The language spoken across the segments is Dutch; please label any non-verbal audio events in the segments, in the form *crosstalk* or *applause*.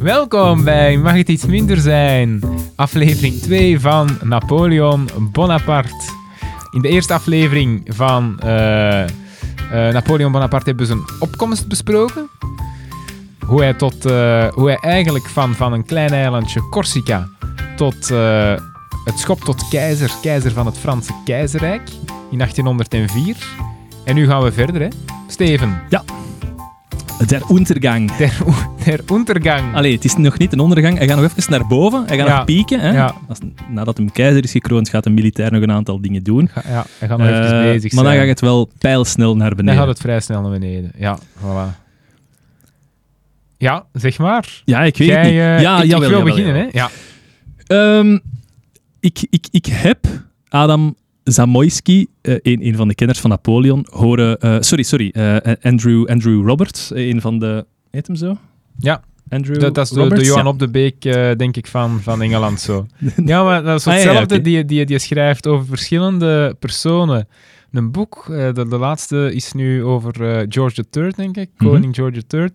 Welkom bij Mag het iets minder zijn? Aflevering 2 van Napoleon Bonaparte. In de eerste aflevering van uh, uh, Napoleon Bonaparte hebben we zijn opkomst besproken. Hoe hij, tot, uh, hoe hij eigenlijk van, van een klein eilandje Corsica tot het schop tot keizer, keizer van het Franse keizerrijk in 1804. En nu gaan we verder, hè? Steven. Ja. Der Untergang. Der, *laughs* der Untergang. Allee, het is nog niet een ondergang. Hij gaat nog even naar boven. Hij gaat Ja. nog pieken. Hè? Ja. Als, nadat hem keizer is gekroond, gaat de militair nog een aantal dingen doen. Ga- Ja, hij gaat nog even Eh, bezig maar dan zijn. gaat het wel pijlsnel naar Dan beneden. gaat het vrij snel naar beneden. Ja, voilà. Ja, zeg maar. Ja, ik weet Jij, het niet. eh, ja, ik, ik jawel, wil jawel, beginnen, jawel. hè? Ja. Ehm, ik, ik, ik heb Adam Zamoyski, eh, een, een van de kenners van Napoleon, horen... eh, sorry, sorry. eh, Andrew, Andrew Roberts, een van de... Heet hem zo? Ja. Andrew Dat, dat is de, Johan Ja. op de Beek, denk ik, van, van Engeland zo. *laughs* Ja, maar dat is Ah, ja, hetzelfde. die, die, die schrijft over verschillende personen. Een boek, de, de laatste is nu over eh, George III, denk ik. Mhm. Koning George III.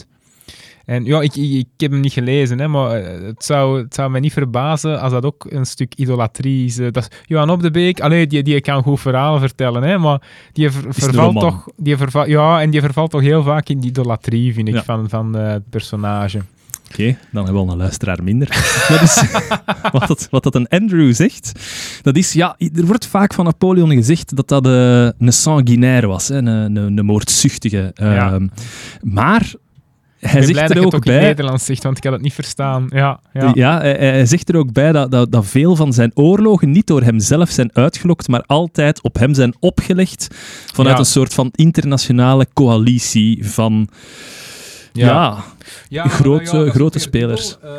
En ja, ik, ik, ik heb hem niet gelezen, hè, maar eh, het zou, het zou mij niet verbazen als dat ook een stuk idolatrie is. eh, Dat is Johan op de Beek, allee, die, die kan goed verhalen vertellen, hè, maar die ver- vervalt toch... Die verva- ja, en die vervalt toch heel vaak in die idolatrie, vind ik, Ja. van, van eh, het personage. Oké, dan hebben we al een luisteraar minder. *laughs* dat is, *laughs* wat, dat, wat dat een Andrew zegt, dat is, ja, er wordt vaak van Napoleon gezegd dat dat een sanguinaire was, hè, een, een, een moordzuchtige. Ja. Ehm, Maar hij zegt blij er dat je ook het ook in bij... Nederlands zegt, want ik had het niet verstaan. Ja, ja. Ja, hij, hij zegt er ook bij dat, dat, dat veel van zijn oorlogen niet door hemzelf zijn uitgelokt, maar altijd op hem zijn opgelegd vanuit Ja. een soort van internationale coalitie van... Ja, Ja, Grote- grote spelers. Eh,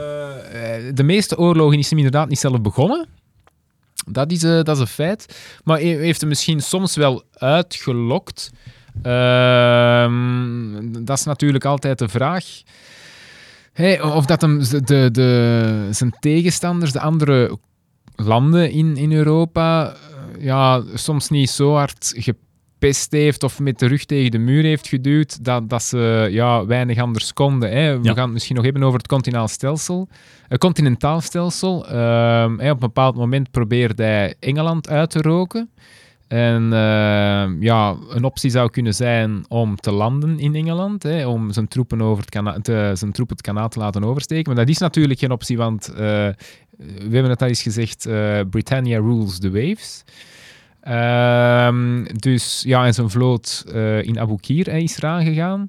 de meeste oorlogen is hem inderdaad niet zelf begonnen. Dat is, eh, dat is een feit. Maar hij heeft hem misschien soms wel uitgelokt. Ehm, dat is natuurlijk altijd de vraag. Hey, of dat hem de, de, zijn tegenstanders, de andere landen in, in Europa, eh, ja, soms niet zo hard gepest heeft of met de rug tegen de muur heeft geduwd, dat, dat ze ja, weinig anders konden. Hè. We Ja. gaan het misschien nog hebben over het continentaal stelsel. Een continentaal stelsel. Ehm, op een bepaald moment probeerde hij Engeland uit te roken. En ehm, ja, een optie zou kunnen zijn om te landen in Engeland, hè, om zijn troepen, over het te, zijn troepen het kanaal te laten oversteken. Maar dat is natuurlijk geen optie, want eh, we hebben het al eens gezegd, eh, Britannia rules the waves. Ehm, dus ja, en zijn vloot eh, in Aboukir hè, is eraan gegaan.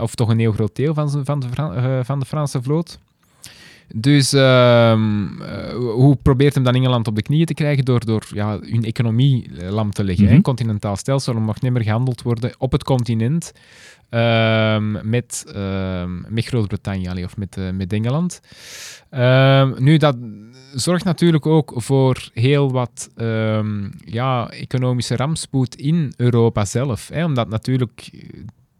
Of toch een heel groot deel van, van, de, van de Franse vloot. Dus ehm, eh, hoe probeert hem dan Engeland op de knieën te krijgen? Door, door ja, hun economie eh, lam te leggen. Mhm. Een continentaal stelsel mag niet meer gehandeld worden op het continent ehm, met, ehm, met Groot-Brittannië of met, eh, met Engeland. Nu, dat zorgt natuurlijk ook voor heel wat ja, economische rampspoed in Europa zelf. Hè, omdat natuurlijk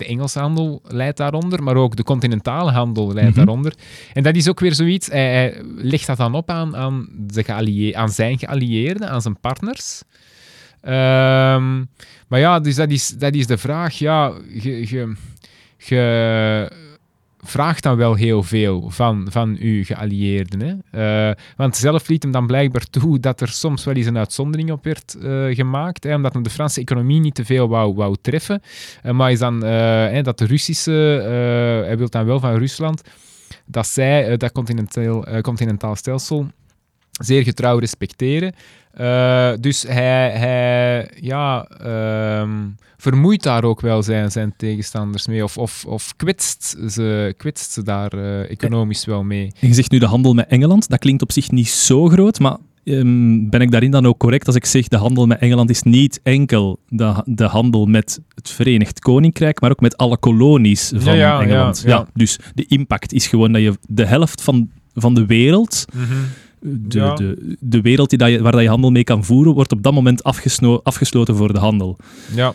de Engelse handel leidt daaronder, maar ook de continentale handel leidt Mhm. daaronder. En dat is ook weer zoiets, hij, hij legt dat dan op aan, aan, de geallie- aan zijn geallieerden, aan zijn partners. Ehm, maar ja, dus dat is, dat is de vraag. Ja, je, je, je vraagt dan wel heel veel van, van uw geallieerden. Hè? Eh, want zelf liet hem dan blijkbaar toe dat er soms wel eens een uitzondering op werd eh, gemaakt, hè, omdat hem de Franse economie niet te veel wou, wou treffen. Eh, maar is dan dat de Russische, hij wil dan wel van Rusland, dat zij dat continentaal, continentaal stelsel zeer getrouw respecteren. Eh, dus hij, hij ja, ehm, vermoeit daar ook wel zijn, zijn tegenstanders mee, of, of, of kwetst, ze, kwetst ze daar eh, economisch wel mee. En je zegt nu de handel met Engeland. Dat klinkt op zich niet zo groot, maar ehm, ben ik daarin dan ook correct als ik zeg de handel met Engeland is niet enkel de, de handel met het Verenigd Koninkrijk, maar ook met alle kolonies van Ja, ja, Engeland. ja, ja. dus de impact is gewoon dat je de helft van, van de wereld, de, Ja. de, de wereld die dat je, waar dat je handel mee kan voeren, wordt op dat moment afgesloten voor de handel. Ja.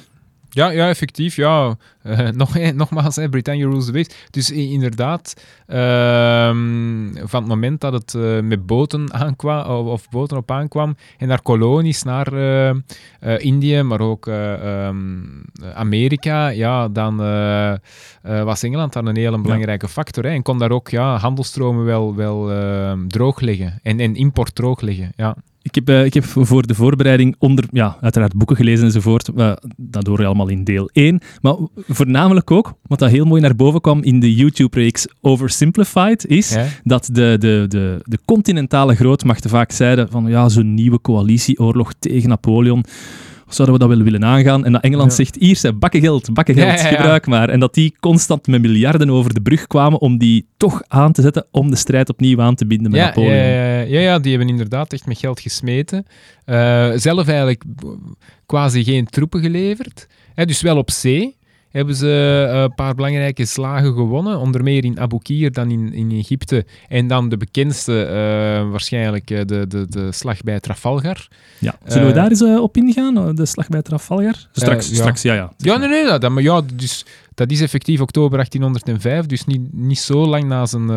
Ja, ja, effectief. Ja. Eh, *laughs* nog, nogmaals, hè, Britannia rules the waves. Dus inderdaad, ehm, van het moment dat het eh, met boten aankwam, of, of boten op aankwam, en naar kolonies, naar eh, Indië, maar ook eh, ehm, Amerika, ja, dan was Engeland dan een hele belangrijke factor. Hè, en kon daar ook ja, handelstromen wel, wel ehm, droog leggen. En, en import droog leggen, ja. Ik heb, eh, ik heb voor de voorbereiding onder, ja, uiteraard boeken gelezen enzovoort. Dat hoor je allemaal in deel 1. Maar voornamelijk ook, wat dat heel mooi naar boven kwam in de YouTube-reeks Oversimplified, is Ja. dat de, de, de, de continentale grootmachten vaak zeiden van ja, zo'n nieuwe coalitieoorlog tegen Napoleon, zouden we dat wel willen aangaan? En dat Engeland Ja. zegt, hier, zijn bakken geld, bakken geld, Ja, ja, ja. gebruik maar. En dat die constant met miljarden over de brug kwamen om die toch aan te zetten, om de strijd opnieuw aan te binden met Napoleon. ja, ja, ja, ja, die hebben inderdaad echt met geld gesmeten. Eh, zelf eigenlijk quasi geen troepen geleverd. Hè, dus wel op zee hebben ze eh, een paar belangrijke slagen gewonnen. Onder meer in Abu Qir, dan in, in Egypte. En dan de bekendste, eh, waarschijnlijk eh, de, de, de slag bij Trafalgar. Ja. Zullen we daar eens op ingaan, de slag bij Trafalgar? Straks, ja. straks ja, ja. Ja, nee, nee, dat, maar ja, dus, dat is effectief oktober 1805, dus niet, niet zo lang na zijn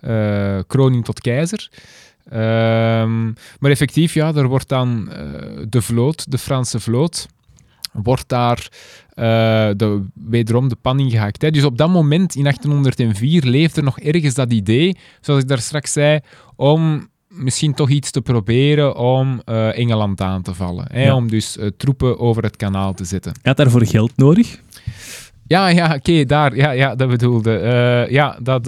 eh, kroning tot keizer. Ehm, maar effectief, ja, er wordt dan de vloot, de Franse vloot, wordt daar eh, de, wederom de pan ingehakt. Hè. Dus op dat moment, in 1804, leeft er nog ergens dat idee, zoals ik daar straks zei, om misschien toch iets te proberen om eh, Engeland aan te vallen. Hè, Ja. Om dus eh, troepen over het kanaal te zetten. Had daarvoor geld nodig. Ja, ja, oké, daar, ja, ja, dat bedoelde. Ja, dat,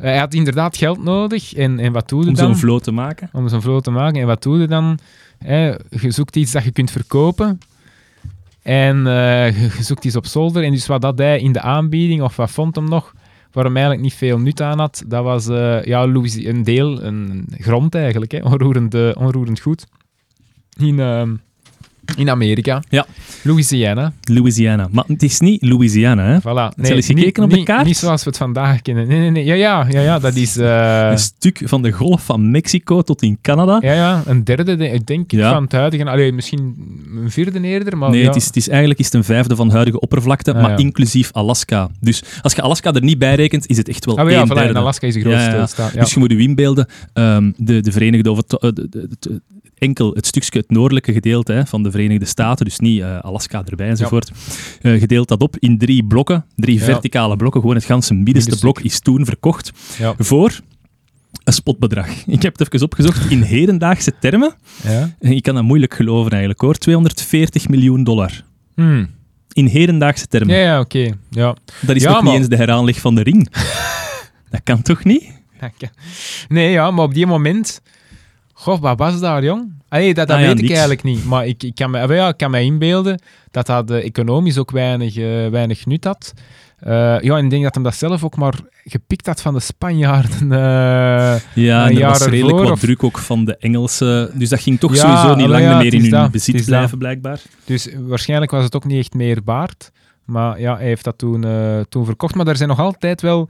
hij had inderdaad geld nodig. En, en wat doe je om dan? zo'n vloot te maken. om zo'n vloot te maken. En wat doe je dan? Hè, je zoekt iets dat je kunt verkopen. En eh, je je zoekt op zolder. En dus wat dat hij in de aanbieding, of wat vond hem nog, waar hem eigenlijk niet veel nut aan had, dat was eh, ja, Louisi- een deel, een grond eigenlijk, hè, *laughs* onroerend, eh, onroerend goed. In, ehm, in Amerika. Ja. Louisiana. Louisiana. Maar het is niet Louisiana, hè? Voilà. je eens gekeken op de kaart? Niet zoals we het vandaag kennen. Nee, nee, nee. Ja, ja, ja, ja dat is... eh, Een stuk van de golf van Mexico tot in Canada. ja, ja, een derde, de- ik denk, Ja. van het huidige... Allee, misschien een vierde eerder, maar... Nee, ja. het is, het is eigenlijk is het een vijfde van de huidige oppervlakte, Ah, maar ja. inclusief Alaska. Dus als je Alaska er niet bij rekent, is het echt wel Ah, maar ja, voilà, Alaska is de grootste staat. Ja. Dus je moet je inbeelden, ehm, de, de Verenigde, de- de- de- enkel het stukje, het noordelijke gedeelte hè, van de Verenigde Staten, dus niet eh, Alaska erbij enzovoort, eh, gedeeld dat op in drie blokken, drie Ja. verticale blokken. Gewoon het ganse middenste blok is toen verkocht Ja. voor een spotbedrag. *laughs* Ik heb het even opgezocht in hedendaagse termen. Ja. Ik kan dat moeilijk geloven eigenlijk hoor. 240 miljoen dollar. Hmm. In hedendaagse termen. Ja, ja, oké. Ja. Dat is Ja, nog maar- niet eens de heraanleg van de ring. *laughs* dat kan toch niet? Nee, ja, maar op die moment... Goh, wat was daar, jong? Allee, dat dat Ah ja, weet ik eigenlijk niet. Maar ik, ik, kan, me, ah, ja, ik kan me inbeelden dat dat eh, economisch ook weinig, eh, weinig nut had. Eh, ja, en ik denk dat hem dat zelf ook maar gepikt had van de Spanjaarden. Ja, en er was redelijk wat of- druk ook van de Engelsen. Dus dat ging toch Ja, sowieso niet lang meer in hun dat, bezit dat. blijven, blijkbaar. Dus waarschijnlijk was het ook niet echt meer waard. Maar ja, hij heeft dat toen, toen verkocht. Maar er zijn nog altijd wel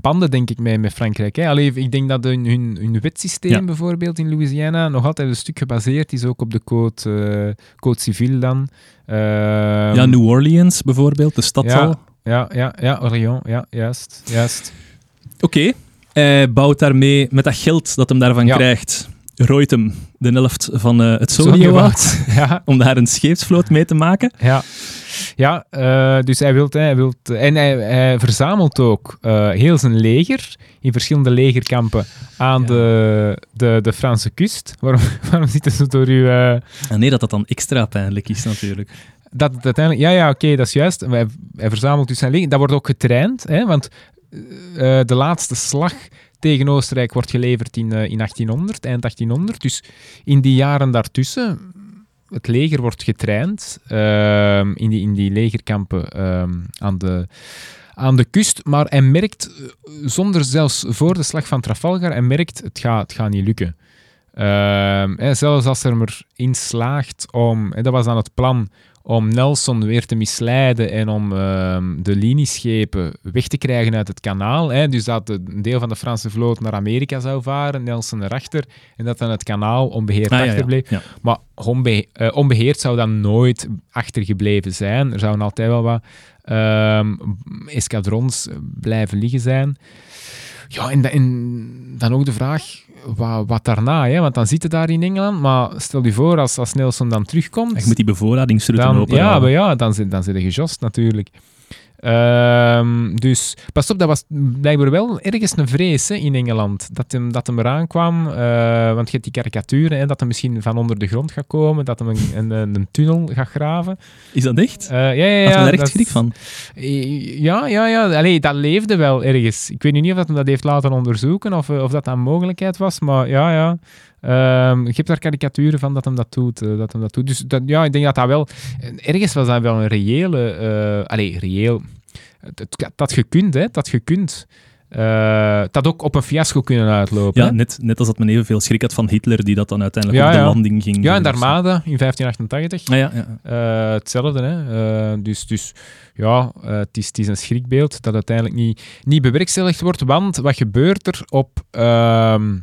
banden, denk ik, mee met Frankrijk. Hè. Allee, ik denk dat hun, hun, hun wetsysteem Ja. bijvoorbeeld in Louisiana nog altijd een stuk gebaseerd is, ook op de code, eh code civil dan. Ehm, ja, New Orleans bijvoorbeeld, de stad ja. al. ja, ja, ja, Orléans, ja, juist, juist. Oké, hij bouwt daarmee, met dat geld dat hem daarvan Ja. krijgt, rooit hem de helft van eh, het Zo Sonio gewaard. ja, om daar een scheepsvloot mee te maken. Ja, ja eh, dus hij wilt, hij wilt en hij, hij verzamelt ook eh, heel zijn leger in verschillende legerkampen aan Ja. de, de, de Franse kust. *laughs* Waarom, waarom zitten ze door u... En nee, dat dat dan extra pijnlijk is natuurlijk. dat het uiteindelijk... Ja, ja, oké, dat is juist. Hij, hij verzamelt dus zijn leger. Dat wordt ook getraind, hè, want de laatste slag tegen Oostenrijk wordt geleverd in, eh, in 1800, eind 1800. Dus in die jaren daartussen, het leger wordt getraind ehm, in, die, in die legerkampen ehm, aan, de, aan de kust. Maar hij merkt, eh, zonder zelfs voor de slag van Trafalgar, hij merkt, het gaat, het gaat niet lukken. Ehm, hè, zelfs als er maar in slaagt om, hè, dat was dan het plan, om Nelson weer te misleiden en om ehm, de linieschepen weg te krijgen uit het kanaal. Hè, dus dat een deel van de Franse vloot naar Amerika zou varen, Nelson erachter, en dat dan het kanaal onbeheerd Ah, ja, ja. achterbleef. Ja. Maar onbe- eh, onbeheerd zou dan nooit achtergebleven zijn. Er zouden altijd wel wat ehm, escadrons blijven liggen zijn. Ja, en, da- en dan ook de vraag, wat, wat daarna? Hè? Want dan zitten daar in Engeland, maar stel je voor, als, als Nelson dan terugkomt... Je moet die bevoorradingsroute Dan, open ja, maar ja, dan, zit- dan zit je gejost natuurlijk. Ehm, dus pas op, dat was blijkbaar wel ergens een vrees hè, in Engeland. Dat hem, dat hem eraan kwam. eh, want je hebt die karikaturen, hè, dat hij misschien van onder de grond gaat komen. Dat hij een, een, een, tunnel gaat graven. Is dat echt? Eh, ja, ja, ja. Had daar echt schrik van? Eh, Ja, ja, ja. Allee, dat leefde wel ergens. Ik weet nu niet of dat hem dat heeft laten onderzoeken of, of dat een mogelijkheid was, maar ja, ja. Ehm je hebt daar karikaturen van dat hem dat doet. eh, dat hem dat doet. Dus dat, ja, ik denk dat dat wel... Ergens was dat wel een reële... eh allee, reëel... Het, dat had gekund, hè. Dat gekund. Eh dat ook op een fiasco kunnen uitlopen. Ja, hè. net, net als dat men evenveel schrik had van Hitler, die dat dan uiteindelijk Ja, op de ja. landing ging ja, en de doen. Armada in 1588. Ah, ja, ja. Hetzelfde, hè. Dus, dus ja, het, is, het is een schrikbeeld dat uiteindelijk niet, niet bewerkstelligd wordt. Want wat gebeurt er op... ehm, eh,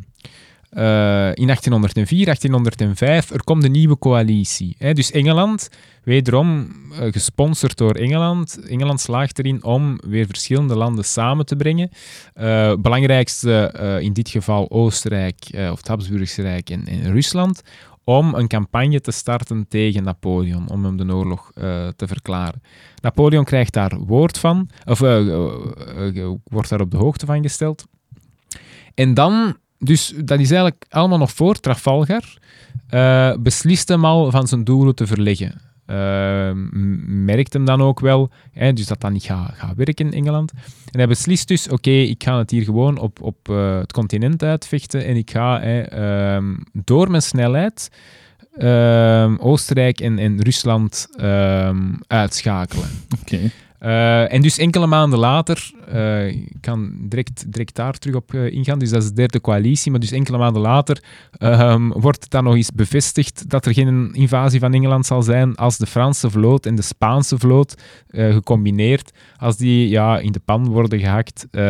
in 1804, 1805, er komt een nieuwe coalitie. Hè? Dus Engeland, wederom eh, gesponsord door Engeland. Engeland slaagt erin om weer verschillende landen samen te brengen. Eh, belangrijkste eh, in dit geval Oostenrijk, eh, of het Habsburgse Rijk en, en Rusland om een campagne te starten tegen Napoleon, om hem de oorlog eh, te verklaren. Napoleon krijgt daar woord van, of eh, eh, eh, wordt daar op de hoogte van gesteld. En dan, dus dat is eigenlijk allemaal nog voor Trafalgar, eh, beslist hem al van zijn doelen te verleggen. M- merkt hem dan ook wel, hè, dus dat dat niet gaat gaat werken in Engeland. En hij beslist dus, oké, ik ga het hier gewoon op, op eh, het continent uitvechten en ik ga hè, ehm, door mijn snelheid ehm, Oostenrijk en, en Rusland ehm, uitschakelen. Oké. Eh, en dus enkele maanden later, eh, ik kan direct, direct daar terug op eh, ingaan, dus dat is de derde coalitie, maar dus enkele maanden later ehm, wordt het dan nog eens bevestigd dat er geen invasie van Engeland zal zijn als de Franse vloot en de Spaanse vloot gecombineerd, als die ja, in de pan worden gehakt eh,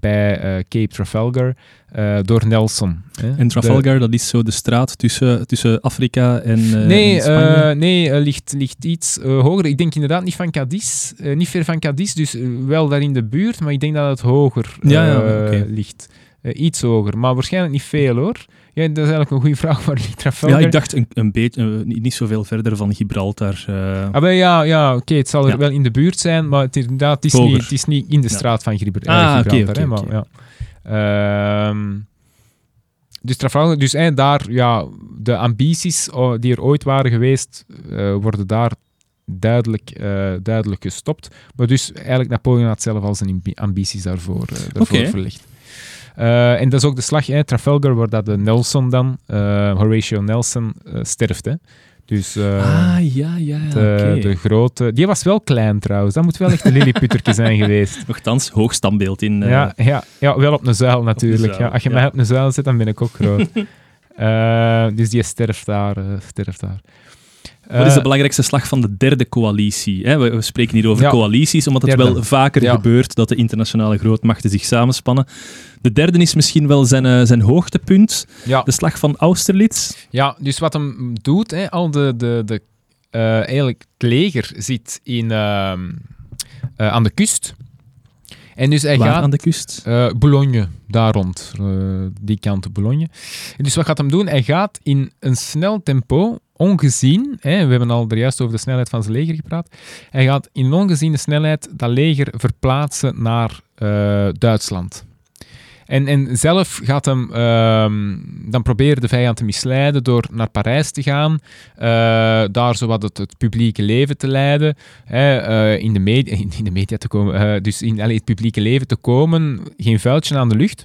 bij Cape Trafalgar eh, door Nelson. hè. En De- Trafalgar, dat is zo de straat tussen, tussen Afrika en, eh, nee, en Spanje? eh, nee ligt, ligt iets hoger. Ik denk inderdaad niet van Cadiz, niet ver van Cadiz, dus wel daar in de buurt, maar ik denk dat het hoger Ja, ja, ligt. Iets hoger, maar waarschijnlijk niet veel hoor. Ja, dat is eigenlijk een goede *laughs* vraag. Waar ligt Trafalgar? ja, ik dacht een, een beetje, niet, zoveel verder van Gibraltar. Ah, ja, ja oké, het zal er Ja. wel in de buurt zijn, maar het is, inderdaad, het is, Hoger. niet, het is niet in de straat van Ah, oké, Gibraltar. hè, oké, maar, ja. Ehm, dus Trafalgar, dus hè, daar, ja, de ambities oh, die er ooit waren geweest, eh, worden daar duidelijk, eh, duidelijk gestopt. Maar dus eigenlijk Napoleon had zelf al zijn ambi- ambities daarvoor, daarvoor Oké. verlegd. Eh, en dat is ook de slag, hè, Trafalgar, waar dat de Nelson dan, eh, Horatio Nelson, sterft. Hè. Dus, eh, ah, ja, ja, ja. de, de grote... Die was wel klein trouwens. Dat moet wel echt een lilliputtertje zijn *laughs* geweest. Nochtans, hoog standbeeld in... eh, Ja, ja, ja, wel op een zuil natuurlijk. zuil, ja, als je ja. mij op een zuil zet, dan ben ik ook groot. *laughs* Eh, dus die sterft daar. eh, sterft daar. Wat is Eh, de belangrijkste slag van de derde coalitie? Hè? We, we spreken hier over Ja. coalities, omdat het Derde. wel vaker Ja. gebeurt dat de internationale grootmachten zich samenspannen. De derde is misschien wel zijn, eh, zijn hoogtepunt, ja, de slag van Austerlitz. ja, dus wat hem doet, hè, al de, de, de, eh, eigenlijk het leger zit in, ehm, eh, aan de kust. En dus hij Waar gaat... aan de kust? Eh, Boulogne, daar rond. eh, die kant Boulogne. En dus wat gaat hem doen? Hij gaat in een snel tempo, ongezien, hè, we hebben al er juist over de snelheid van zijn leger gepraat, hij gaat in ongeziene snelheid dat leger verplaatsen naar eh, Duitsland. En, en zelf gaat hem ehm, dan proberen de vijand te misleiden door naar Parijs te gaan, eh, daar het, het publieke leven te leiden, hè, eh, in, de media, in, de media te komen, dus in allee, het publieke leven te komen, geen vuiltje aan de lucht.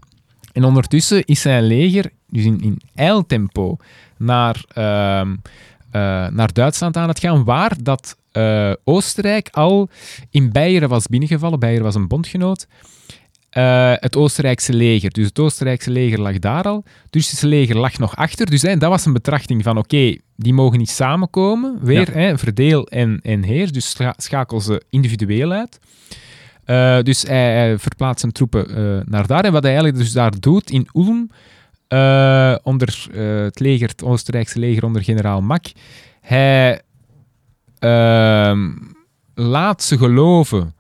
En ondertussen is zijn leger, dus in, in eiltempo, naar, ehm, eh, naar Duitsland aan het gaan, waar dat eh, Oostenrijk al in Beieren was binnengevallen. Beieren was een bondgenoot. eh, het Oostenrijkse leger. Dus het Oostenrijkse leger lag daar al. Het Russische leger lag nog achter. Dus hè, dat was een betrachting van, oké, die mogen niet samenkomen. Weer, hè, verdeel en, en heers. Dus scha- schakel ze individueel uit. Dus hij, hij verplaatst zijn troepen naar daar. En wat hij eigenlijk dus daar doet, in Ulm, eh, onder eh, het leger, het Oostenrijkse leger onder generaal Mak, hij ehm, laat ze geloven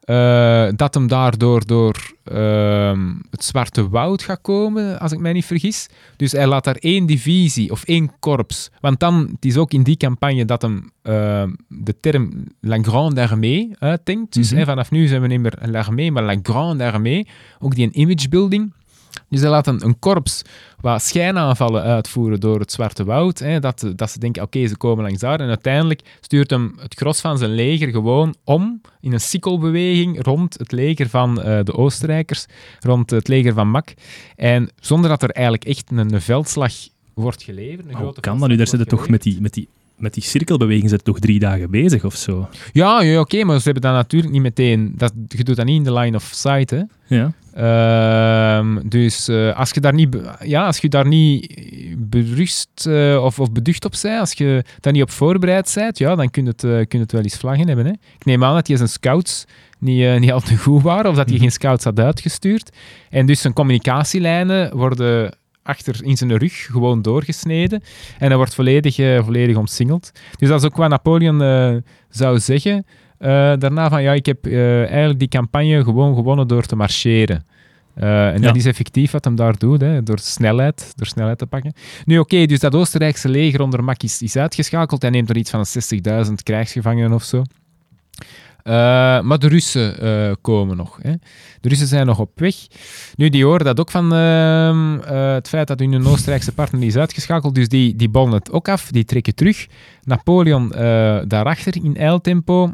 eh, dat hem daardoor door ehm, het Zwarte Woud gaat komen, als ik mij niet vergis. Dus hij laat daar één divisie of één korps. Want dan, het is ook in die campagne dat hem ehm, de term La Grande Armée uitdenkt. Dus Mhm. vanaf nu zijn we niet meer l'armée, maar La Grande Armée. Ook die een imagebuilding. Dus hij laat een, korps wat schijnaanvallen uitvoeren door het Zwarte Woud. Hè, dat, dat ze denken, oké, ze komen langs daar. En uiteindelijk stuurt hem het gros van zijn leger gewoon om in een sikkelbeweging rond het leger van eh, de Oostenrijkers, rond het leger van Mak. En zonder dat er eigenlijk echt een, een veldslag wordt geleverd. Een grote kan dat nu? Daar zitten toch met die, met die, met die cirkelbeweging zitten toch drie dagen bezig of zo? Ja, ja oké, maar ze hebben dat natuurlijk niet meteen... Dat, je doet dat niet in de line of sight, hè. Ja. Ehm, dus eh, als je daar niet, ja, als je daar niet berust eh, of, of beducht op bent, als je daar niet op voorbereid bent, ja, dan kun je het, eh, kun je het wel eens vlaggen hebben. Hè. Ik neem aan dat hij zijn scouts niet, niet al te goed waren, of dat hij Mhm. geen scouts had uitgestuurd. En dus zijn communicatielijnen worden achter in zijn rug gewoon doorgesneden. En hij wordt volledig, eh, volledig omsingeld. Dus dat is ook wat Napoleon eh, zou zeggen. eh, daarna van, ja, ik heb eigenlijk die campagne gewoon gewonnen door te marcheren. En Ja. dat is effectief wat hem daar doet, hè, door snelheid, door snelheid te pakken. Nu oké, dus dat Oostenrijkse leger onder Mak is, is uitgeschakeld. Hij neemt er iets van 60.000 krijgsgevangenen of zo. Eh, maar de Russen eh, komen nog. Hè. De Russen zijn nog op weg. Nu, die horen dat ook van ehm, eh, het feit dat hun Oostenrijkse partner is uitgeschakeld. Dus die, die ballen het ook af, die trekken terug. Napoleon daarachter in eiltempo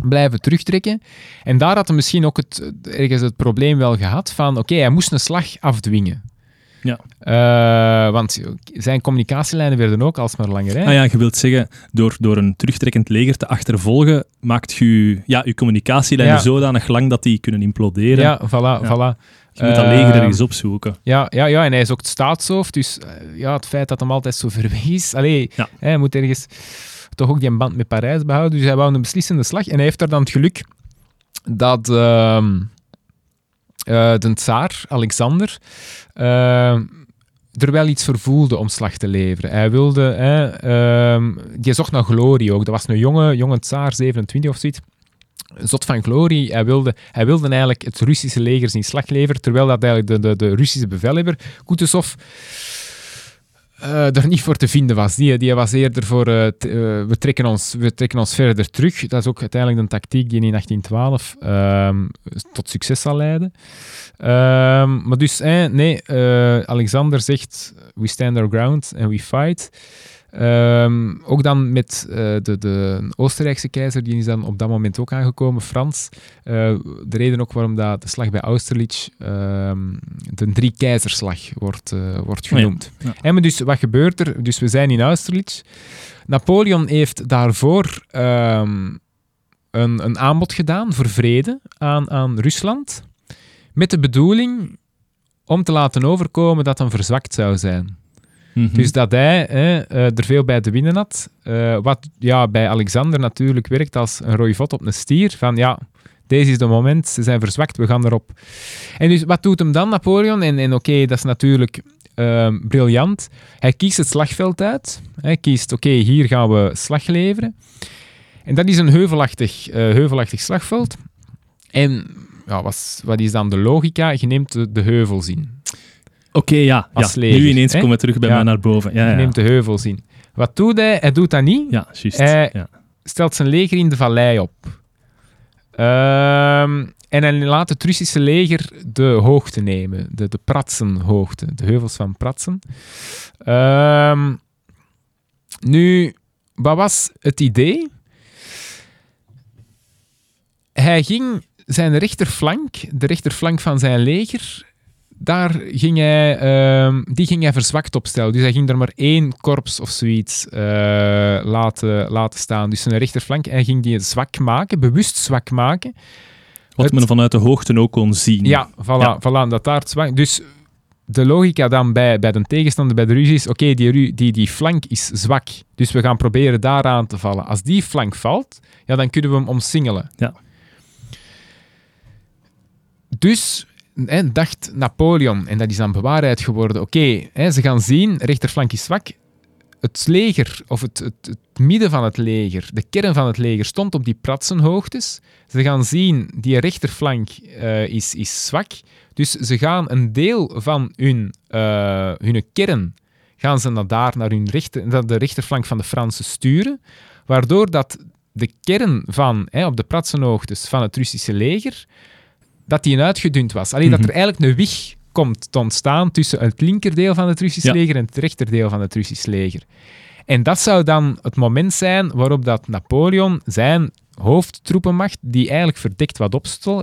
blijven terugtrekken. En daar had hij misschien ook het, ergens het probleem wel gehad van, oké, hij moest een slag afdwingen. Ja. Eh, want zijn communicatielijnen werden ook alsmaar langer. Hè? Ah ja, je wilt zeggen, door, door een terugtrekkend leger te achtervolgen, maakt je ja, je communicatielijnen Ja. zodanig lang dat die kunnen imploderen. Ja, voilà, voilà. Je moet dat leger Eh, ergens opzoeken. Ja, ja, ja, en hij is ook het staatshoofd, dus eh, ja, het feit dat hem altijd zo ver weg is, allee, hij moet ergens toch ook die band met Parijs behouden, dus hij wou een beslissende slag. En hij heeft daar dan het geluk dat ehm, eh, de tsaar, Alexander, ehm, er wel iets voor voelde om slag te leveren. Hij wilde, ehm, die zocht naar glorie ook. Dat was een jonge, jonge tsaar, 27 of zoiets. Zot van glorie. Hij wilde, hij wilde eigenlijk het Russische leger zien slag leveren, terwijl dat eigenlijk de, de, de Russische bevelhebber, Kutuzov, eh er niet voor te vinden was. Die, die was eerder voor, eh, eh, we, trekken ons, we trekken ons verder terug. Dat is ook uiteindelijk een tactiek die in 1812 ehm, tot succes zal leiden. Ehm, maar dus, nee, Alexander zegt, we stand our ground and we fight. Ehm, ook dan met eh, de, de Oostenrijkse keizer, die is dan op dat moment ook aangekomen, Frans. Eh, de reden ook waarom dat de slag bij Austerlitz ehm, de drie keizerslag wordt, eh, wordt Oh ja. genoemd. Ja. En maar dus, wat gebeurt er? Dus we zijn in Austerlitz. Napoleon heeft daarvoor ehm, een, een aanbod gedaan voor vrede aan, aan Rusland, met de bedoeling om te laten overkomen dat hem verzwakt zou zijn. Mhm. Dus dat hij eh, er veel bij te winnen had. eh, wat ja, bij Alexander natuurlijk werkt als een rode op een stier. Van ja, deze is de moment, ze zijn verzwakt, we gaan erop. En dus wat doet hem dan, Napoleon? En, en oké, dat is natuurlijk ehm, briljant. Hij kiest het slagveld uit. Hij kiest, oké, hier gaan we slag leveren. En dat is een heuvelachtig, eh, heuvelachtig slagveld. En ja, wat, wat is dan de logica? Je neemt de, de heuvels in. Oké, ja. ja. leger, Nu ineens hè? komen we terug bij Ja. mij naar boven. Ja, ja. neemt de heuvels in. Wat doet hij? Hij doet dat niet. Ja, juist. Ja. Stelt zijn leger in de vallei op. Ehm, en hij laat het Russische leger de hoogte nemen. De, de Pratsenhoogte. De heuvels van Pratsen. Ehm, nu, wat was het idee? Hij ging zijn rechterflank, de rechterflank van zijn leger, daar ging hij, ehm, die ging hij verzwakt opstellen. Dus hij ging er maar één korps of zoiets eh, laten, laten staan. Dus zijn rechterflank, hij ging die zwak maken, bewust zwak maken, Wat het- men vanuit de hoogte ook kon zien. Ja, voilà, Ja. voilà dat daar zwak... Dus de logica dan bij, bij de tegenstander, bij de ruzie is, oké, die, die, die flank is zwak, dus we gaan proberen daaraan te vallen. Als die flank valt, ja, dan kunnen we hem omsingelen. Ja. Dus dacht Napoleon, en dat is dan bewaarheid geworden, oké, ze gaan zien, rechterflank is zwak, het leger, of het, het, het midden van het leger, de kern van het leger, stond op die pratsenhoogtes. Ze gaan zien, die rechterflank eh, is, is zwak. Dus ze gaan een deel van hun, eh, hun kern gaan ze naar daar, naar, hun rechter, de rechterflank van de Fransen sturen. Waardoor dat de kern van, hè, op de pratsenhoogtes van het Russische leger, dat die uitgedund was. Alleen dat Mhm. er eigenlijk een wig komt te ontstaan tussen het linkerdeel van het Russisch Ja. leger en het rechterdeel van het Russisch leger. En dat zou dan het moment zijn waarop dat Napoleon zijn hoofdtroepenmacht, die eigenlijk verdekt wat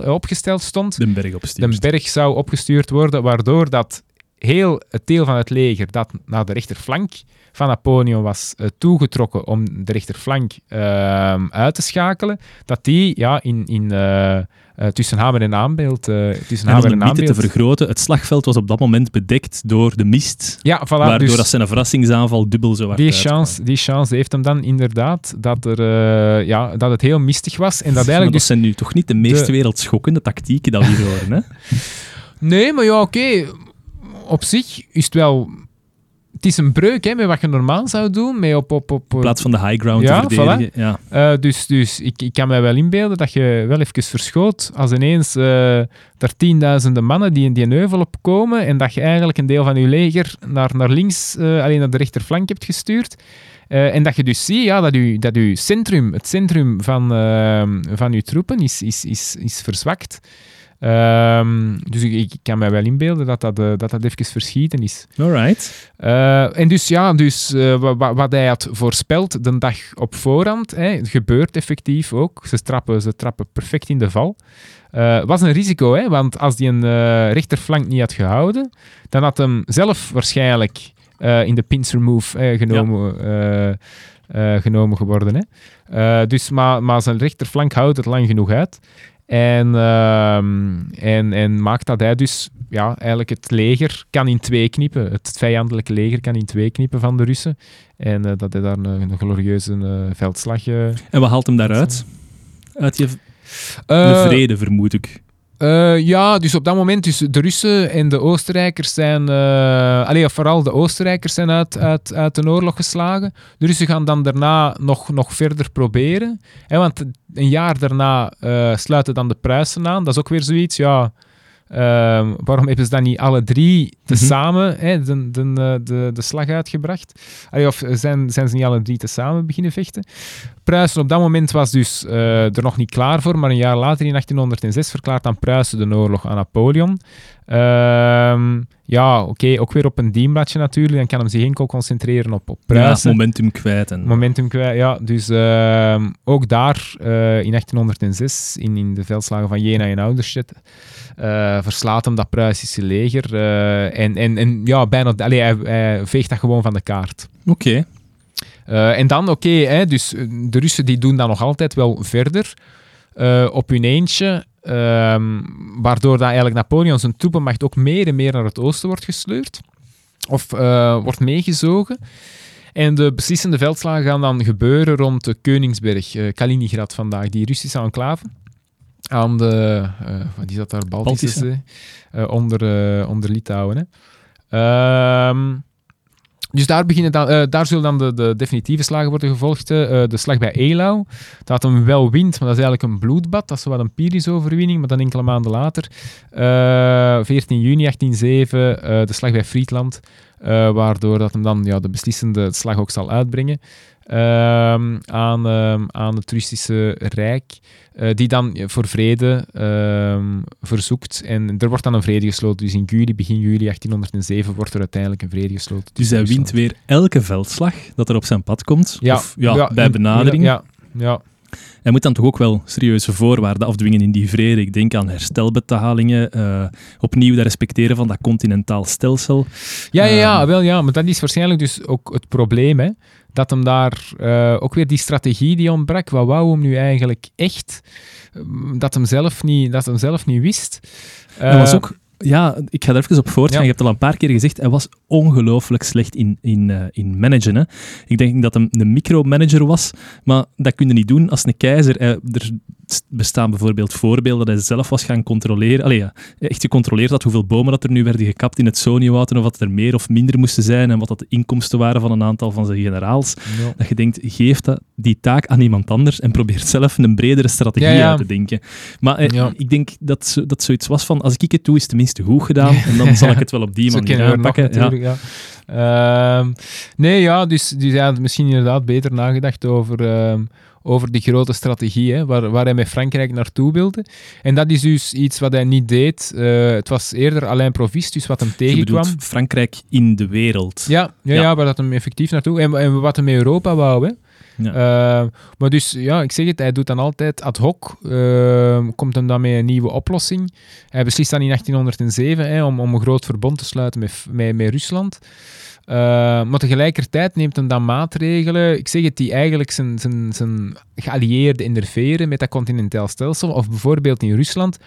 opgesteld stond, De berg de berg zou opgestuurd worden, waardoor dat heel het deel van het leger dat naar de rechterflank van Napoleon was eh, toegetrokken om de rechterflank ehm, uit te schakelen, dat die ja, in, in, eh, eh, tussen hamer en aanbeeld... eh, tussen En om hamer de en mythe te vergroten, het slagveld was op dat moment bedekt door de mist, Ja, voilà. waardoor dus dat zijn verrassingsaanval dubbel zo hard die, uitkwam. chance, die chance heeft hem dan inderdaad dat, er, eh, ja, dat het heel mistig was en dat eigenlijk dat dus zijn nu toch niet de meest de- wereldschokkende tactieken dat we hier *laughs* horen, hè? Nee, maar ja, oké. Op zich is het wel... Het is een breuk hè, met wat je normaal zou doen. Met op, op, op, In plaats van de high ground Ja, te verdedigen. Ja. Eh, dus dus ik, ik kan mij wel inbeelden dat je wel even verschoot als ineens eh er tienduizenden mannen die in die heuvel opkomen en dat je eigenlijk een deel van je leger naar, naar links, eh, alleen naar de rechterflank hebt gestuurd. En dat je dus ziet ja, dat, je, dat je centrum, het centrum van, eh, van je troepen is, is, is, is verzwakt. Ehm, dus ik, ik kan mij wel inbeelden dat dat, eh, dat, dat even verschieten is. Alright. Eh, en dus ja, dus, eh, wa- wa- wat hij had voorspeld de dag op voorhand, hè, het gebeurt effectief ook. Ze trappen, ze trappen perfect in de val. Was een risico, hè, want als die een rechterflank niet had gehouden, dan had hem zelf waarschijnlijk in de pincer move genomen, genomen geworden. Hè. Dus, maar, maar zijn rechterflank houdt het lang genoeg uit. En, ehm, en, en maakt dat hij dus ja, eigenlijk het leger kan in twee knippen. Het vijandelijke leger kan in twee knippen van de Russen. En eh, dat hij daar een, een glorieuze eh, veldslag... eh, En wat haalt hem daaruit? Uit je de vrede, vermoed ik. Eh, ja, dus op dat moment, dus de Russen en de Oostenrijkers zijn, of vooral de Oostenrijkers zijn uit, uit, uit de oorlog geslagen. De Russen gaan dan daarna nog, nog verder proberen. Hè, want een jaar daarna eh, sluiten dan de Pruisen aan. Dat is ook weer zoiets, ja... ehm, waarom hebben ze dan niet alle drie tezamen hè, de, de, eh, de, de slag uitgebracht? Allee, of zijn, zijn ze niet alle drie tezamen beginnen vechten? Pruisen op dat moment was dus eh, er nog niet klaar voor, maar een jaar later, in 1806, verklaart dan Pruisen de oorlog aan Napoleon. Ehm, ja, oké, ook weer op een dienbladje natuurlijk. Dan kan hem zich enkel concentreren op, op Ja, Pruisen. momentum kwijt. En, Momentum kwijt, ja. Dus ehm, ook daar, eh, in 1806, in, in de veldslagen van Jena en Ouderstedt, eh, verslaat hem dat Pruisische leger. eh, en, en, en ja, bijna, allee, hij, hij veegt dat gewoon van de kaart. Oké. En dan, oké, dus de Russen die doen dan nog altijd wel verder op hun eentje, ehm, waardoor dat eigenlijk Napoleon zijn troepenmacht ook meer en meer naar het oosten wordt gesleurd, of eh, wordt meegezogen. En de beslissende veldslagen gaan dan gebeuren rond de Koningsberg, eh, Kaliningrad vandaag, die Russische enclave. Aan de, eh, wat is dat daar, Baltische, Baltische. Zee, onder, onder Litouwen. Hè. Ehm, dus daar, beginnen dan, eh, daar zullen dan de, de definitieve slagen worden gevolgd. eh, de slag bij Eylau, dat hem wel wint, maar dat is eigenlijk een bloedbad. Dat is wat een Pyrrhus-overwinning, maar dan enkele maanden later. eh, 14 juni 1807, eh, de slag bij Friedland, eh, waardoor dat hem dan ja, de beslissende slag ook zal uitbrengen ehm, aan, ehm, aan het Russische Rijk, eh, die dan voor vrede ehm, verzoekt. En er wordt dan een vrede gesloten. Dus in juli, begin juli 1807 wordt er uiteindelijk een vrede gesloten. Dus hij wint weer elke veldslag dat er op zijn pad komt. Ja, Of, ja, bij in- benadering. Ja, ja. Hij moet dan toch ook wel serieuze voorwaarden afdwingen in die vrede. Ik denk aan herstelbetalingen, eh, opnieuw dat respecteren van dat continentaal stelsel. Ja, ja, ja, wel ja, maar dat is waarschijnlijk dus ook het probleem. Hè? Dat hem daar eh, ook weer die strategie die ontbrak. Wat wou hem nu eigenlijk echt? Um, dat hem zelf niet, dat hem zelf niet wist. Uh, was ook ja, ik ga er even op voortgaan. Je hebt al een paar keer gezegd, hij was ongelooflijk slecht in, in, uh, in managen. Hè. Ik denk dat hij een micromanager was, maar dat kun je niet doen als een keizer. er bestaan bijvoorbeeld voorbeelden dat hij zelf was gaan controleren. Allee, ja, echt gecontroleerd had hoeveel bomen dat er nu werden gekapt in het Sony-wouden, of wat er meer of minder moesten zijn, en wat dat de inkomsten waren van een aantal van zijn generaals. Dat je denkt, geef dat, die taak aan iemand anders en probeer zelf een bredere strategie ja, uit te denken. Maar eh, ik denk dat dat zoiets was van, als ik het doe, is het tenminste goed gedaan, en dan zal ik het wel op die *laughs* manier aanpakken. ja. Uh, nee, ja, dus, dus had misschien inderdaad beter nagedacht over, uh, over die grote strategie, hè, waar, waar hij met Frankrijk naartoe wilde. En dat is dus iets wat hij niet deed. Uh, het was eerder Alain Provis, dus wat hem tegenkwam. Frankrijk in de wereld. Ja, ja, ja. ja waar dat hem effectief naartoe... En, en wat hem met Europa wou, hè. Ja. Uh, maar dus, ja, ik zeg het, hij doet dan altijd ad hoc, uh, komt hem dan met een nieuwe oplossing. Hij beslist dan in 1807 hè, om, om een groot verbond te sluiten met, met, met Rusland. Uh, maar tegelijkertijd neemt hem dan maatregelen, ik zeg het, die eigenlijk zijn, zijn, zijn geallieerden interfereren met dat continentaal stelsel. Of bijvoorbeeld in Rusland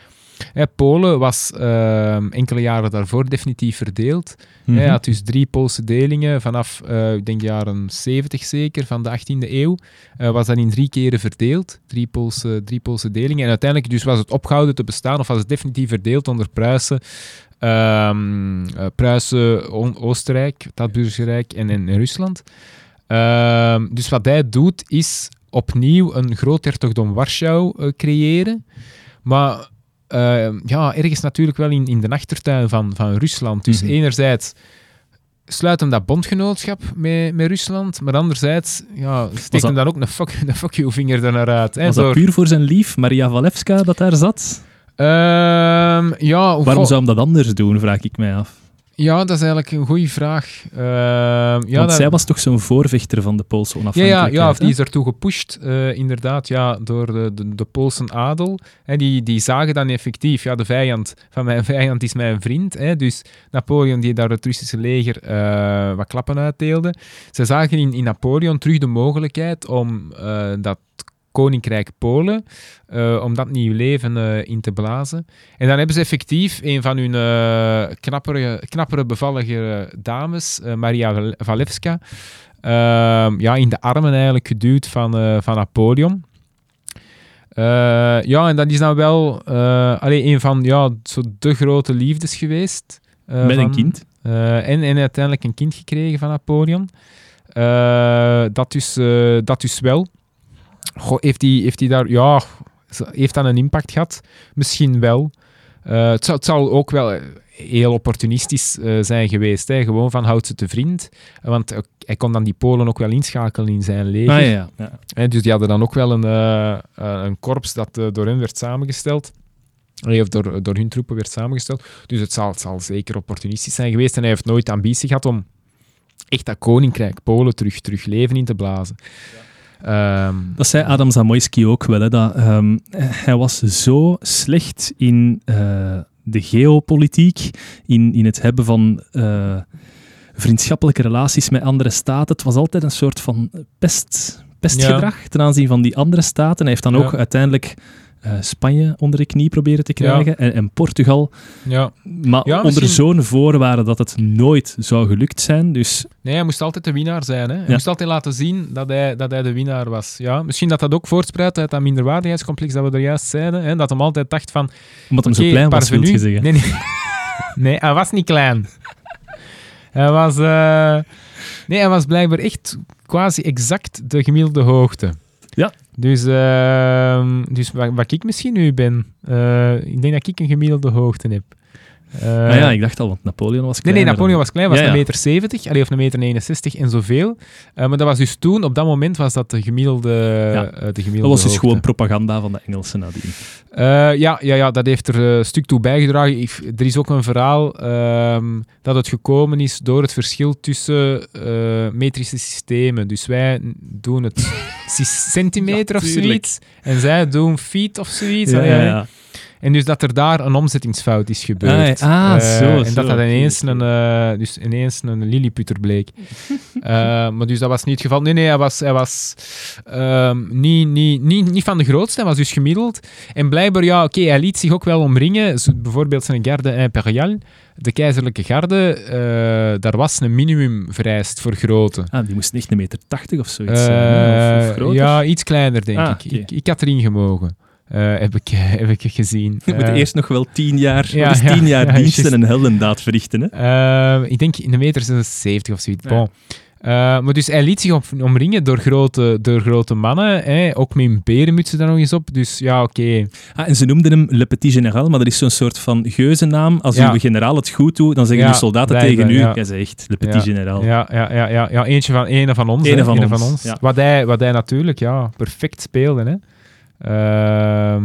Polen was ehm, enkele jaren daarvoor definitief verdeeld. Hij mhm. had dus drie Poolse delingen vanaf, uh, ik denk jaren 70 zeker, van de 18e eeuw. Uh, was dat in drie keren verdeeld, drie Poolse, drie Poolse delingen. En uiteindelijk dus was het opgehouden te bestaan, of was het definitief verdeeld onder Pruisen, um, Pruisen, Oostenrijk, het Habsburgerrijk en, en, Rusland. Ehm, dus wat hij doet, is opnieuw een groot hertogdom Warschau creëren. Maar uh, ja, ergens natuurlijk wel in, in de achtertuin van, van Rusland. Dus mm -hmm. enerzijds sluit hem dat bondgenootschap met, met Rusland, maar anderzijds ja, steekt hem dan ook een fuck, *laughs* een fuck you vinger er naar uit. Hè, was dat puur voor zijn lief, Maria Walewska, dat daar zat? Uh, ja, Waarom zou hem dat anders doen, vraag ik mij af. Ja, dat is eigenlijk een goede vraag. Uh, ja, Want zij was toch zo'n voorvechter van de Poolse onafhankelijkheid? Ja, ja, ja die is ertoe gepusht, uh, inderdaad, ja, door de, de, de Poolse adel. Hè, die, die zagen dan effectief, ja, de vijand van mijn *laughs* vijand is mijn vriend. Hè, dus Napoleon, die daar het Russische leger uh, wat klappen uitdeelde. Ze zagen in, in Napoleon terug de mogelijkheid om dat Koninkrijk Polen, uh, om dat nieuw leven uh, in te blazen. En dan hebben ze effectief een van hun uh, knappere, knappere, bevallige dames, Maria Walewska, ehm, ja, in de armen eigenlijk geduwd van, van Napoleon. ja, en dat is dan wel alleen een van ja, zo de grote liefdes geweest. Met van, een kind. en, en uiteindelijk een kind gekregen van Napoleon. dat, dus, dat dus wel. Goh, heeft hij heeft hij daar... Ja, heeft dat een impact gehad? Misschien wel. Uh, het, zou, het zal ook wel eh, heel opportunistisch uh, zijn geweest. Hè? Gewoon van houd ze te vriend. Want uh, hij kon dan die Polen ook wel inschakelen in zijn leger. Ah, ja, ja. dus die hadden dan ook wel een, uh, een korps dat door hen werd samengesteld. Of door, door hun troepen werd samengesteld. Dus het zal, het zal zeker opportunistisch zijn geweest. En hij heeft nooit ambitie gehad om echt dat koninkrijk Polen terug, terug leven in te blazen. Ja. Um, dat zei Adam Zamoyski ook wel. Hè, dat, um, hij was zo slecht in uh, de geopolitiek, in, in het hebben van uh, vriendschappelijke relaties met andere staten. Het was altijd een soort van pest, pestgedrag ja. ten aanzien van die andere staten. Hij heeft dan ook uiteindelijk uh, Spanje onder de knie proberen te krijgen ja. en, en, Portugal. Ja. Maar ja, onder misschien... zo'n voorwaarde dat het nooit zou gelukt zijn. Dus... Nee, hij moest altijd de winnaar zijn. Hè? Hij moest altijd laten zien dat hij, dat hij de winnaar was. Ja, misschien dat dat ook voortspreidt uit dat minderwaardigheidscomplex dat we er juist zeiden. Hè? Dat hem altijd dacht van... Omdat hem zo klein was, wil je zeggen. Nee, nee. *laughs* nee, hij was niet klein. hij was... Uh... Nee, hij was blijkbaar echt quasi exact de gemiddelde hoogte. Ja. Dus, uh, dus wat, wat, ik misschien nu ben, uh, ik denk dat ik een gemiddelde hoogte heb. Ah ja, ik dacht al, want Napoleon was klein. Nee, nee, Napoleon was klein, was ja, ja. een meter 70, allee, of een meter 69 en zoveel. Uh, maar dat was dus toen, op dat moment was dat de gemiddelde, ja. uh, de gemiddelde Dat was dus hoogte. gewoon propaganda van de Engelsen nadien. ja, ja, ja, dat heeft er een stuk toe bijgedragen. Er is ook een verhaal ehm, dat het gekomen is door het verschil tussen metrische systemen. Dus wij doen het *laughs* centimeter of zoiets, en zij doen feet of zoiets. Ja, ja, ja. En dus dat er daar een omzettingsfout is gebeurd. Ah, ah, Eh, zo, En zo, dat dat ineens, een, eh, dus ineens een lilliputter bleek. *laughs* Eh, maar dus dat was niet het geval. Nee, nee, hij was, hij was ehm, niet, niet, niet, niet van de grootste. Hij was dus gemiddeld. En blijkbaar, ja, oké, hij liet zich ook wel omringen. Zo, bijvoorbeeld zijn garde impériale, de keizerlijke garde, eh, daar was een minimum vereist voor grootte. Ah, die moest echt een meter tachtig of zoiets zijn, of, of ja, iets kleiner, denk Ah, ik. ik. Ik had erin gemogen. Eh, heb, ik, *laughs* heb ik gezien. Je moet Eh, eerst nog wel tien jaar, ja, is tien ja, jaar ja, dienst en een heldendaad verrichten. Hè? Eh, ik denk in de meter 76 of zoiets. Bon. Maar dus hij liet zich op- omringen door grote, door grote mannen. Hè, ook met een berenmutsen daar nog eens op. Dus ja, oké. Ah, en ze noemden hem Le Petit Général, maar dat is zo'n soort van geuzennaam. Als uw generaal het goed doet, dan zeggen uw soldaten tegen u, ja. jij zegt Le Petit Général. Ja, ja, ja, ja, ja, eentje van, ene van ons. Ene van ene ons, van ons. ja. Wat, hij, wat hij natuurlijk ja, perfect speelde. Hè. Ehm,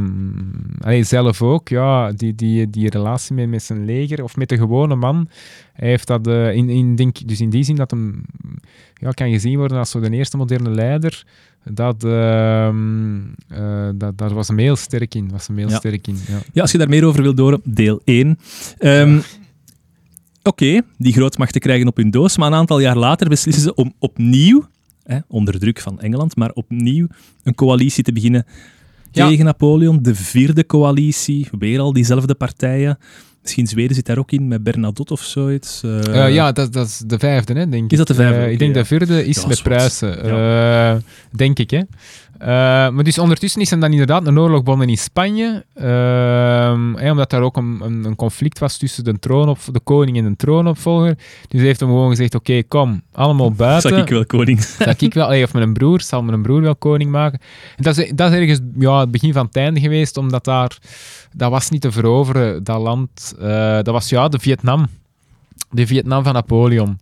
allee, zelf ook, ja, die, die, die relatie met, met zijn leger of met de gewone man. Hij heeft dat eh, in, in, denk, dus in die zin dat hem ja, kan gezien worden als zo de eerste moderne leider. Dat, eh, dat, daar was hem heel sterk in. Was hem heel Ja. sterk in ja. Ja, als je daar meer over wilt horen, deel 1. Ehm, Oké, die grootmachten krijgen op hun doos, maar een aantal jaar later beslissen ze om opnieuw, hè, onder druk van Engeland, maar opnieuw een coalitie te beginnen Ja. tegen Napoleon. De vierde coalitie, weer al diezelfde partijen. Misschien Zweden zit daar ook in, met Bernadotte of zoiets. Eh, ja, dat, dat is de vijfde, hè, denk ik. Is dat de vijfde? Eh, ik denk ja. de vierde is Ja, met. Pruisen. Denk ik, hè. Eh, maar dus ondertussen is er dan inderdaad een oorlog begonnen in Spanje. Ehm, omdat daar ook een, een, een conflict was tussen de, troonop, de koning en de troonopvolger. Dus heeft hem gewoon gezegd, oké, kom, allemaal buiten. *laughs* Zag ik wel, koning. Dat ik wel, allee, of mijn broer, zal mijn broer wel koning maken. En dat, is, dat is ergens ja, het begin van het einde geweest, omdat daar, dat was niet te veroveren, dat land. Eh, dat was ja, de Vietnam. De Vietnam van Napoleon.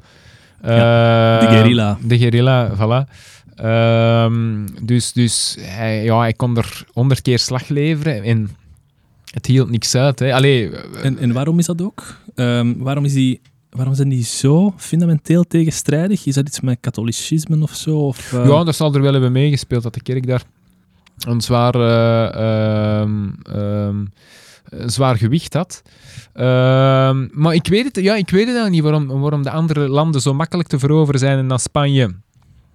de Eh, guerrilla. De guerrilla, voilà. Ehm, dus dus hij, ja, hij kon er honderd keer slag leveren en het hield niks uit. Hè. Allee, eh, En, en waarom is dat ook? Ehm, waarom, is die, waarom zijn die zo fundamenteel tegenstrijdig? Is dat iets met katholicisme of zo? Of, eh, Ja, dat zal er wel hebben meegespeeld dat de kerk daar een zwaar, een zwaar gewicht had. Maar ik weet het, ja, ik weet het niet waarom, waarom de andere landen zo makkelijk te veroveren zijn en dan Spanje.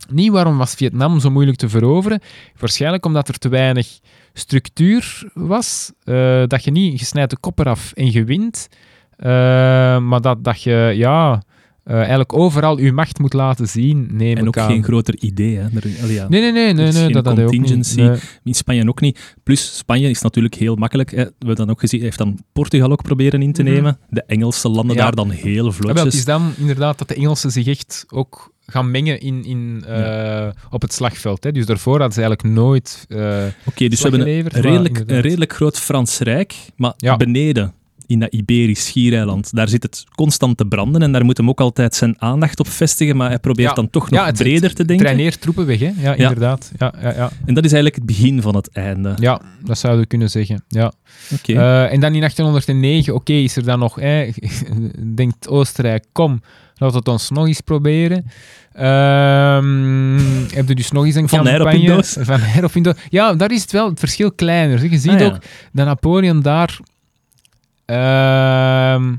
Niet waarom was Vietnam zo moeilijk te veroveren. Waarschijnlijk omdat er te weinig structuur was. eh, dat je niet, je snijdt de kop eraf en je wint. eh, maar dat, dat je ja, eh, eigenlijk overal je macht moet laten zien, neem en ook aan. geen groter idee. Hè? Er- allee, ja. Nee, nee, nee, nee, nee dat hij ook niet. contingency. Nee. In Spanje ook niet. Plus, Spanje is natuurlijk heel makkelijk. Hè. We hebben dan ook gezien, hij heeft dan Portugal ook proberen in te Mhm. nemen. De Engelse landen Ja. daar dan heel Ja, wel, vlotjes. het is dan inderdaad dat de Engelsen zich echt ook gaan mengen in, in, eh, op het slagveld. Hè. Dus daarvoor hadden ze eigenlijk nooit... eh, Oké, dus we slag hebben een redelijk, een redelijk groot Frans Rijk, maar Ja. beneden in dat Iberisch schiereiland, daar zit het constant te branden en daar moet hem ook altijd zijn aandacht op vestigen, maar hij probeert Ja. dan toch nog het- breder te denken. traineert troepen weg, hè. Ja, inderdaad. Ja, ja, ja. En dat is eigenlijk het begin van het einde. ja, dat zouden we kunnen zeggen. Ja. Oké. Eh, en dan in 1809, oké, is er dan nog... Hè, *laughs* denkt Oostenrijk, kom, laten we het ons nog eens proberen. Ehm *laughs* heb je dus nog eens een Van campagne... *laughs* Van Eyre op in doos. Ja, daar is het wel het verschil kleiner. Je ziet Ah, ja. ook dat Napoleon daar... ehm,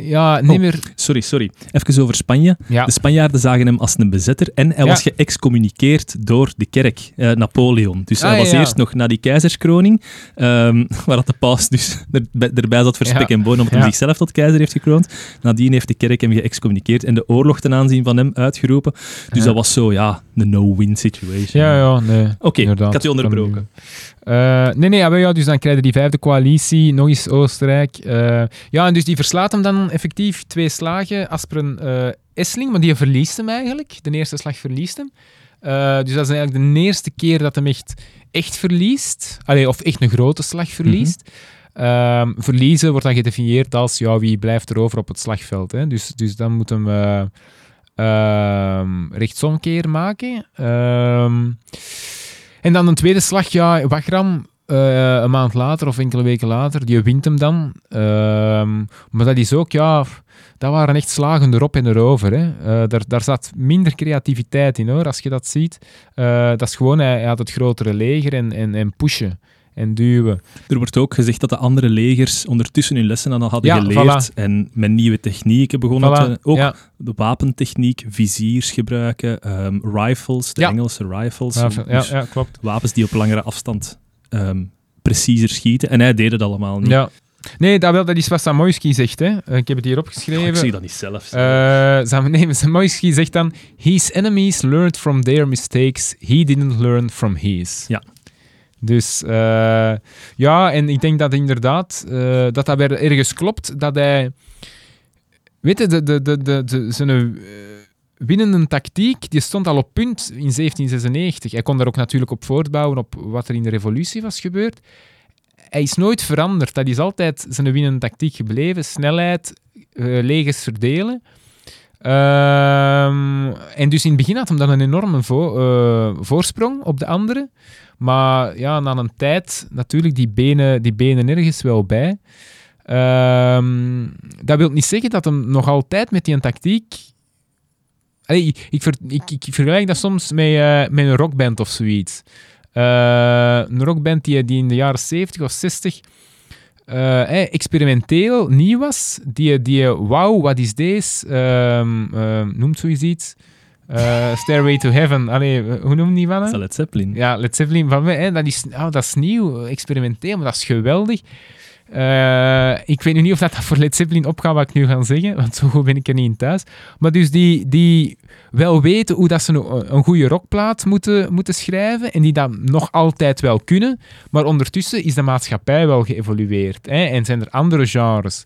ja, niet Oh. meer... Sorry, sorry. Even over Spanje. Ja, De Spanjaarden zagen hem als een bezetter en hij Ja. was geëxcommuniceerd door de kerk, eh, Napoleon. Dus hij Ah, was ja. eerst nog na die keizerskroning, ehm, *laughs* waar dat de paus dus *laughs* er, erbij zat voor spek en bonen, omdat hij zichzelf tot keizer heeft gekroond. Nadien heeft de kerk hem geëxcommuniceerd en de oorlog ten aanzien van hem uitgeroepen. Dus dat was zo, ja, een no-win situation. ja, ja, nee. Oké, ik had je onderbroken. Eh, nee, nee, maar ja, dus dan krijg je die vijfde coalitie, nog eens Oostenrijk. Eh, ja, en dus die verslaat hem dan effectief twee slagen. Asperen eh Essling, maar die verliest hem eigenlijk. De eerste slag verliest hem. Dus dat is eigenlijk de eerste keer dat hem echt, echt verliest. Allee, of echt een grote slag verliest. Ehm, verliezen wordt dan gedefinieerd als ja, wie blijft er over op het slagveld. Hè? Dus, dus dan moet hem rechtsomkeer maken. Ehm, en dan een tweede slag, ja, Wagram, eh, een maand later of enkele weken later, die wint hem dan. Ehm, maar dat is ook, ja, dat waren echt slagen erop en erover. Hè. Eh, daar, daar zat minder creativiteit in, hoor, als je dat ziet. Eh, dat is gewoon, hij, hij had het grotere leger en, en, en pushen. En duwen. Er wordt ook gezegd dat de andere legers ondertussen hun lessen al hadden Ja, geleerd voilà. en met nieuwe technieken begonnen Voilà, te... Ook ja. de wapentechniek, viziers gebruiken, ehm, rifles, de Ja. Engelse rifles. Ja, ja, dus ja, klopt. Wapens die op langere afstand ehm, preciezer schieten. En hij deed het allemaal niet. Ja. Nee, dat, wel, dat is wat Samoyski zegt. Hè. Eh, Ik heb het hier Oh, opgeschreven. ik zie dat niet zelf. Sam- nee, Samoyski zegt dan: His enemies learned from their mistakes. He didn't learn from his. Ja. Dus eh, ja, en ik denk dat inderdaad eh, dat dat ergens klopt. Dat hij. Weet je, de, de, de, de, zijn eh, winnende tactiek die stond al op punt in 1796. Hij kon daar ook natuurlijk op voortbouwen op wat er in de revolutie was gebeurd. Hij is nooit veranderd. Dat is altijd zijn winnende tactiek gebleven. Snelheid, legers verdelen. Ehm, en dus in het begin had hem dan een enorme vo- voorsprong op de anderen. Maar ja, na een tijd natuurlijk die benen, die benen ergens wel bij. Ehm, dat wil niet zeggen dat hem nog altijd met die tactiek... Ik, ik, ik, vergelijk dat soms met, eh, met een rockband of zoiets. Eh, een rockband die, die in de jaren 70 of 60 eh, experimenteel nieuw was. Die, die wauw, wat is deze? Ehm, ehm, noemt zoiets iets? Eh, Stairway to Heaven. Allee, hoe noemen die van? Dat hè? is Led Zeppelin. Ja, Led Zeppelin van mij, hè, dat, is, oh, dat is nieuw, experimenteel, maar dat is geweldig. Eh, ik weet nu niet of dat, dat voor Led Zeppelin opgaat wat ik nu ga zeggen, want zo goed ben ik er niet in thuis. Maar dus die, die wel weten hoe dat ze een, een goede rockplaat moeten, moeten schrijven en die dat nog altijd wel kunnen, maar ondertussen is de maatschappij wel geëvolueerd hè, en zijn er andere genres.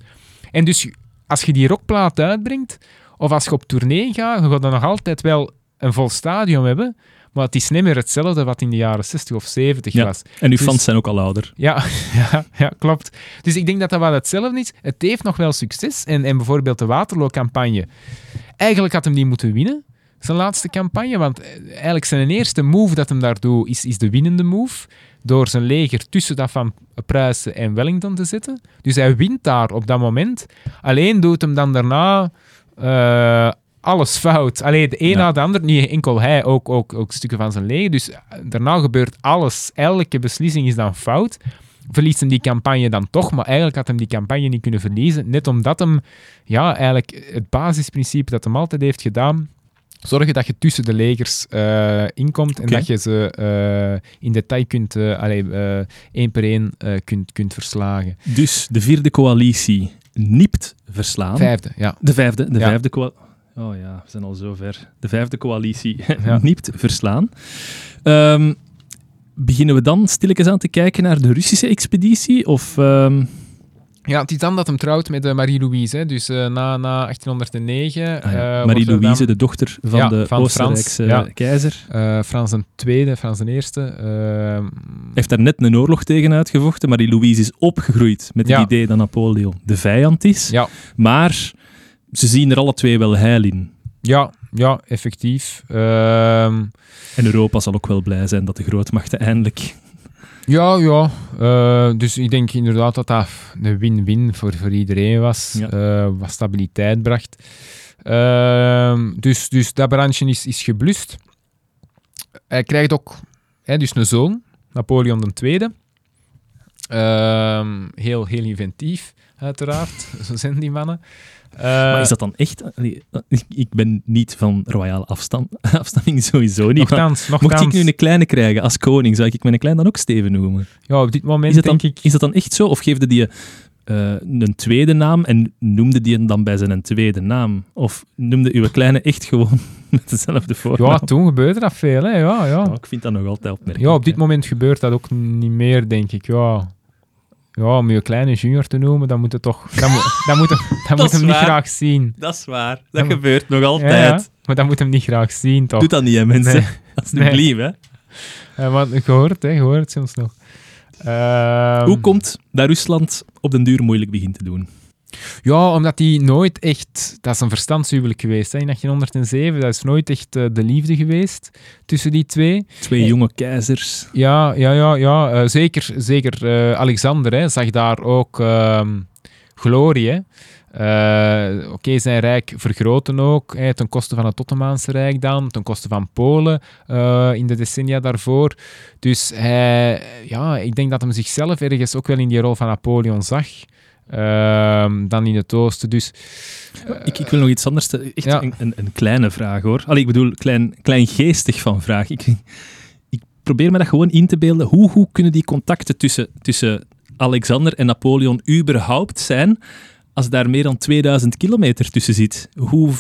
En dus als je die rockplaat uitbrengt, of als je op tournee gaat, je gaat dan nog altijd wel een vol stadion hebben, maar het is niet meer hetzelfde wat in de jaren 60 of 70 Ja. was. En uw Dus- fans zijn ook al ouder. Ja, *laughs* ja, ja, klopt. Dus ik denk dat dat wel hetzelfde is. Het heeft nog wel succes. En, en bijvoorbeeld de Waterloo-campagne. Eigenlijk had hem die moeten winnen, zijn laatste campagne. Want eh, eigenlijk zijn eerste move dat hem daar doet, is, is de winnende move. Door zijn leger tussen dat van Pruisen en Wellington te zetten. Dus hij wint daar op dat moment. Alleen doet hem dan daarna eh, alles fout. Alleen de een Ja. na de ander, niet enkel hij, ook, ook, ook stukken van zijn leger. Dus eh, daarna gebeurt alles. Elke beslissing is dan fout. Verliest hem die campagne dan toch, maar eigenlijk had hem die campagne niet kunnen verliezen. Net omdat hem, ja, eigenlijk het basisprincipe dat hem altijd heeft gedaan. Zorgen dat je tussen de legers eh, inkomt en dat je ze in detail kunt, eh allee, één per één kunt, kunt verslagen. Dus de vierde coalitie nipt verslaan. Vijfde, ja. De vijfde, de Ja. vijfde coalitie. Oh ja, we zijn al zo ver. De vijfde coalitie *laughs* Ja. verslaan. Ehm, beginnen we dan stilletjes aan te kijken naar de Russische expeditie? Of, ehm, Ja, het is dan dat hem trouwt met eh, Marie-Louise. hè. Dus eh, na, na 1809... ah ja, eh, Marie-Louise, dan, de dochter van Ja, de van Oostenrijkse Frans, ja. keizer, eh, Frans II, Frans I. eh, heeft daar net een oorlog tegen uitgevochten. Marie-Louise is opgegroeid met het idee dat Napoleon de vijand is. ja, Maar ze zien er alle twee wel heil in. ja, ja, effectief. Ehm, En Europa zal ook wel blij zijn dat de grootmachten eindelijk... ja, ja. eh, dus ik denk inderdaad dat dat een win-win voor, voor iedereen was. Ja. eh, wat stabiliteit bracht. Ehm, dus, dus dat brandje is, is geblust. Hij krijgt ook hè, dus een zoon, Napoleon II. Ehm, heel, heel inventief, uiteraard. *laughs* Zo zijn die mannen. Eh, maar is dat dan echt... Allee, ik- ben niet van royale afstam, *laughs* afstamming, sowieso niet. Nochtans, Mocht ik nu een kleine krijgen als koning, zou ik mijn klein dan ook Steven noemen? Ja, op dit moment Is dat, dan, denk ik... is dat dan echt zo? Of geefde die eh, een tweede naam en noemde die hem dan bij zijn tweede naam? Of noemde uw kleine echt gewoon *laughs* met dezelfde voornaam? Ja, toen gebeurde dat veel, hè. Ja, ja. Ja, ik vind dat nog altijd opmerkelijk. Ja, op dit hè. moment gebeurt dat ook niet meer, denk ik. Ja, ja om je kleine junior te noemen, dan moet het toch... Dan moet, *laughs* dan moet hem, dan moet hem niet graag zien. Dat is waar. Dat gebeurt nog altijd. ja, maar dan moet hem niet graag zien, toch? Doe dat niet, hè, mensen. Nee. *laughs* Alsjeblieft, hè. Ja, maar je hoort, hè. Je hoort soms nog. Ehm, Hoe komt dat Rusland op den duur moeilijk begint te doen? Ja, omdat die nooit echt... Dat is een verstandshuwelijk geweest, hè, in 1807. Dat is nooit echt eh, de liefde geweest tussen die twee. Twee Eh, jonge keizers. Ja, ja, ja, ja. eh, zeker zeker Alexander hè, zag daar ook ehm, glorie. hè. Oké, zijn rijk vergroten ook, hè, ten koste van het Ottomaanse Rijk dan, ten koste van Polen in de decennia daarvoor. Dus hij, ja, ik denk dat hij zichzelf ergens ook wel in die rol van Napoleon zag. Ehm, dan in het oosten. Dus Ik, ik wil nog iets anders. Echt Ja. een, een, een kleine vraag hoor. Allee, ik bedoel, klein, klein geestig van vraag. Ik, ik probeer me dat gewoon in te beelden. Hoe, hoe kunnen die contacten tussen, tussen Alexander en Napoleon überhaupt zijn als daar meer dan 2000 kilometer tussen zit? Hoe,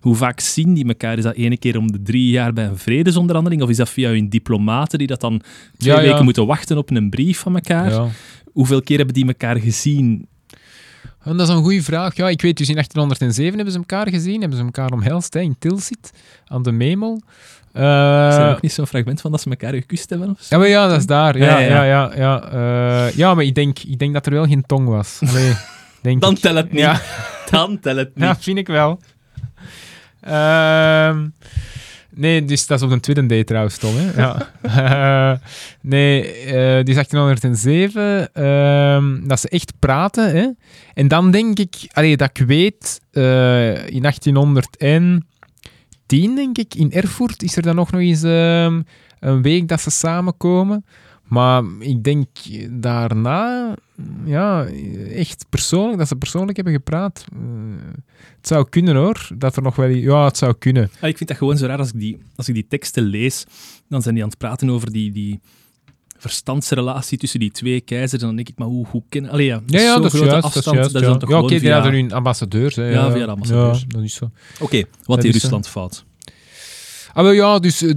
hoe vaak zien die elkaar? Is dat ene keer om de drie jaar bij een vredesonderhandeling? Of is dat via hun diplomaten die dat dan twee Ja, ja. weken moeten wachten op een brief van elkaar? Hoeveel keer hebben die elkaar gezien? En dat is een goede vraag. Ja, ik weet dus in 1807 hebben ze elkaar gezien, hebben ze elkaar omhelst hè, in Tilsit, aan de Memel. Is er ook niet zo'n fragment van dat ze elkaar gekust hebben? Of zo? ja, maar ja, dat is daar. Ja, Ja, ja, ja. ja. Ja, Eh, ja maar ik denk, ik denk dat er wel geen tong was. Allee, *laughs* denk Dan tel het niet. Ja, Dan tel het *laughs* niet. ja, vind ik wel. Ehm, nee, dus dat is op de tweede date trouwens, Tom. Hè? Ja. *laughs* Nee, eh die is 1807, ehm, dat ze echt praten. Hè? En dan denk ik, allee, dat ik weet, eh, in 1810, denk ik, in Erfurt is er dan nog nog eens ehm, een week dat ze samenkomen. Maar ik denk daarna, ja, echt persoonlijk, dat ze persoonlijk hebben gepraat. Eh, het zou kunnen hoor, dat er nog wel... Ja, het zou kunnen. Ah, ik vind dat gewoon zo raar als ik die, als ik die teksten lees. Dan zijn die aan het praten over die, die verstandsrelatie tussen die twee keizers. En dan denk ik, maar hoe, hoe kennen... Allee, ja, Ja, ja, dat is. Dat afstand. juist dat is ja, oké, die hadden hun ambassadeurs. Hè, Ja, via de ambassadeurs. Ja, dat is zo. Oké, wat Dat deed zo. Rusland fout? Ah, wel, ja, dus eh,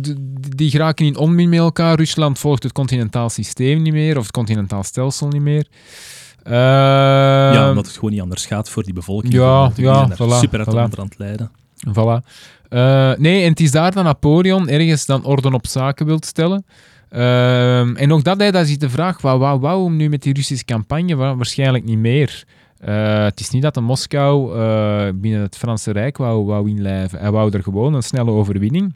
die geraken in onmin met elkaar. Rusland volgt het continentaal systeem niet meer, of het continentaal stelsel niet meer. ja, ja, omdat het gewoon niet anders gaat voor die bevolking. Ehm, ja, ja, daar voilà, super uit voilà. aan het lijden. Voilà. Eh, nee, en het is daar dat Napoleon ergens dan orde op zaken wilt stellen. Ehm, en ook dat, hè, dat is de vraag, wat wou wou hem nu met die Russische campagne? Wa- Waarschijnlijk niet meer. Eh, het is niet dat de Moskou binnen het Franse Rijk wou, wou inlijven. Hij wou er gewoon een snelle overwinning.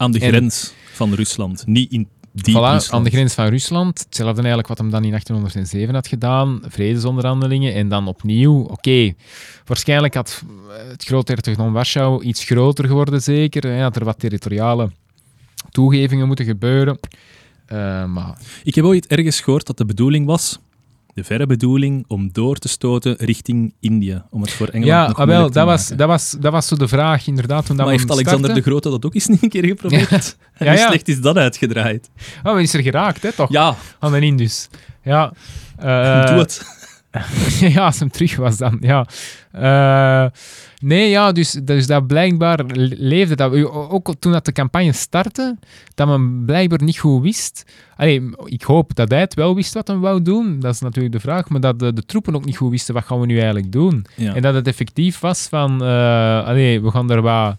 Aan de En- grens van Rusland, niet in diep Voilà, Rusland. aan de grens van Rusland. Hetzelfde eigenlijk wat hem dan in 1807 had gedaan. Vredesonderhandelingen. En dan opnieuw, oké, waarschijnlijk had eh, het groothertogdom Warschau iets groter geworden, zeker. Hij had er wat territoriale toegevingen moeten gebeuren. Eh, maar Ik heb ooit ergens gehoord dat de bedoeling was, de verre bedoeling, om door te stoten richting India. Om het voor Engeland ja, nog ah, wel, te dat, was, dat, was, dat was zo de vraag, inderdaad. Toen dat maar we heeft Alexander de Grote dat ook eens *laughs* een keer geprobeerd? En Ja, hoe slecht is dat uitgedraaid? Oh, maar die is er geraakt, hè, toch? Ja, Aan de Indus. Ja. Eh, doe het. *laughs* ja, als hem terug was dan, ja. Eh, nee, ja, dus, dus dat blijkbaar le- leefde dat. Ook toen dat de campagne startte, dat men blijkbaar niet goed wist. Allee, ik hoop dat hij het wel wist wat hij wou doen. Dat is natuurlijk de vraag. Maar dat de, de troepen ook niet goed wisten, wat gaan we nu eigenlijk doen? Ja. En dat het effectief was van, eh allee, we gaan er wat,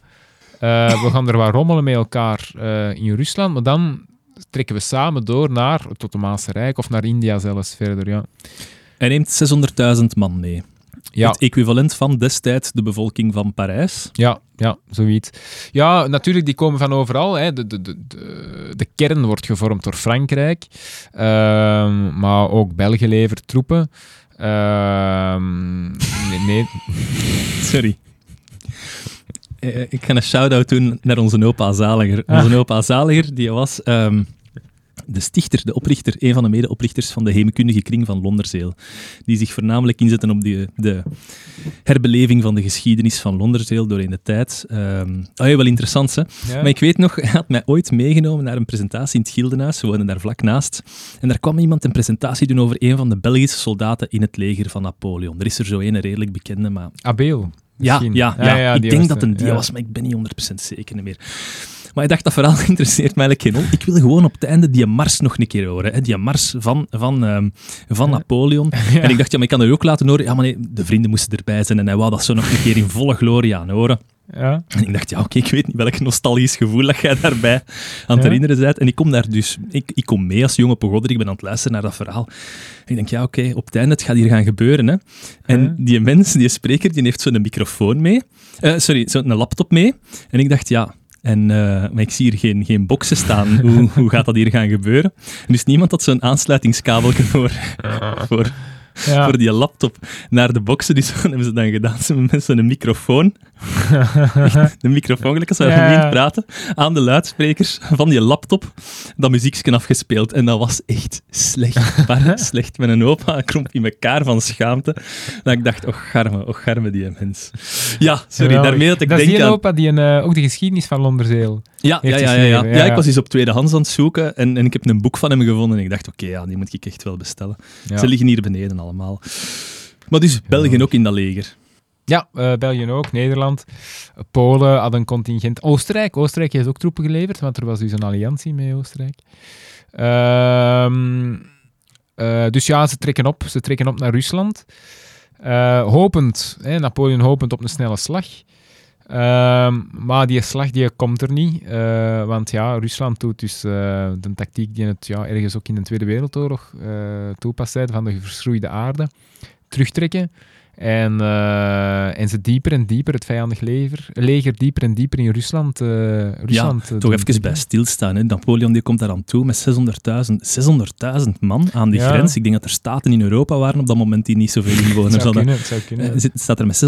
eh, we gaan er wat rommelen met elkaar eh, in Rusland, maar dan trekken we samen door naar het Ottomaanse Rijk of naar India zelfs verder, ja. Hij neemt 600.000 man mee. Ja, Het equivalent van destijds de bevolking van Parijs. ja, ja, zoiets. Ja, natuurlijk, die komen van overal. Hè. De, de, de, de, de kern wordt gevormd door Frankrijk, Ehm, maar ook België levert troepen. Ehm, nee, nee, *laughs* Sorry. Eh, ik ga een shout-out doen naar onze opa Zaliger. Ah. Onze opa Zaliger, die was ehm, de stichter, de oprichter, een van de medeoprichters van de heemkundige kring van Londerzeel. Die zich voornamelijk inzetten op de, de herbeleving van de geschiedenis van Londerzeel doorheen de tijd. Oh ja, wel interessant, hè? ja. Maar ik weet nog, hij had mij ooit meegenomen naar een presentatie in het Gildenhuis. We woonden daar vlak naast. En daar kwam iemand een presentatie doen over een van de Belgische soldaten in het leger van Napoleon. Er is er zo een redelijk bekende, maar Abel. ja, ja, ja, ik denk dat een die ja. was, maar ik ben niet 100% zeker meer. Maar ik dacht, dat verhaal *laughs* interesseert mij eigenlijk geen. Ik wil gewoon op het einde die mars nog een keer horen. Hè? Die mars van, van, ehm, van Napoleon. *laughs* En ik dacht, ja, maar ik kan er ook laten horen. Ja, maar nee, de vrienden moesten erbij zijn en hij wou dat zo nog een keer in volle glorie aan horen. Ja. En ik dacht, ja, oké, ik weet niet welk nostalgisch gevoel dat jij daarbij aan het Ja. herinneren bent. En ik kom daar dus, ik, ik kom mee als jonge pogodder, ik ben aan het luisteren naar dat verhaal. En ik denk, ja, oké, op het einde, het gaat hier gaan gebeuren. Hè. En Ja. die mens, die spreker, die heeft zo'n microfoon mee. Eh, sorry, zo'n laptop mee. En ik dacht, ja, en, eh, maar ik zie hier geen, geen boxen staan. Hoe, hoe gaat dat hier gaan gebeuren? En dus niemand had zo'n aansluitingskabel voor, *laughs* voor, Ja. voor die laptop naar de boxen. Dus *laughs* wat hebben ze dan gedaan? Ze hebben mensen een microfoon, *laughs* de microfoon, gelijk als we Ja. praten, aan de luidsprekers van die laptop, dat muziekje afgespeeld. En dat was echt slecht. *laughs* Maar slecht. Met een opa kromp in elkaar van schaamte. Dat ik dacht, och garme, och garme die mens. Ja, sorry, daarmee dat ik dat is denk die aan... opa die een, eh, ook de geschiedenis van Londerzeel. Ja, ja, ja, ja, ja. ja, ik was eens op tweedehands aan het zoeken en, en ik heb een boek van hem gevonden en ik dacht, oké, ja, die moet ik echt wel bestellen. Ze liggen hier beneden allemaal. Maar dus België ook in dat leger. ja eh, België ook, Nederland. Polen had een contingent. Oostenrijk, Oostenrijk heeft ook troepen geleverd, want er was dus een alliantie met Oostenrijk. Ehm, eh, dus ja, ze trekken op. Ze trekken op naar Rusland. Eh, hopend, hè, Napoleon hopend op een snelle slag. Ehm, maar die slag die komt er niet. eh, want ja, Rusland doet dus eh, de tactiek die het ja, ergens ook in de Tweede Wereldoorlog uh, toepast van de verschroeide aarde. Terugtrekken. En, uh, en ze dieper en dieper het vijandig leger, leger dieper en dieper in Rusland. Uh, Rusland ja, toch even bij stilstaan. Hè. Napoleon die komt daar aan toe met 600.000 600 man aan die ja. grens. Ik denk dat er staten in Europa waren op dat moment die niet zoveel inwoners zou hadden. Kunnen, het zou kunnen. Uh, staat er met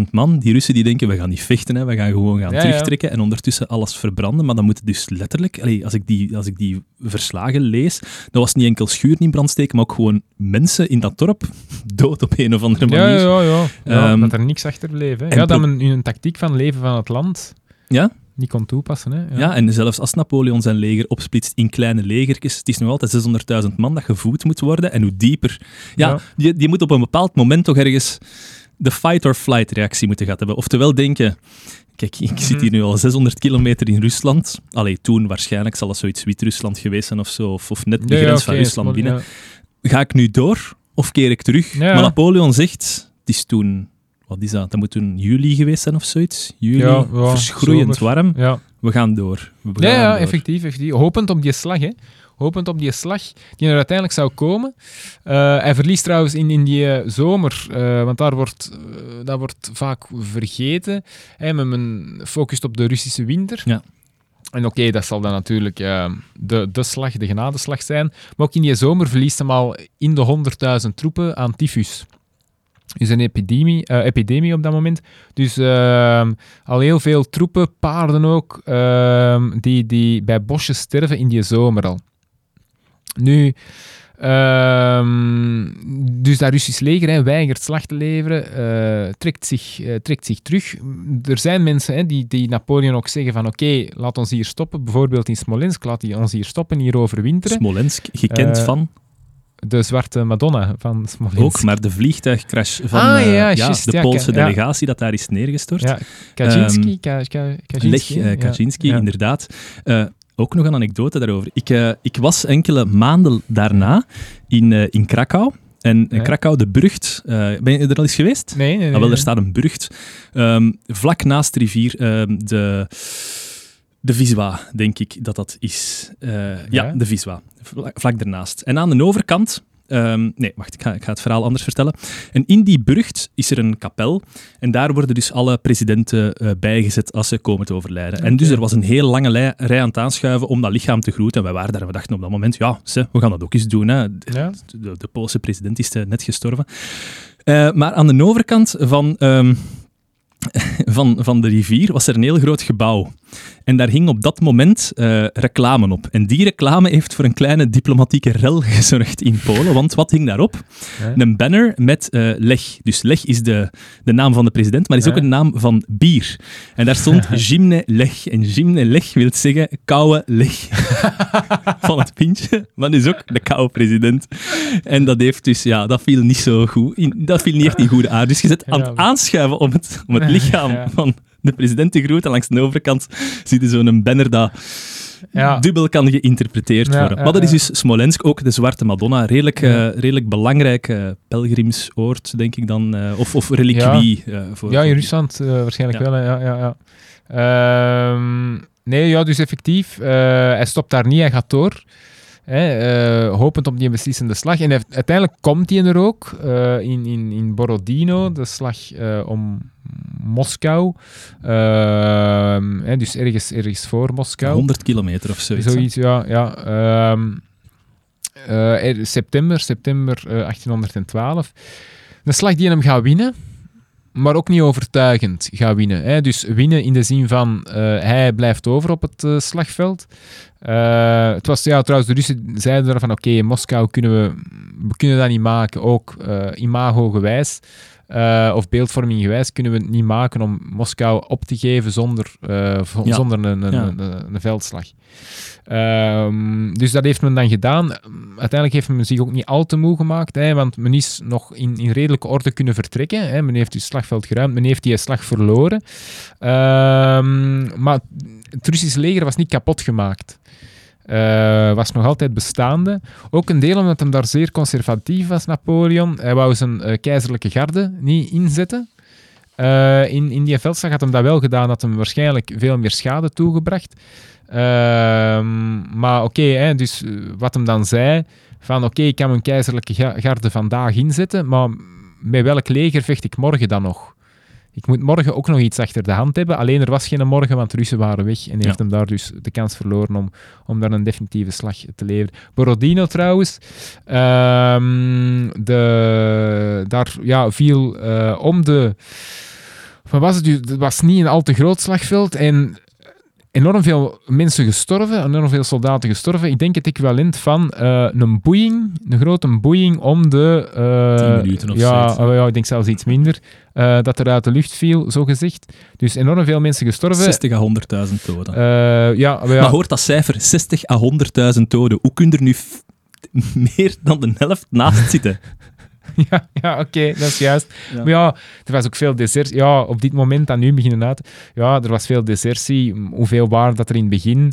600.000 man. Die Russen die denken, we gaan niet vechten, hè. we gaan gewoon gaan Ja, terugtrekken en ondertussen alles verbranden. Maar dan moet het dus letterlijk, als, ik die, als ik die verslagen lees, dat was niet enkel schuur in brand steken, maar ook gewoon mensen in dat dorp *laughs* dood op een of andere manier. Ja, ja, ja. ja Ehm, dat er niks achter bleef. Hè. Ja, dat men hun tactiek van leven van het land Ja? niet kon toepassen. Hè. Ja. en zelfs als Napoleon zijn leger opsplitst in kleine legertjes, het is nog altijd 600.000 man dat gevoed moet worden. En hoe dieper... Ja, Ja. Die, die moet op een bepaald moment toch ergens de fight-or-flight reactie moeten gehad hebben. Oftewel denken... Kijk, ik zit hier nu al 600 kilometer in Rusland. Allee, toen waarschijnlijk zal dat zoiets Wit-Rusland geweest zijn of zo. Of, of net de Ja, ja, grens van Rusland binnen. ja. Ga ik nu door of keer ik terug? Ja. Maar Napoleon zegt... Het is toen... Wat is dat? Dat moet toen juli geweest zijn of zoiets. Juli, Ja, ja, verschroeiend zomer. warm. Ja, We gaan door. We ja, gaan ja door. effectief, effectief. Hopend op die slag, hè. Hopend op die slag die er uiteindelijk zou komen. Eh, hij verliest trouwens in, in die eh, zomer, eh, want daar wordt, dat wordt vaak vergeten. Hè, men, focust op de Russische winter. Ja. En oké, dat zal dan natuurlijk de, de slag, de genadeslag zijn. Maar ook in die zomer verliest hem al in de 100.000 troepen aan tyfus. Dus een epidemie, eh, epidemie op dat moment. Dus ehm, al heel veel troepen, paarden ook, ehm, die, die bij bosjes sterven in die zomer al. Nu, ehm, dus dat Russisch leger hè, weigert slag te leveren, eh, trekt, zich, eh, trekt zich terug. Er zijn mensen hè, die, die Napoleon ook zeggen van oké, laat ons hier stoppen. Bijvoorbeeld in Smolensk, laat hij ons hier stoppen, hier overwinteren. Smolensk, gekend van De zwarte Madonna van Smolensk. ook, maar de vliegtuigcrash van Ah, eh, ja, ja, juist, de Poolse ja. delegatie dat daar is neergestort. Ja, Kaczynski, Ka- Ka- Kaczynski, Lech eh, inderdaad. Eh, ook nog een anekdote daarover. Ik, eh, ik was enkele maanden daarna in, eh, in Krakau. En eh, Ja. Krakau, de eh, ben je er al eens geweest? Nee, nee, nee. Ah, wel, nee. er staat een burcht ehm, vlak naast de rivier, ehm, de, de Viswa, denk ik dat dat is. Eh, ja. Ja. de Viswa, vlak, daarnaast. En aan de overkant, ehm, nee, wacht, ik ga, ik ga het verhaal anders vertellen. En in die burcht is er een kapel en daar worden dus alle presidenten eh, bijgezet als ze komen te overlijden. En dus er was een hele lange lij- rij aan het aanschuiven om dat lichaam te groeten. En wij waren daar en we dachten op dat moment, ja, ze, we gaan dat ook eens doen. Hè. Ja. De, de Poolse president is eh, net gestorven. Maar aan de overkant van, ehm, van, van de rivier was er een heel groot gebouw. En daar hing op dat moment eh, reclame op. En die reclame heeft voor een kleine diplomatieke rel *laughs* gezorgd in Polen. Want wat hing daarop? Ja. Een banner met eh Lech. Dus Lech is de, de naam van de president, maar is ook een naam van bier. En daar stond *laughs* Zimne Lech. En Zimne Lech wil zeggen koude Lech. *laughs* van het pintje, maar is ook de koude president. En dat heeft dus, ja, dat viel niet zo goed. In, dat viel niet echt in goede aarde. Dus je zit aan het aanschuiven om het, om het lichaam Ja. van de president te groeten. En langs de overkant zie je zo'n banner dat Ja. dubbel kan geïnterpreteerd Ja, worden. maar dat is dus Smolensk, ook de Zwarte Madonna. Redelijk, eh, redelijk belangrijk eh, pelgrimsoord, denk ik dan. eh, of, of reliquie. voor, Ja, in Rusland waarschijnlijk wel. hè. Ja, ja, ja. Ehm, nee, ja, dus effectief. hij stopt daar niet, hij gaat door. Hè, eh, hopend op die beslissende slag. En uiteindelijk komt hij er ook in, in, in Borodino, de slag om Moskou. Ehm, hè, dus ergens, ergens voor Moskou. 100 kilometer of zoiets. hè. Zoiets, ja. ja. Ehm, eh, er- september, september eh, 1812. Een slag die hem gaat winnen, maar ook niet overtuigend gaat winnen. Hè. Dus winnen in de zin van eh, hij blijft over op het eh, slagveld. Eh, het was, ja, trouwens, de Russen zeiden er van oké, in Moskou kunnen we, we kunnen dat niet maken, ook eh imago-gewijs. Eh, of beeldvorming gewijs kunnen we het niet maken om Moskou op te geven zonder, eh, Ja. zonder een, een, Ja. een, een- een veldslag. Ehm, dus dat heeft men dan gedaan. Uiteindelijk heeft men zich ook niet al te moe gemaakt, hè, want men is nog in, in redelijke orde kunnen vertrekken. Hè. Men heeft het slagveld geruimd, men heeft die slag verloren. Ehm, maar het Russische leger was niet kapot gemaakt. Eh, was nog altijd bestaande. Ook een deel omdat hem daar zeer conservatief was, Napoleon. Hij wou zijn eh, keizerlijke garde niet inzetten. Eh, in, die veldslag had hem dat wel gedaan, had hem waarschijnlijk veel meer schade toegebracht. Ehm, maar oké, dus wat hem dan zei, van oké, ik kan mijn keizerlijke ga- garde vandaag inzetten, maar met welk leger vecht ik morgen dan nog? Ik moet morgen ook nog iets achter de hand hebben. Alleen er was geen morgen, want de Russen waren weg. En Ja. heeft hem daar dus de kans verloren om, om daar een definitieve slag te leveren. Borodino trouwens, ehm, de, daar ja, viel eh, om de... Wat was het? Het was niet een al te groot slagveld en enorm veel mensen gestorven, enorm veel soldaten gestorven. Ik denk het equivalent van eh, een boeing, een grote boeing om de... eh, Tien minuten of ja, zoiets. oh ja, ik denk zelfs iets minder. eh, dat er uit de lucht viel, zo gezegd. Dus enorm veel mensen gestorven. 60 à 100.000 doden. Eh, ja, maar ja, Maar hoort dat cijfer, 60 à 100.000 doden. Hoe kun je er nu meer dan de helft naast zitten? *laughs* *laughs* ja, ja oké, dat is juist. Ja. Maar ja, er was ook veel desertie. Ja, op dit moment, dan nu beginnen uit. Ja, er was veel desertie. Hoeveel waren dat er in het begin?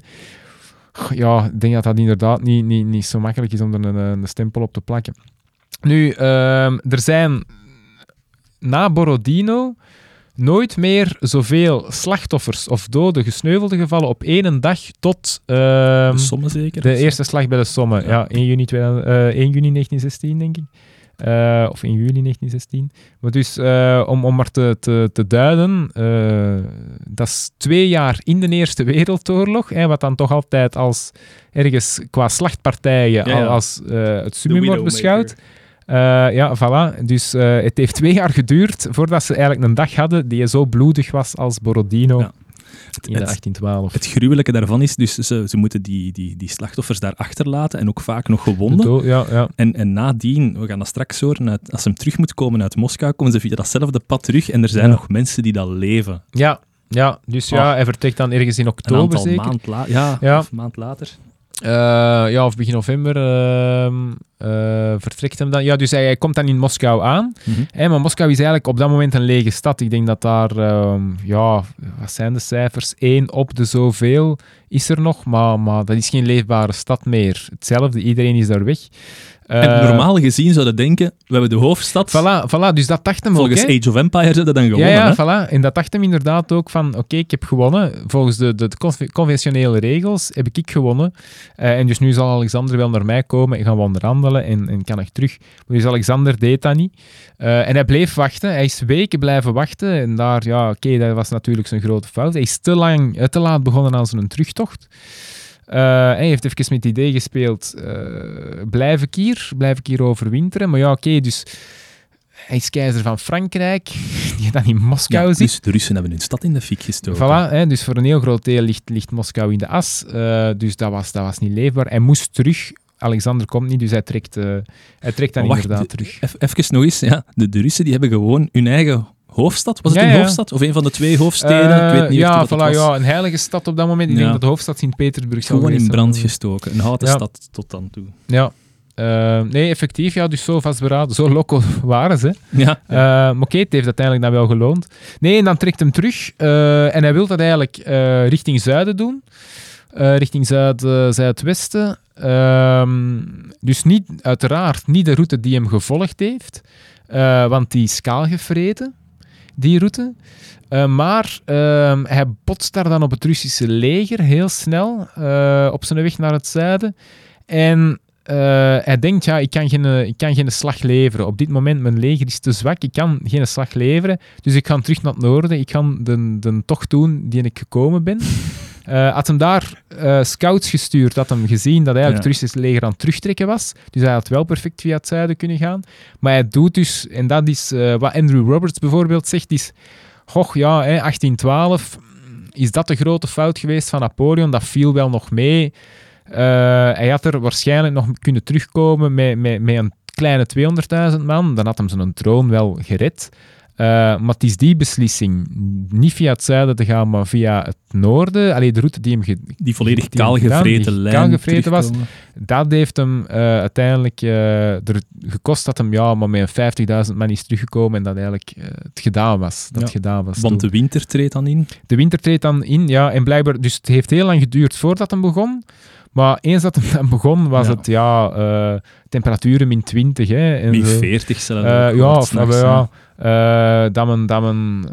Ja, ik denk dat dat inderdaad niet, niet, niet zo makkelijk is om er een, een stempel op te plakken. Nu, ehm, er zijn na Borodino nooit meer zoveel slachtoffers of doden, gesneuvelden gevallen op één dag tot ehm, De zeker? de eerste slag bij de Somme. Ja, Ja. 1, juni 2000 eh, 1 juni 1916, denk ik. Eh, of in juli 1916. Maar dus, eh, om, om maar te, te, te duiden, eh, dat is twee jaar in de Eerste Wereldoorlog, hè, wat dan toch altijd als ergens qua slachtpartijen Ja, ja. al als het summum wordt beschouwd. Ja, voilà. Dus het heeft twee jaar geduurd voordat ze eigenlijk een dag hadden die zo bloedig was als Borodino Ja. In de Het- 1812. Het gruwelijke daarvan is, dus ze, ze moeten die, die, die slachtoffers daar achterlaten en ook vaak nog De gewonden. dood- ja, ja. En, en nadien, we gaan dat straks horen, uit, als ze hem terug moet komen uit Moskou, komen ze via datzelfde pad terug en er zijn Ja. nog mensen die dat leven. Ja, ja, dus ja, Ah. hij vertrekt dan ergens in oktober zeker. maand ja, Ja. of maand later. Eh, ja, of begin november ehm, eh, vertrekt hem dan. Ja, dus hij, hij komt dan in Moskou aan. Hè, maar Moskou is eigenlijk op dat moment een lege stad. Ik denk dat daar, ehm, ja, wat zijn de cijfers? Eén op de zoveel is er nog, maar, maar dat is geen leefbare stad meer. Hetzelfde, iedereen is daar weg. En Eh, normaal gezien zouden denken, we hebben de hoofdstad. Voilà, voilà, dus dat dacht hem Volgens ook. Age of Empires hebben dan gewonnen. ja, hè? voilà. En dat dacht hem inderdaad ook van, oké, ik heb gewonnen. Volgens de, de, conve- conventionele regels heb ik, ik gewonnen. Eh, en dus nu zal Alexander wel naar mij komen en gaan we onderhandelen en, en kan ik terug. Maar dus Alexander deed dat niet. Eh, en hij bleef wachten. Hij is weken blijven wachten. En daar, ja, oké, dat was natuurlijk zijn grote fout. Hij is te lang, te laat begonnen aan zijn terugtocht. Eh, hij heeft even met het idee gespeeld, eh, blijf ik hier? Blijf ik hier overwinteren? Maar ja, oké, dus hij is keizer van Frankrijk, *laughs* die dan in Moskou Ja, zit. dus de Russen hebben hun stad in de fik gestoken. Voilà, hè, dus voor een heel groot deel ligt, ligt Moskou in de as. Eh, dus dat was, dat was niet leefbaar. Hij moest terug. Alexander komt niet, dus hij trekt, eh, hij trekt dan wacht, inderdaad de- terug. Eff- Even nog eens, ja. De, de Russen die hebben gewoon hun eigen hoofdstad. Was het Ja, een ja. hoofdstad? Of een van de twee hoofdsteden? Eh, ik weet niet ja, of dat voilà, het was. ja, een heilige stad op dat moment. Ik Ja. denk dat de hoofdstad Sint-Petersburg zou Gewoon in brand gestoken. Een houten Ja. stad tot dan toe. Ja. Eh, nee, effectief, ja, dus zo vastberaden, zo loco *laughs* waren ze. Ja. Eh, maar oké, het heeft uiteindelijk dan wel geloond. Nee, en dan trekt hem terug. eh, en hij wil dat eigenlijk eh, richting zuiden doen. Eh, richting zuid, eh, zuidwesten. Ehm, dus niet, uiteraard niet de route die hem gevolgd heeft. eh, want die is kaal gevreten, die route. Eh, maar ehm, hij botst daar dan op het Russische leger heel snel eh, op zijn weg naar het zuiden. En eh, hij denkt, ja, ik kan, geen, ik kan geen slag leveren. Op dit moment, mijn leger is te zwak, ik kan geen slag leveren. Dus ik ga terug naar het noorden, ik ga de, de tocht doen die ik gekomen ben. Eh, had hem daar eh, scouts gestuurd, had hem gezien dat eigenlijk Ja. het Russische leger aan het terugtrekken was. Dus hij had wel perfect via het zuiden kunnen gaan. Maar hij doet dus, en dat is eh, wat Andrew Roberts bijvoorbeeld zegt, is, goh ja, hè, 1812, is dat de grote fout geweest van Napoleon? Dat viel wel nog mee. Hij had er waarschijnlijk nog kunnen terugkomen met, met, met een kleine 200.000 man. Dan had hem zijn troon wel gered. Eh, maar het is die beslissing, niet via het zuiden te gaan, maar via het noorden. Allee, de route die hem, Die volledig Die kaalgevreten die lijn. kaalgevreten was. terugkomen. dat heeft hem eh, uiteindelijk eh, er gekost dat hem ja, maar met een 50.000 man is teruggekomen en dat eigenlijk het gedaan was. Dat Ja, gedaan was Want toen. de winter treedt dan in. De winter treedt dan in, ja, en blijkbaar, dus het heeft heel lang geduurd voordat hem begon. Maar eens dat hem *laughs* dan begon, was Ja. het ja, eh, temperaturen min 20. Hè, en Min zo. 40 zelfs. Eh, ja, of s'nachts, ja, eh, dat men, dat men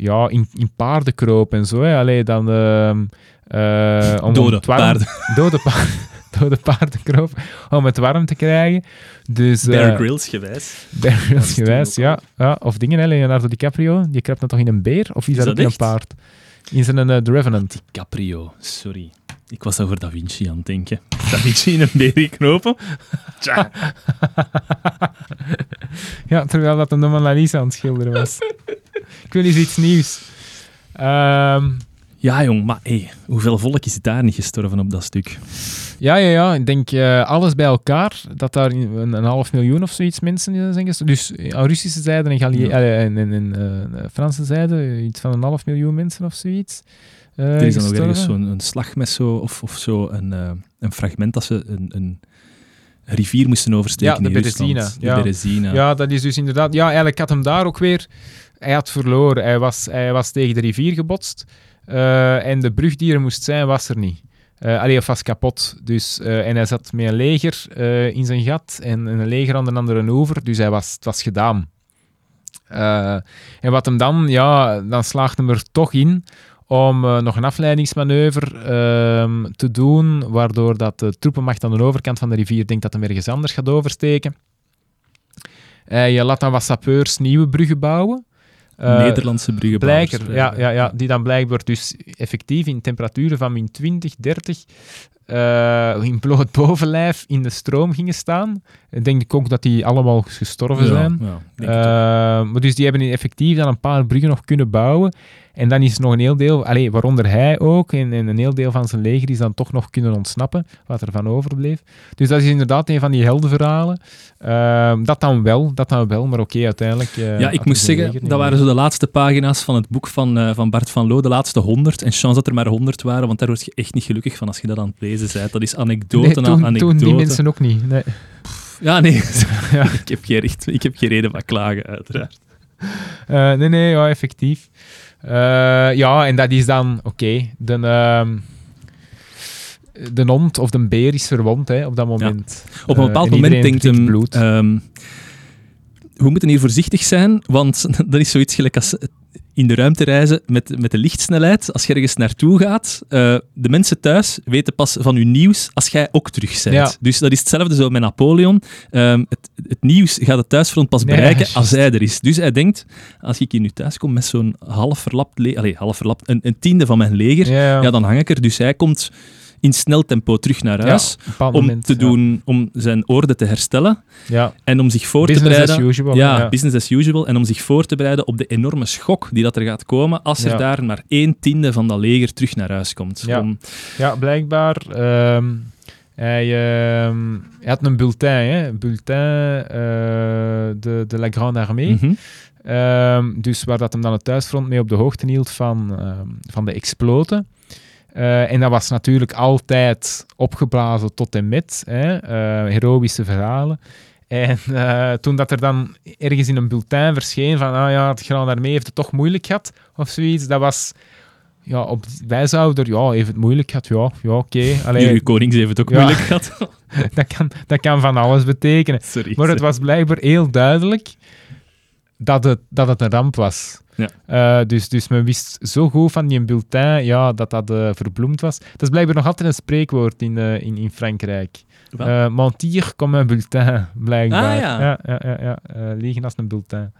ja, in, in paarden kroop en zo. Hè. Allee, dan, ehm, eh, om, Dode het warm- paarden. *laughs* Dode, pa *laughs* dode paarden kroop, om het warm te krijgen. Dus, Bear Grylls gewijs. Bear Grylls toen gewijs, ja, ja. Of dingen, hè, Leonardo DiCaprio, die kruipt dan toch in een beer? Of is, dat, dat in een paard? In zijn uh, The Revenant. Caprio, sorry. Ik was over Da Vinci aan het denken. *laughs* Da Vinci in een beer knopen? Tja. *laughs* ja, terwijl dat een de Mona Lisa aan het schilderen was. Ik wil eens iets nieuws. Ehm, Ja, jong, maar hey, hoeveel volk is daar niet gestorven op dat stuk? Ja, ja, ja. Ik denk eh, alles bij elkaar, dat daar een, een half miljoen of zoiets mensen eh, zijn gestorven. Dus aan Russische zijde en, Ja. eh, en, en, en eh, Franse zijde eh, iets van een half miljoen mensen of zoiets. Eh, er is dan gestorven. ergens zo'n een slag met zo, of, of zo een, eh, een fragment dat ze een, een rivier moesten oversteken Ja, de. Berezina, De ja. Berezina. Ja, dat is dus inderdaad... Ja, eigenlijk had hem daar ook weer... Hij had verloren. Hij was, hij was tegen de rivier gebotst. eh, en de brug die er moest zijn, was er niet. Eh allee, of was kapot. Dus, eh, en hij zat met een leger eh, in zijn gat en een leger aan de andere oever. Dus hij was, het was gedaan. Eh, en wat hem dan... Ja, dan slaagt hem er toch in om eh, nog een afleidingsmanoeuvre ehm, te doen, waardoor dat de troepenmacht aan de overkant van de rivier denkt dat hem ergens anders gaat oversteken. Eh, je laat dan wat sapeurs nieuwe bruggen bouwen. Eh, Nederlandse bruggenbouwers. Blijker, ja, ja, ja, die dan blijkbaar dus effectief in temperaturen van min 20, 30 eh, in bloot bovenlijf in de stroom gingen staan. Ik denk ook dat die allemaal gestorven Ja, zijn. ja. Eh, maar dus die hebben effectief dan een paar bruggen nog kunnen bouwen. En dan is er nog een heel deel, allee, waaronder hij ook, en, en een heel deel van zijn leger is dan toch nog kunnen ontsnappen, wat er van overbleef. Dus dat is inderdaad een van die heldenverhalen. Eh, dat dan wel, dat dan wel, maar oké, uiteindelijk... eh, Ja, ik moest zeggen, dat waren zo de laatste pagina's van het boek van, van Bart van Loo, de laatste honderd. En chance dat er maar honderd waren, want daar word je echt niet gelukkig van als je dat aan het lezen bent. Dat is anekdote Nee, na toen, anekdote. toen die mensen ook niet. Nee. Ja, nee. *laughs* Ja. *laughs* ik, heb geen recht, ik heb geen reden van klagen, uiteraard. Eh, nee, nee, ja, effectief. Eh, ja, en dat is dan, oké, de, ehm, de hond of de beer is verwond hè, op dat moment. Op een Eh, bepaald en moment denkt hem... ehm, we moeten hier voorzichtig zijn, want *laughs* dat is zoiets gelijk als in de ruimte reizen met, met de lichtsnelheid. Als je ergens naartoe gaat, eh, de mensen thuis weten pas van je nieuws als jij ook terug bent. Ja. Dus dat is hetzelfde zo met Napoleon. Ehm, het, het nieuws gaat het thuisfront pas Nee, bereiken als hij er is. Dus hij denkt, als ik hier nu thuis kom met zo'n half verlapt... le- Allee, half verlapt, een, een tiende van mijn leger, Ja, ja, dan hang ik er. Dus hij komt in snel tempo terug naar huis om moment, te doen, om zijn orde te herstellen Ja. en om zich voor Business te as bereiden. usual. ja, business as usual. En om zich voor te bereiden op de enorme schok die dat er gaat komen als er daar maar één tiende van dat leger terug naar huis komt. Ja. Om- Ja, blijkbaar. ehm, hij, ehm, hij had een bulletin, hè? Een bulletin eh, de, de La Grande Armée. Mhm. Ehm, dus waar dat hem dan het thuisfront mee op de hoogte hield van, van de exploten. Eh, en dat was natuurlijk altijd opgeblazen tot en met. Hè? eh, heroïsche verhalen. En eh, toen dat er dan ergens in een bulletin verscheen van ah ja, het Grand Armee heeft het toch moeilijk gehad, of zoiets, dat was... Ja, op, wij zouden er, ja, heeft het moeilijk gehad, ja, ja oké. Allee, Jullie konings heeft het ook Ja. moeilijk gehad. *laughs* dat, kan, dat kan van alles betekenen. Sorry. Maar het was blijkbaar heel duidelijk dat het, dat het een ramp was. Ja. Eh, dus, dus men wist zo goed van die bulletin ja, dat dat eh, verbloemd was. Dat is blijkbaar nog altijd een spreekwoord in, eh, in, in Frankrijk. Eh mentir comme un bulletin, *laughs* blijkbaar. Ah, ja. ja, ja, ja, ja. Liegen als een bulletin.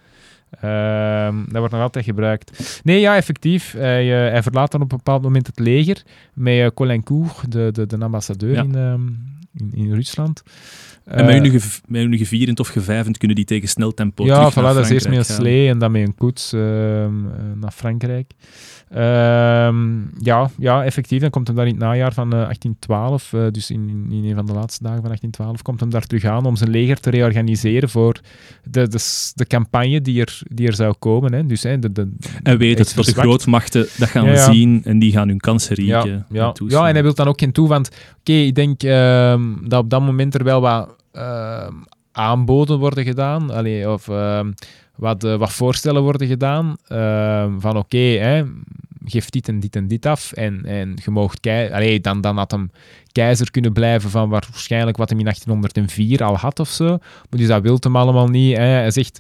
Ehm, dat wordt nog altijd gebruikt. Nee, ja, effectief. Hij, hij verlaat dan op een bepaald moment het leger met uh, Colincourt, de, de, de ambassadeur Ja. in, ehm, in, in Rusland. En met Eh, hun, gev- met hun gevierend of gevijvend kunnen die tegen snel tempo ja, voilà, dat is eerst met een slee en dan met een koets ehm, eh, naar Frankrijk. Ehm, ja, ja, effectief. Dan komt hem daar in het najaar van eh, 1812, eh, dus in, in een van de laatste dagen van 1812, komt hem daar terug aan om zijn leger te reorganiseren voor de, de, de campagne die er, die er zou komen. Hè. Dus, hè, de, de, En weet het, dat de grootmachten, dat gaan Ja, ja. zien en die gaan hun kansen Ja, rieken. ja. en toeslaan. ja, en hij wil dan ook geen toe, want oké, ik denk ehm, dat op dat moment er wel wat ehm, aanboden worden gedaan, allee, of wat, eh, wat voorstellen worden gedaan ehm, van oké, hè, geef dit en dit en dit af en, en je moogt kei- dan, dan had hem keizer kunnen blijven van waarschijnlijk wat hij in 1804 al had of zo, maar dus dat wil hem allemaal niet. Hè. Hij zegt,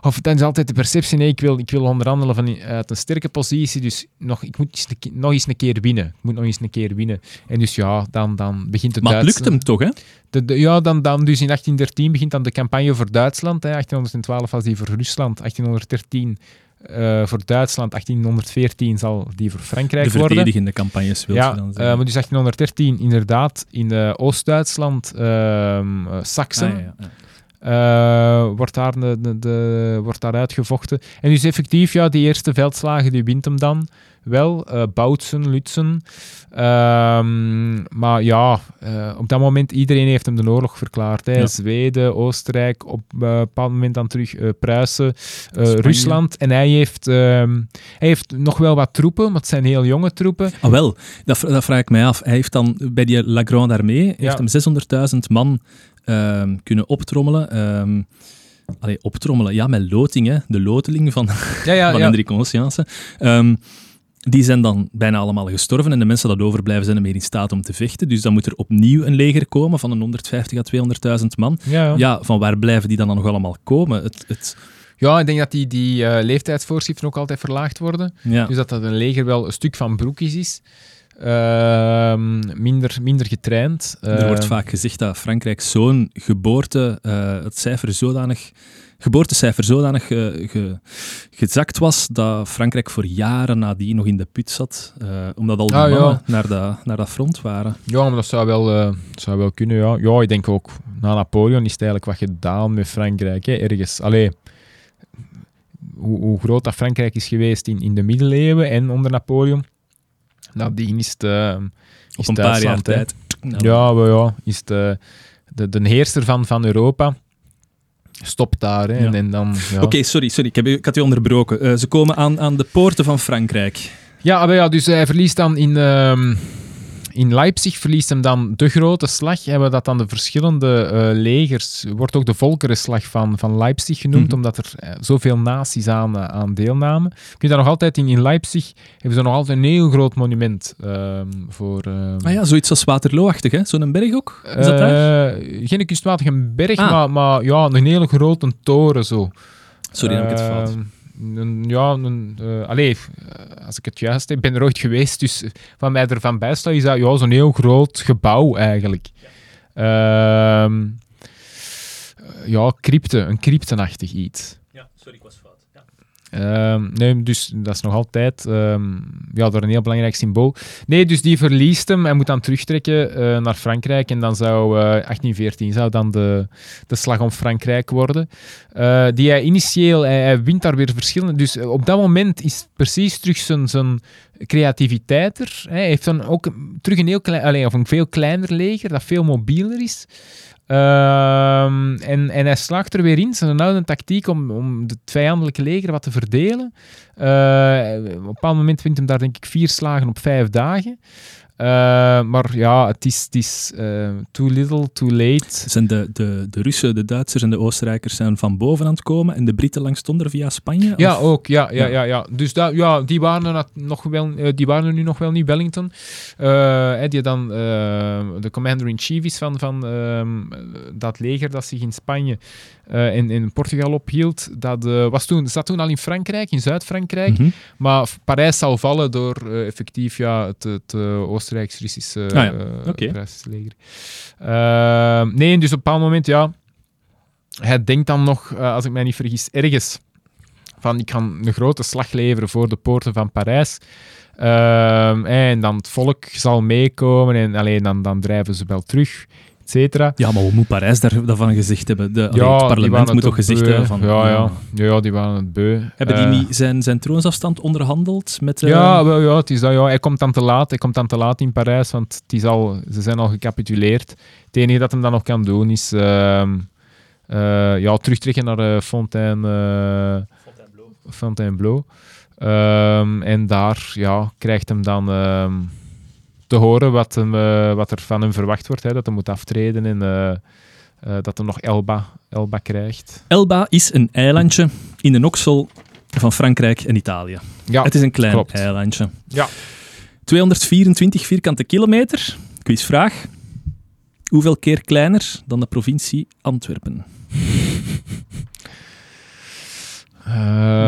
of dan is altijd de perceptie, nee, ik wil, ik wil onderhandelen van, uit een sterke positie, dus nog, ik moet eens een ke- nog eens een keer winnen. Ik moet nog eens een keer winnen. En dus ja, dan, dan begint het Maar het lukt hem toch, hè? de, de- ja, dan, dan dus in 1813 begint dan de campagne voor Duitsland. Hè. 1812 was die voor Rusland, 1813 eh, voor Duitsland, 1814 zal die voor Frankrijk De worden. verdedigende campagnes, wil Ja, je dan eh, zeggen. maar dus 1813 inderdaad in eh, Oost-Duitsland, ehm eh, Saxen, Ah, ja, ja. wordt, daar de, de, de- wordt daar uitgevochten. En dus effectief, ja, die eerste veldslagen, die wint hem dan wel. eh Boutsen, Lutzen. Ehm, maar ja, eh, op dat moment, iedereen heeft hem de oorlog verklaard. Hè. Ja. Zweden, Oostenrijk, op eh, een bepaald moment dan terug Pruisen. Rusland. En hij heeft, ehm, hij heeft nog wel wat troepen, maar het zijn heel jonge troepen. Ah, wel, dat, dat vraag ik mij af. Hij heeft dan bij die La Grande Armée Ja. heeft hem 600.000 man ehm, kunnen optrommelen. Allee, optrommelen, ja, met loting, hè. de loteling van, Ja, ja, *laughs* van ja. Hendrik die zijn dan bijna allemaal gestorven en de mensen dat overblijven zijn er meer in staat om te vechten. Dus dan moet er opnieuw een leger komen van een 150 à 200.000 man. Ja, van waar blijven die dan nog allemaal komen? Het, het, ja, ik denk dat die, die eh, leeftijdsvoorschriften ook altijd verlaagd worden. ja. Dus dat dat een leger wel een stuk van broekjes is. Ehm, minder, minder getraind. Er wordt Ehm, vaak gezegd dat Frankrijk zo'n geboorte, eh, het cijfer zodanig, geboortecijfer zodanig eh, ge- gezakt was, dat Frankrijk voor jaren nadien nog in de put zat, eh, omdat al die Ah, ja. mannen naar, dat, naar dat front waren. Ja, maar dat zou wel, eh, zou wel kunnen, ja. Ja, ik denk ook, na Napoleon is het eigenlijk wat gedaan met Frankrijk, hè, ergens. Allee, hoe, hoe groot dat Frankrijk is geweest in, in de middeleeuwen en onder Napoleon, nadien is het, is Op een paar jaar tijd. Nou, Ja, maar ja, is de, de, de heerser van, van Europa stopt daar. Hè, en, en dan, ja. Oké, sorry, sorry, ik, heb u, ik had u onderbroken. Eh, ze komen aan, aan de poorten van Frankrijk. Ja, maar ja, dus hij verliest dan in, ehm, in Leipzig verliest hem dan de grote slag. Hebben dat dan de verschillende eh, legers, wordt ook de volkerenslag van, van Leipzig genoemd, Mhm. omdat er eh, zoveel naties aan, eh, aan deelnamen. Kun je daar nog altijd in, in Leipzig, hebben ze nog altijd een heel groot monument ehm, voor... ehm, Ah ja, zoiets als Waterloo-achtig, hè? Zo'n berg ook? Is dat daar? geen kunstmatige berg, Ah. maar, maar ja, een hele grote toren zo. Sorry, dan heb ik het fout. Ja, een, eh, als ik het juist heb, ben er ooit geweest, dus wat mij ervan bijstaat is dat ja, zo'n heel groot gebouw eigenlijk. Ehm, eh, ja, crypte, een cryptenachtig iets. Ja, sorry, ik was fout. Ehm, nee, dus dat is nog altijd ehm, ja, een heel belangrijk symbool. Nee, dus die verliest hem en moet dan terugtrekken eh, naar Frankrijk. En dan zou eh, 1814 zou dan de, de slag om Frankrijk worden. Eh, die hij initieel, hij, wint daar weer verschillende. Dus op dat moment is precies terug zijn, zijn creativiteit er. Hij heeft dan ook terug een heel klein, alleen, of een veel kleiner leger, dat veel mobieler is. Ehm, en, en hij slaagt er weer in, zijn oude tactiek om, om het vijandelijke leger wat te verdelen. Eh, op een bepaald moment wint hem daar denk ik vier slagen op vijf dagen. Eh, maar ja, het is, het is eh, too little, too late. Zijn de, de, de Russen, de Duitsers en de Oostenrijkers zijn van boven aan het komen en de Britten langs onder via Spanje? Ja, Of- ook. Ja, ja, Ja. ja. Dus dat, ja, die, waren er nog wel, eh, die waren er nu nog wel niet, Wellington. Die dan de commander-in-chief is van, van ehm, dat leger dat zich in Spanje en in Portugal ophield. Dat was toen, zat toen al in Frankrijk, in Zuid-Frankrijk. Mhm. Maar Parijs zal vallen door effectief ja, het, het eh, Oostenrijks-Russische Ah ja, eh, leger. Eh, nee, dus op een bepaald moment, ja, hij denkt dan nog, eh, als ik mij niet vergis, ergens van ik kan een grote slag leveren voor de poorten van Parijs. Ehm, en dan het volk zal meekomen en alleen dan, dan drijven ze wel terug, et cetera. Ja, maar hoe moet Parijs daar, daarvan gezegd hebben? De, allee, het parlement moet toch beu. hebben van... Ja, ja. ja, die waren het beu. Hebben die Eh, niet zijn, zijn troonsafstand onderhandeld met... eh, Ja, wel, ja, het is dat, ja, hij komt dan te laat. Hij komt dan te laat in Parijs, want het is al, ze zijn al gecapituleerd. Het enige dat hem dan nog kan doen is ehm, eh, ja, terugtrekken naar uh, Fontaine, eh, Fontainebleau. Ehm, en daar ja, krijgt hem dan ehm, te horen wat, hem, eh, wat er van hem verwacht wordt. Hè, dat hij moet aftreden en eh, eh, dat hij nog Elba, Elba krijgt. Elba is een eilandje in de oksel van Frankrijk en Italië. Ja, het is een klein klopt. eilandje. Ja. 224 vierkante kilometer. Quizvraag. Hoeveel keer kleiner dan de provincie Antwerpen?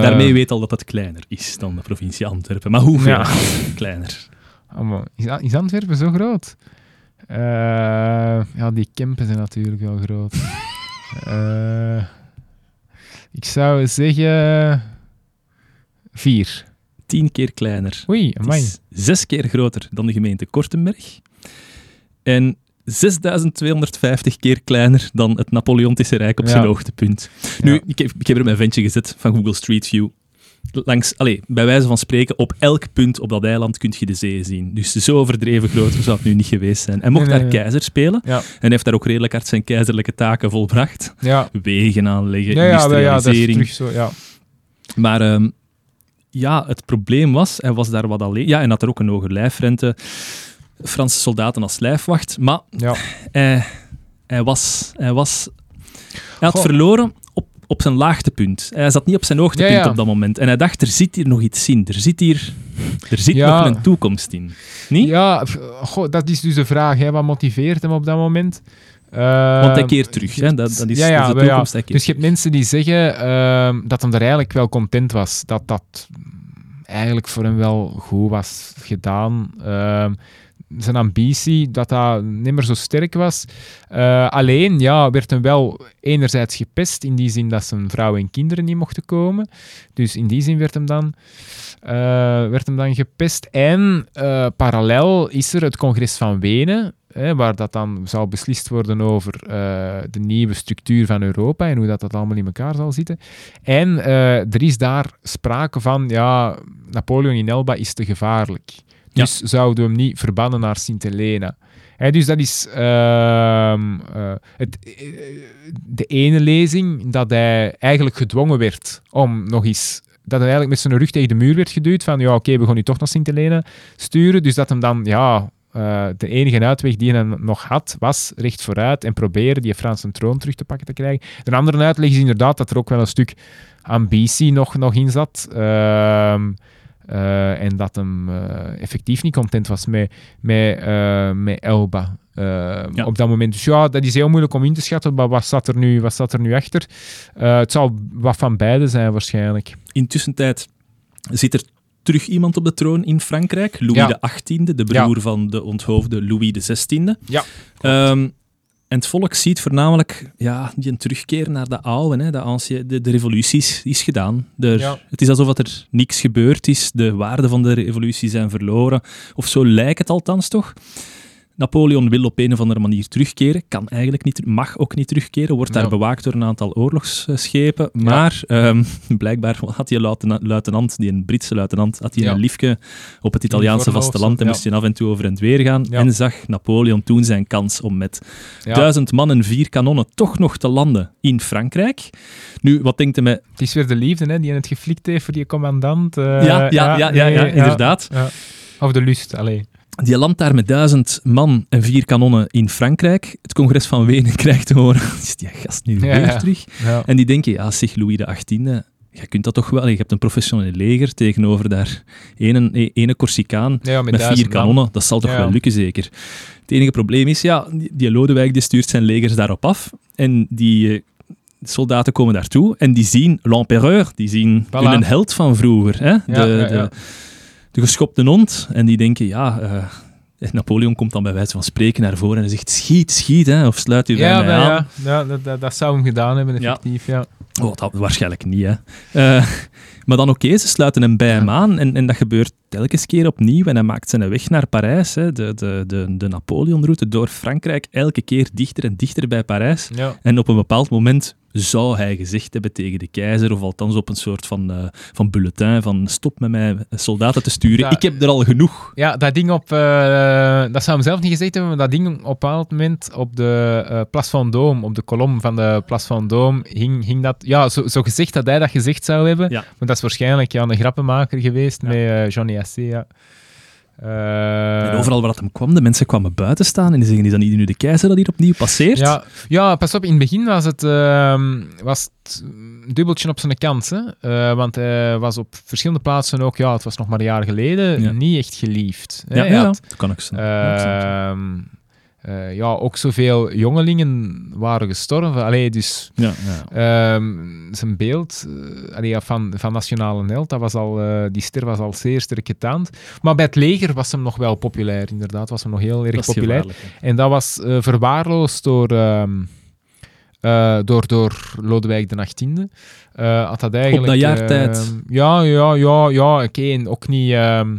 Daarmee weet al dat het kleiner is dan de provincie Antwerpen. Maar hoeveel Ja. *laughs* kleiner? Oh, maar is, Antwerpen zo groot? Eh, ja, die Kempen zijn natuurlijk wel groot. *laughs* Eh, ik zou zeggen... Vier. Tien keer kleiner. Oei, amai. is zes keer groter dan de gemeente Kortenberg. En 6250 keer kleiner dan het Napoleontische Rijk op zijn Ja. hoogtepunt. Nu, ik, heb, ik heb er mijn ventje gezet van Google Street View. Langs, allez, bij wijze van spreken, op elk punt op dat eiland kun je de zee zien. Dus zo overdreven groot zou het nu niet geweest zijn. Hij mocht Nee, nee, daar nee. keizer spelen Ja, en heeft daar ook redelijk hard zijn keizerlijke taken volbracht. ja. Wegen aanleggen, Ja, ja, wel, ja, dat is industrialisering. terug zo, ja. Maar ehm, ja, het probleem was, hij was daar wat alleen. Ja, en had er ook een hoge lijfrente. Franse soldaten als lijfwacht. Maar ja. hij, hij was... Hij, was, hij had Goh. verloren op, op zijn laagtepunt. Hij zat niet op zijn hoogtepunt Ja, ja. op dat moment. En hij dacht, er zit hier nog iets in. Er zit hier... Er zit Ja. nog een toekomst in. Niet? Ja, goh, dat is dus de vraag. Hè. Wat motiveert hem op dat moment? Want hij keert terug. Hè? Dat, dat is, ja, ja, dat is de ja. toekomst. Dus je hebt mensen die zeggen ehm, dat hem er eigenlijk wel content was. Dat dat eigenlijk voor hem wel goed was gedaan. Ehm, zijn ambitie, dat dat niet meer zo sterk was. Eh, alleen, ja, werd hem wel enerzijds gepest, in die zin dat zijn vrouw en kinderen niet mochten komen. Dus in die zin werd hem dan, eh, werd hem dan gepest. En eh, parallel is er het congres van Wenen, hè, waar dat dan zal beslist worden over de nieuwe structuur van Europa en hoe dat, dat allemaal in elkaar zal zitten. En er is daar sprake van, ja, Napoleon in Elba is te gevaarlijk. Dus zouden we hem niet verbannen naar Sint-Helena. Dus dat is ehm, eh, het, eh, de ene lezing dat hij eigenlijk gedwongen werd om nog eens. Dat hij eigenlijk met zijn rug tegen de muur werd geduwd van ja, oké, we gaan nu toch naar Sint-Helena sturen. Dus dat hem dan, ja, eh, de enige uitweg die hij nog had, was recht vooruit en proberen die Franse troon terug te pakken te krijgen. De andere uitleg is inderdaad dat er ook wel een stuk ambitie nog, nog in zat. Ehm, eh, en dat hem eh, effectief niet content was met, met, eh, met Elba. Ja. Op dat moment. Dus ja, dat is heel moeilijk om in te schatten. Maar wat zat er nu, wat zat er nu achter? Het zal wat van beide zijn, waarschijnlijk. Intussen tijd zit er terug iemand op de troon in Frankrijk. Louis Ja. XVIII, de broer van de onthoofde Louis XVI. Ja. Ehm, en het volk ziet voornamelijk ja, die een terugkeer naar de oude. Hè, de, ancien- de, de revolutie is, is gedaan. Ja. Het is alsof er niks gebeurd is. De waarden van de revolutie zijn verloren. Of zo lijkt het althans toch. Napoleon wil op een of andere manier terugkeren. Kan eigenlijk niet, mag ook niet terugkeren. Wordt daar Ja. bewaakt door een aantal oorlogsschepen. Maar ehm, *laughs* blijkbaar had die luitenant, luitenant, die een Britse luitenant, had hij Ja. een liefje op het Italiaanse vasteland en moest hij af en toe over en weer gaan. En zag Napoleon toen zijn kans om met duizend man en vier kanonnen toch nog te landen in Frankrijk. Nu, wat denkt hij met... Het is weer de liefde hè, die het geflikt heeft voor die commandant. eh, ja, ja, ja, ja, inderdaad. Of de lust, alleen. Die landt daar met duizend man en vier kanonnen in Frankrijk. Het congres van Wenen *laughs* krijgt te horen, is *laughs* die gast nu weer ja. terug? Ja. En die denken, ja, zeg, Louis XVIII, je kunt dat toch wel. Je hebt een professioneel leger tegenover daar ene, ene Corsicaan Ja, met, vier kanonnen. Dat zal toch Ja. wel lukken, zeker. Het enige probleem is, ja, die, Lodewijk die stuurt zijn legers daarop af. En die eh, soldaten komen daartoe en die zien l'empereur, die zien Voilà. hun held van vroeger. Hè? De, Ja, de. De geschopte hond. En die denken, ja... eh, En Napoleon komt dan bij wijze van spreken naar voren en hij zegt schiet, schiet, hè, of sluit u bij Ja, mij maar aan. ja, ja dat, dat, dat zou hem gedaan hebben, Ja. effectief. Ja. Oh, dat waarschijnlijk niet, hè. Eh, maar dan oké, ze sluiten hem bij hem aan en, en dat gebeurt telkens keer opnieuw en hij maakt zijn weg naar Parijs, hè. De, de, de, de Napoleonroute door Frankrijk, elke keer dichter en dichter bij Parijs. Ja. En op een bepaald moment zou hij gezegd hebben tegen de keizer, of althans op een soort van, eh, van bulletin, van stop met mij soldaten te sturen, ik heb er al genoeg. ja, dat ding op... eh, dat zou hem zelf niet gezegd hebben, maar dat ding op een bepaald moment op de eh Place Vendôme, op de kolom van de Place Vendôme, hing, hing dat... Ja, zo, zo gezegd dat hij dat gezegd zou hebben. Ja. Maar dat is waarschijnlijk ja, een grappenmaker geweest Ja. met eh, Johnny ja. Eh, en overal waar dat hem kwam, de mensen kwamen buiten staan en die zeggen, is dat niet nu de keizer dat hier opnieuw passeert? Ja, ja, pas op, in het begin was het, ehm, was het dubbeltje op zijn kant. Hè? Eh, want hij was op verschillende plaatsen ook, ja, het was nog maar een jaar geleden, Ja. niet echt geliefd. hè. ja, ja, dat kan ik zo. Ehm, eh, ja, ook zoveel jongelingen waren gestorven. Allee, dus ja, ja. ehm, zijn beeld eh, allee, van, van Nationale Held, dat was al, eh, die ster was al zeer sterk getaand. Maar bij het leger was hem nog wel populair, inderdaad. Was hem nog heel erg Dat populair. En dat was eh, verwaarloosd door, ehm, eh, door, door Lodewijk de 18e. Eh, had dat eigenlijk, dat jaar ehm, tijd? ja, ja, ja, ja. Oké, en ook niet... ehm,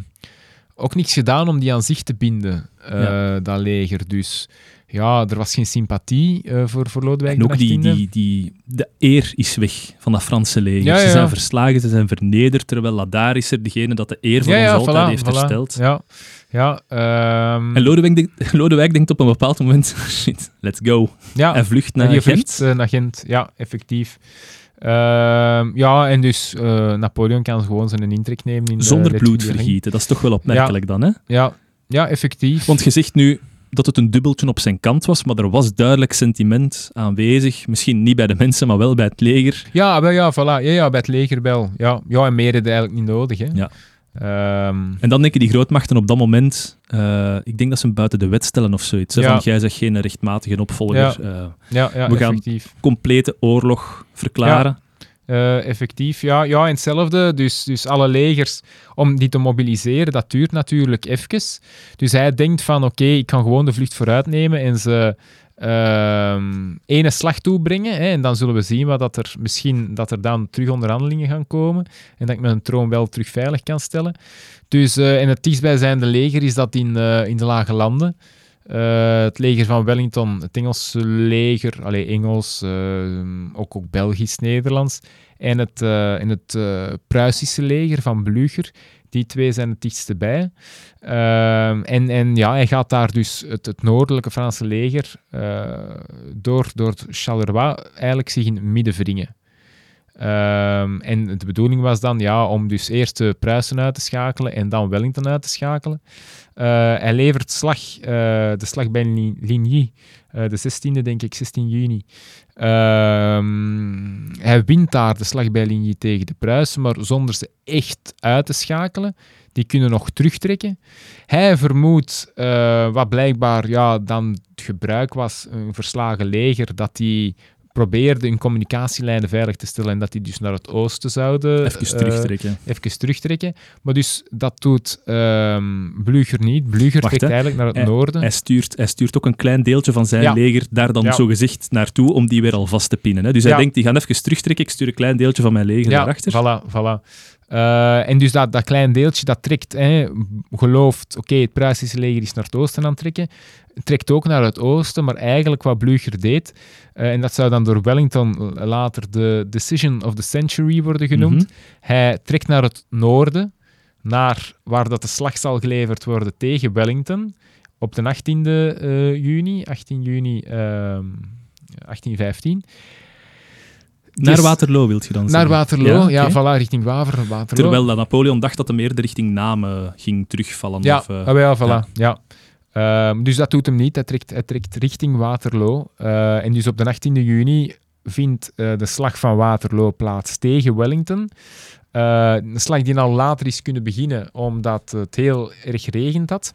ook niks gedaan om die aan zich te binden, eh, Ja. dat leger. Dus ja, er was geen sympathie eh, voor, voor Lodewijk En ook de 18e. die, die, die, de eer is weg van dat Franse leger. Ja, Ze zijn verslagen, ze zijn vernederd, terwijl Ladar is er degene dat de eer van ja, ons altijd voilà, heeft voilà. hersteld. Ja, ja. ehm, En Lodewijk, denkt- *laughs* Lodewijk denkt op een bepaald moment, *laughs* shit, let's go. ja, En vlucht En naar die Gent. vlucht eh, naar Gent, ja, effectief. Ehm, ja, en dus eh, Napoleon kan gewoon zijn intrek nemen in de Zonder bloed vergieten. Dat is toch wel opmerkelijk dan, hè? Ja, ja, effectief. Want je zegt nu dat het een dubbeltje op zijn kant was, maar er was duidelijk sentiment aanwezig. Misschien niet bij de mensen, maar wel bij het leger. Ja, wel, ja, voilà. Ja, ja, bij het leger wel. Ja, ja en meer is eigenlijk niet nodig. Hè. Ja. Ehm, En dan denken die grootmachten op dat moment, eh, ik denk dat ze hem buiten de wet stellen of zoiets. Ja. Van, jij zegt geen rechtmatige opvolger. Ja. eh, ja, We gaan- effectief. complete oorlog verklaren. Eh, effectief, ja. Ja, en hetzelfde. Dus, dus alle legers, om die te mobiliseren, dat duurt natuurlijk even. Dus hij denkt van, oké, ik kan gewoon de vlucht vooruit nemen en ze ehm ene slag toebrengen. Hè, en dan zullen we zien wat dat er misschien, dat er dan terug onderhandelingen gaan komen. En dat ik mijn troon wel terug veilig kan stellen. Dus, eh, en het dichtstbijzijnde leger is dat in, eh, in de Lage Landen. Eh, het leger van Wellington, het Engelse leger, allee, Engels, eh, ook, ook Belgisch, Nederlands. En het, en het Pruisische leger van Blücher. Die twee zijn het dichtste bij. Ehm, en, en ja, hij gaat daar dus het, het noordelijke Franse leger eh, door, door Charleroi eigenlijk zich in midden wringen. Ehm, en de bedoeling was dan ja, om dus eerst de Pruisen uit te schakelen en dan Wellington uit te schakelen. Eh, hij levert slag, eh, de slag bij Li- Ligny, eh, de 16e denk ik, 16 juni. Ehm, hij wint daar de slag bij Ligny tegen de Pruisen, maar zonder ze echt uit te schakelen. Die kunnen nog terugtrekken. Hij vermoedt, eh, wat blijkbaar ja, dan het gebruik was, een verslagen leger, dat die probeerde hun communicatielijnen veilig te stellen en dat die dus naar het oosten zouden Even eh, terugtrekken. even terugtrekken. Maar dus dat doet ehm Blücher niet. Blücher trekt eigenlijk naar het Hij- noorden. Hij stuurt, hij stuurt ook een klein deeltje van zijn Ja. leger daar dan Ja. zogezegd naartoe om die weer al vast te pinnen. Hè. Dus hij denkt, die gaan even terugtrekken, ik stuur een klein deeltje van mijn leger ja, daarachter. voilà, voilà. Eh, en dus dat, dat klein deeltje, dat trekt, hè, gelooft, oké, het Pruisische leger is naar het oosten aan het trekken, trekt ook naar het oosten, maar eigenlijk wat Blücher deed, eh, en dat zou dan door Wellington later de Decision of the Century worden genoemd, Mhm. hij trekt naar het noorden, naar waar dat de slag zal geleverd worden tegen Wellington, op de 18e eh, juni, 18 juni ehm 1815. Naar Dus- Waterloo wilt je dan Naar zeggen? Waterloo, ja, voilà, richting Waver, Waterloo. Terwijl dat Napoleon dacht dat hem eerder richting Namen ging terugvallen. Ja, Of, eh, ah, ja, voilà. ja. Ja. Ehm, dus dat doet hem niet. Hij trekt, hij trekt richting Waterloo. Eh, en dus op de 18e juni vindt eh, de slag van Waterloo plaats tegen Wellington. Eh, een slag die al later is kunnen beginnen, omdat het heel erg regent had.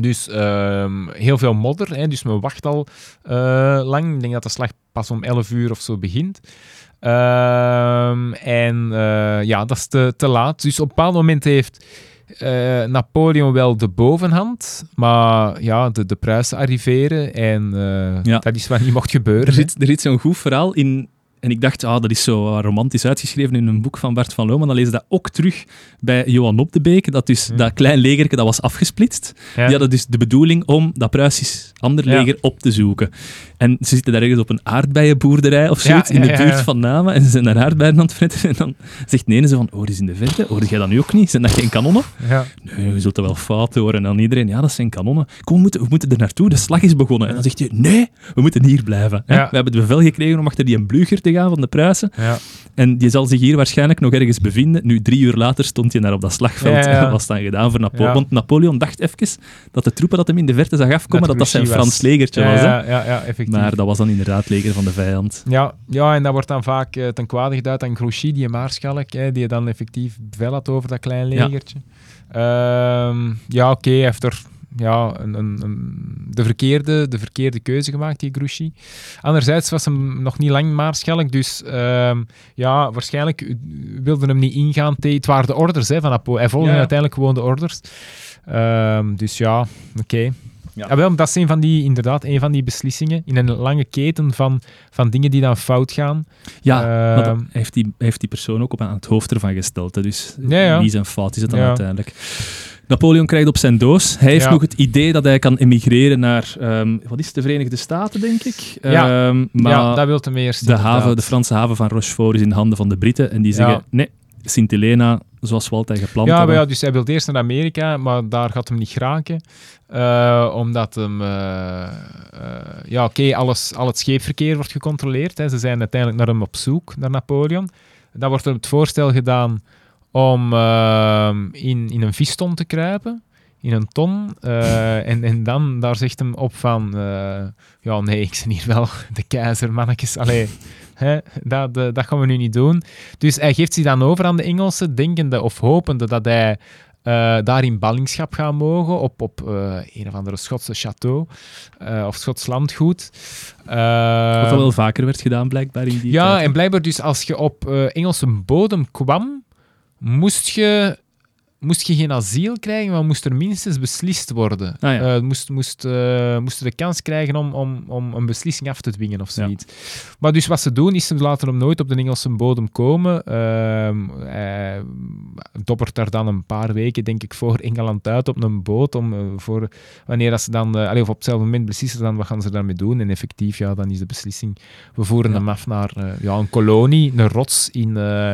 Dus ehm, heel veel modder, hè, dus men wacht al eh, lang. Ik denk dat de slag pas om 11 uur of zo begint. Ehm, en eh, ja, dat is te, te laat. Dus op een bepaald moment heeft eh, Napoleon wel de bovenhand, maar ja, de, de Pruisen arriveren en Ja. dat is wat niet mocht gebeuren. Er zit, er zit zo'n goed verhaal in. En ik dacht, ah, dat is zo romantisch uitgeschreven in een boek van Bart van Loon. Maar dan lees je dat ook terug bij Johan Op de Beek. Dat dus Hmm. dat klein legerke dat was afgesplitst. Ja. Die hadden dus de bedoeling om dat Pruisisch ander Ja. leger op te zoeken. En ze zitten daar ergens op een aardbeienboerderij of Ja, zoiets in de buurt van Namen. En ze zijn naar aardbeien aan het fretten. En dan zegt de ene zo van, oh, die is in de verte. Hoorde jij dat nu ook niet? Zijn dat geen kanonnen? Ja. Nee, je zult dat wel fout horen. En dan iedereen, ja, dat zijn kanonnen. Kom, we moeten, we moeten er naartoe, de slag is begonnen. En dan zegt je, nee, we moeten hier blijven. hè. We hebben het bevel gekregen om achter die Blücher te gaan van de Pruisen. Ja. En die zal zich hier waarschijnlijk nog ergens bevinden. Nu, drie uur later stond hij daar op dat slagveld. Ja, *laughs* was dan gedaan voor Napoleon. Want Napoleon dacht even dat de troepen dat hem in de verte zag afkomen, dat dat, zijn Frans legertje was. Hè? Ja, ja, ja, effectief. Maar dat was dan inderdaad het leger van de vijand. Ja, ja, en dat wordt dan vaak eh, ten kwade geduid aan Grouchy, die maarschalk, hè, die dan effectief bevel had over dat klein legertje. Ehm, ja, oké, heeft er ja, een, een, een- de, verkeerde, de verkeerde keuze gemaakt, die Grouchy. Anderzijds was hem nog niet lang maarschalk, dus ehm, ja, waarschijnlijk wilde hem niet ingaan. Het waren de orders hè, van Napoleon. Hij volgde Ja, ja. uiteindelijk gewoon de orders. Ehm, dus ja, oké. Ja. Ja. wel, dat is een van die, inderdaad, een van die beslissingen in een lange keten van, van dingen die dan fout gaan. Ja, maar Ehm, heeft, die, heeft die persoon ook op aan het hoofd ervan gesteld. Hè. Dus Ja, ja. wie zijn fout is het dan Ja. uiteindelijk. Napoleon krijgt op zijn doos. Hij heeft Ja. nog het idee dat hij kan emigreren naar, ehm, wat is het, de Verenigde Staten, denk ik. Ja. Ehm, maar ja, dat wil hem eerst. de, haven, de Franse haven van Rochefort is in handen van de Britten. En die zeggen, Ja. nee, Sint-Helena, zoals we altijd gepland Ja, dus hij wil eerst naar Amerika, maar daar gaat hem niet geraken. Eh, omdat hem... eh, eh, ja, oké, alles al het scheepverkeer wordt gecontroleerd. Hè. Ze zijn uiteindelijk naar hem op zoek, naar Napoleon. Dan wordt er het voorstel gedaan om ehm, in, in een viston te kruipen. In een ton. Eh, en, en dan, daar zegt hem op van... eh, ja, nee, ik ben hier wel de keizer, mannetjes. Allee, hè, dat, eh, dat gaan we nu niet doen. Dus hij geeft zich dan over aan de Engelsen, denkende of hopende dat hij eh, daar in ballingschap gaat mogen op, op een of andere Schotse château of Schots landgoed. Wat dat wel vaker werd gedaan, blijkbaar, in die ja, tijd. en blijkbaar dus als je op Engelse bodem kwam, moest je, moest je geen asiel krijgen, maar moest er minstens beslist worden. Ah, ja. Eh, moest, moest, eh, moest de kans krijgen om, om, om een beslissing af te dwingen of zoiets. Maar dus wat ze doen, is ze laten hem nooit op de Engelse bodem komen. Ehm hij dobbert daar dan een paar weken, denk ik, voor Engeland uit op een boot. Om, eh, voor, wanneer dat ze dan, eh, allee, of op hetzelfde moment beslissen dan wat gaan ze daarmee doen. En effectief, ja, dan is de beslissing, we voeren Ja. hem af naar eh, ja, een kolonie, een rots in, eh,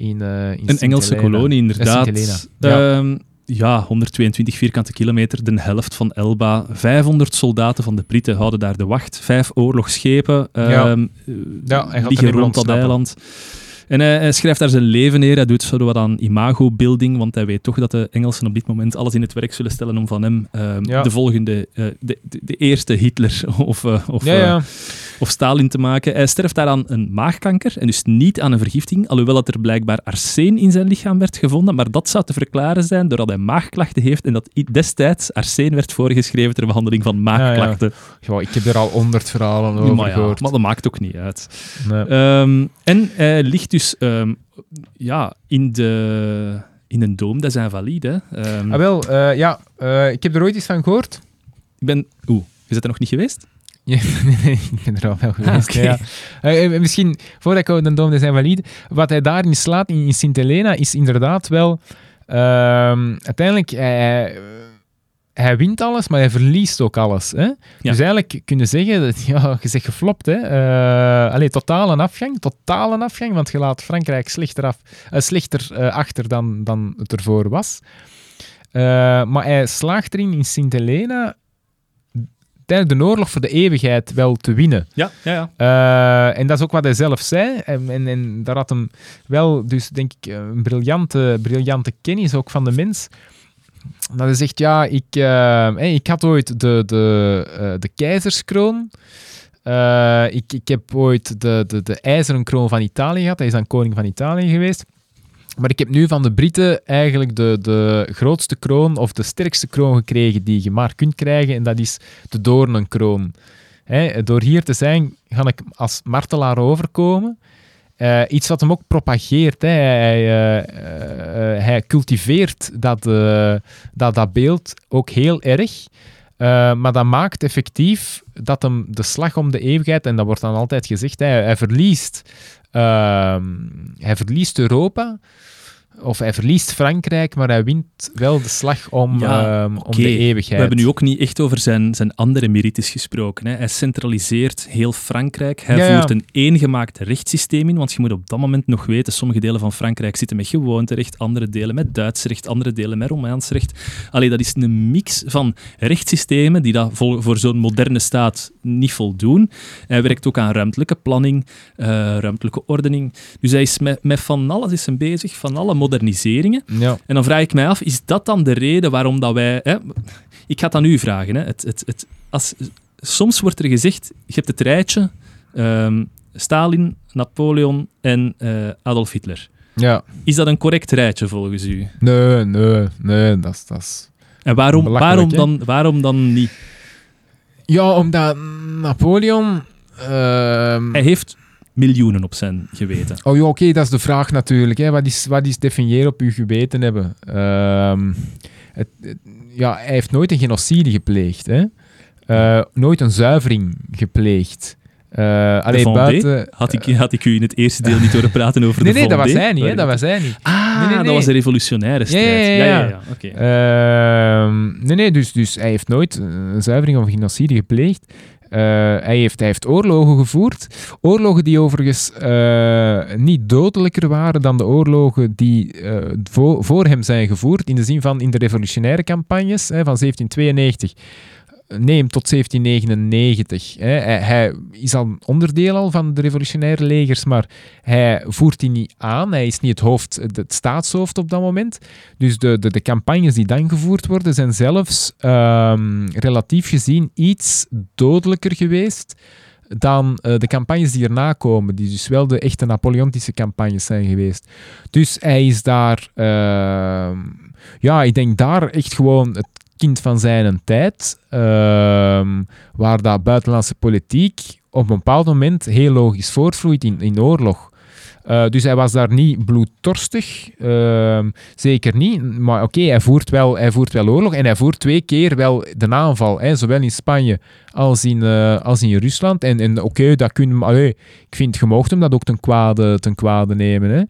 in, eh, in Een Engelse kolonie, inderdaad. Ja. Ehm, ja, 122 vierkante kilometer, de helft van Elba. 500 soldaten van de Britten houden daar de wacht. Vijf oorlogsschepen Ja. Ja, hij gaat er liggen rond dat eiland. En hij, hij schrijft daar zijn leven neer. Hij doet zo wat aan imago-building, want hij weet toch dat de Engelsen op dit moment alles in het werk zullen stellen om van hem ehm, Ja. de volgende, eh, de, de, de eerste Hitler *laughs* of, of, Ja, ja. Of Stalin te maken. Hij sterft daaraan een maagkanker en dus niet aan een vergiftiging, alhoewel dat er blijkbaar arsen in zijn lichaam werd gevonden. Maar dat zou te verklaren zijn doordat hij maagklachten heeft en dat destijds arsen werd voorgeschreven ter behandeling van maagklachten. Ja, ik heb er al honderd verhalen over maar, ja, gehoord. maar dat maakt ook niet uit. Nee. Ehm, en hij ligt dus ehm, ja, in, de, in een doom des Invalides. hè. Ehm, Ah, wel, eh, ja, eh, ik heb er ooit iets van gehoord. ik ben... Oeh, is dat er nog niet geweest? *laughs* Ik ben er al wel geweest. oké. ja. Eh, misschien, voordat ik de Dom des Invalides, wat hij daarin slaat in, in Sint-Helena is inderdaad wel... ehm, uiteindelijk, hij, hij wint alles, maar hij verliest ook alles. Hè? Dus eigenlijk kun je zeggen, dat, ja, je zegt geflopt. Hè? Allee, totale afgang, totale afgang, want je laat Frankrijk slechter, af, slechter achter dan, dan het ervoor was. Maar hij slaagt erin in Sint-Helena tijdens de oorlog voor de eeuwigheid wel te winnen. Ja, ja, ja. Eh, en dat is ook wat hij zelf zei. En, en, en daar had hem wel, dus denk ik, een briljante, briljante kennis ook van de mens. Dat hij zegt, ja, ik, eh, hey, ik had ooit de, de, eh, de keizerskroon. Eh, ik, ik heb ooit de, de, de ijzeren kroon van Italië gehad. Hij is dan koning van Italië geweest. Maar ik heb nu van de Britten eigenlijk de, de grootste kroon of de sterkste kroon gekregen die je maar kunt krijgen. En dat is de doornenkroon. Door hier te zijn, ga ik als martelaar overkomen. Eh, iets wat hem ook propageert. Eh, eh, hij cultiveert dat, dat, dat beeld ook heel erg. Eh, maar dat maakt effectief dat hem de slag om de eeuwigheid, en dat wordt dan altijd gezegd, hij, hij verliest, ehm, hij verliest Europa, of hij verliest Frankrijk, maar hij wint wel de slag om, Ja, ehm, om de eeuwigheid. We hebben nu ook niet echt over zijn, zijn andere merites gesproken. Hè. Hij centraliseert heel Frankrijk. Hij Ja, voert een eengemaakt rechtssysteem in, want je moet op dat moment nog weten, sommige delen van Frankrijk zitten met gewoonterecht, andere delen met Duits recht, andere delen met Romaans recht. Allee, dat is een mix van rechtssystemen die dat voor zo'n moderne staat niet voldoen. Hij werkt ook aan ruimtelijke planning, eh, ruimtelijke ordening. Dus hij is met, met van alles is bezig, van alle moderniseringen. Ja. En dan vraag ik mij af, is dat dan de reden waarom dat wij... Hè, ik ga het aan u vragen. Hè, het, het, het, als, soms wordt er gezegd, je hebt het rijtje ehm, Stalin, Napoleon en eh, Adolf Hitler. ja. Is dat een correct rijtje volgens u? Nee, nee, nee, dat is... Dat is... En waarom, waarom, dan, waarom dan niet? Ja, omdat Napoleon... ehm, Hij heeft miljoenen op zijn geweten. Oh ja, oké, dat is de vraag natuurlijk. Hè. Wat, is, wat is definiëren op uw geweten hebben? Ehm, het, het- ja, hij heeft nooit een genocide gepleegd. Hè. Eh, nooit een zuivering gepleegd. Eh alleen buiten... Had ik, had ik u in het eerste deel niet horen praten over *laughs* Nee, de nee, dat was hij niet. Hè. Dat was hij niet. Ah, Nee, nee, dat was de revolutionaire Ja, ja, strijd. ja, ja. Ehm, nee, nee, dus, dus hij heeft nooit een zuivering of genocide gepleegd. Eh, hij, heeft, heeft oorlogen gevoerd. Oorlogen die overigens eh, niet dodelijker waren dan de oorlogen die eh, voor, voor hem zijn gevoerd. In de zin van in de revolutionaire campagnes hè, van 1792. Neem tot 1799. Hè. Hij, hij is al een onderdeel al van de revolutionaire legers, maar hij voert die niet aan. Hij is niet het, hoofd, het staatshoofd op dat moment. Dus de, de, de campagnes die dan gevoerd worden, zijn zelfs ehm, relatief gezien iets dodelijker geweest dan eh, de campagnes die erna komen, die dus wel de echte Napoleontische campagnes zijn geweest. Dus hij is daar, ehm, ja, ik denk daar echt gewoon het kind van zijn tijd, ehm, waar dat buitenlandse politiek op een bepaald moment heel logisch voortvloeit in, in oorlog. Eh, dus hij was daar niet bloeddorstig, ehm, zeker niet. Maar oké, hij, voert wel, hij voert wel oorlog en hij voert twee keer wel de aanval, hè, zowel in Spanje als in, eh, als in Rusland. En, en oké, dat we- allee, ik vind, je hem dat ook ten kwade, ten kwade nemen. Hè.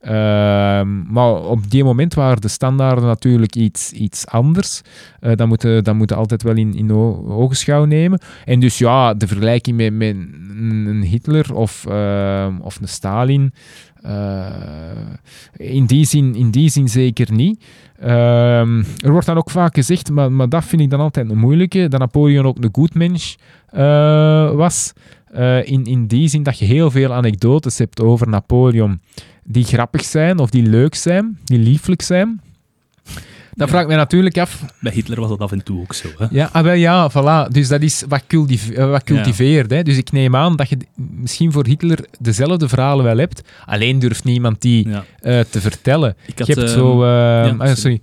Ehm, maar op die moment waren de standaarden natuurlijk iets, iets anders. Eh, dat moeten moeten altijd wel in, in ogenschouw nemen. En dus ja, de vergelijking met, met een een Hitler of, ehm, of een Stalin, eh, in, die zin, in die zin zeker niet. Ehm, er wordt dan ook vaak gezegd, maar, maar dat vind ik dan altijd een moeilijke, dat Napoleon ook een goed mens eh, was. Eh, in, in die zin dat je heel veel anekdotes hebt over Napoleon die grappig zijn of die leuk zijn, die lieflijk zijn. Dan Ja. vraag ik me natuurlijk af, Bij Hitler was dat af en toe ook zo. Hè? ja, ah, wel, ja, voilà. Dus dat is wat, eh, wat cultiveert. Hè? Dus ik neem aan dat je misschien voor Hitler dezelfde verhalen wel hebt. Alleen durft niemand die Ja. eh, te vertellen. Ik had, je hebt ehm, zo... eh, ah, sorry.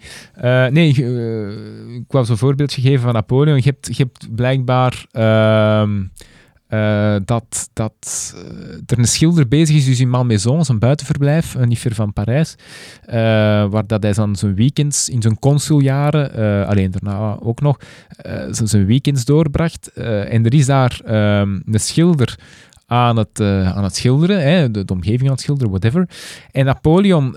nee, ik wou zo'n voorbeeldje geven van Napoleon. Je hebt, je hebt blijkbaar... eh, dat, dat eh, er een schilder bezig is dus in Malmaison, zijn buitenverblijf, eh, niet ver van Parijs, waar dat hij dan zijn weekends in zijn consuljaren, alleen daarna ook nog, zijn- weekends doorbracht. En er is daar ehm, een schilder aan het, aan het schilderen, hè, de, omgeving aan het schilderen, whatever. En Napoleon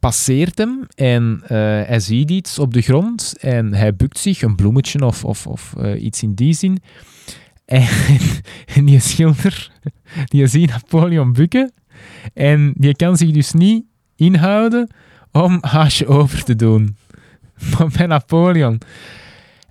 passeert hem en hij ziet iets op de grond en hij bukt zich, een bloemetje of, of, of iets in die zin. En, *laughs* en die schilder, die ziet Napoleon bukken en die kan zich dus niet inhouden om haasje over te doen. *laughs* Maar bij Napoleon.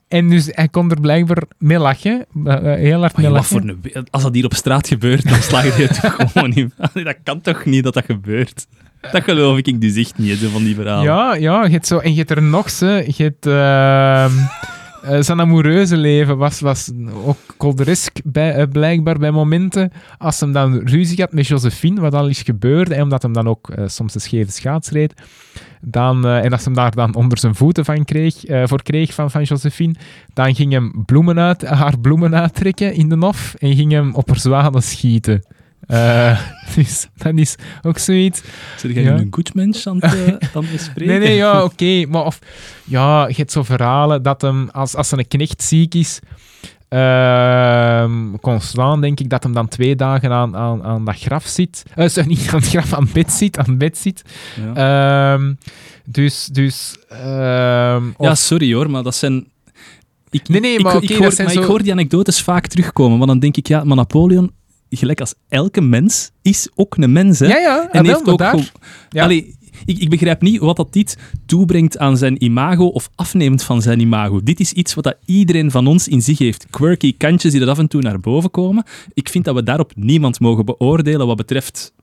En dus hij kon er blijkbaar mee lachen, eh, eh, heel hard mee lachen. voor een, we- als dat hier op straat gebeurt, dan sla je het toch *laughs* gewoon niet. Dat kan toch niet dat dat gebeurt? Dat geloof ik dus echt niet, van die verhalen. Ja, ja je hebt zo, en je hebt er nog ze. Je hebt, ehm, eh, zijn amoureuze leven was, was ook kolderesk bij, eh, blijkbaar bij momenten. Als hem dan ruzie had met Josephine, wat al is gebeurd, en omdat hem dan ook eh, soms een scheve schaats reed, dan, eh, en als hem daar dan onder zijn voeten van kreeg, eh, voor kreeg van, van Josephine, dan ging hem bloemen uit, haar bloemen uittrekken in de nof en ging hem op haar zwanen schieten. *laughs* Dus dat is ook zoiets. Zit jij Ja. nu een goed mens aan het, aan het bespreken? Nee, nee, ja, oké. maar of, ja, je hebt zo verhalen dat hem, als, als een knecht ziek is, ehm constant denk ik dat hem dan twee dagen aan, aan, aan dat graf zit. Eh, sorry, niet aan het graf, aan het bed zit. Aan het bed zit. Ja. Ehm, dus, dus... ehm, Ja, sorry hoor, maar dat zijn... Ik, Nee, nee, ik, maar ik, hoor, maar ik hoor die anekdotes vaak terugkomen, maar dan denk ik, ja, maar Napoleon, gelijk als elke mens, is ook een mens, hè? ja, ja. en heeft ook daar- ja. Allee, ik, ik begrijp niet wat dat dit toebrengt aan zijn imago of afneemt van zijn imago. Dit is iets wat dat iedereen van ons in zich heeft. Quirky kantjes die er af en toe naar boven komen. Ik vind dat we daarop niemand mogen beoordelen wat betreft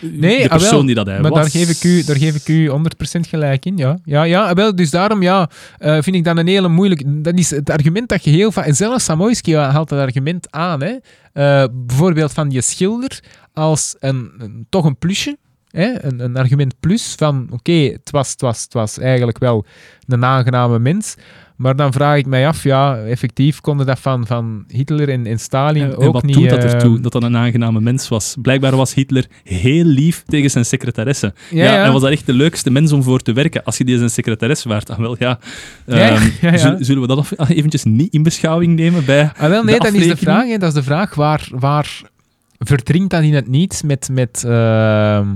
Nee, de ah, wel, persoon die dat hij Maar was. daar geef, ik u, daar geef ik u 100% gelijk in, ja. Ja, ja ah, wel, dus daarom ja, eh, vind ik dat een hele moeilijk... Dat is het argument dat je heel vaak... En zelfs Samoyski haalt dat argument aan, hè. Eh, bijvoorbeeld van die schilder als een, een- toch een plusje. Hè? Een, een argument plus van, oké, het, was, het, was, het was eigenlijk wel een aangename mens. Maar dan vraag ik mij af, ja, effectief konden dat van, van Hitler en, en Stalin En, en ook wat niet... doet dat ertoe? Dat dat een aangename mens was. Blijkbaar was Hitler heel lief tegen zijn secretaresse. Ja, Ja, ja. En was dat echt de leukste mens om voor te werken. Als je die zijn secretares waart, dan wel ja. Ja, ja, Ehm, ja, ja. Zullen, we dat af- eventjes niet in beschouwing nemen bij... Ah, wel, nee, dat is de vraag. Hè. Dat is de vraag waar, waar verdringt dat in het niets met, met, ehm,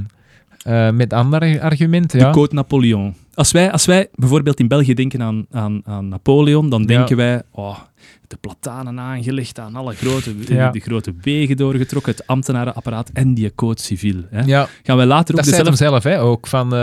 eh, met andere argumenten. Ja. De Code Napoleon. Als wij, als wij bijvoorbeeld in België denken aan, aan, aan Napoleon, dan denken wij... Oh, de platanen aangelegd, aan alle grote, Ja. de grote wegen doorgetrokken, het ambtenarenapparaat en die code civiel. Hè. ja, Gaan wij later ook dat zei hem zelf hè, ook. Van, eh,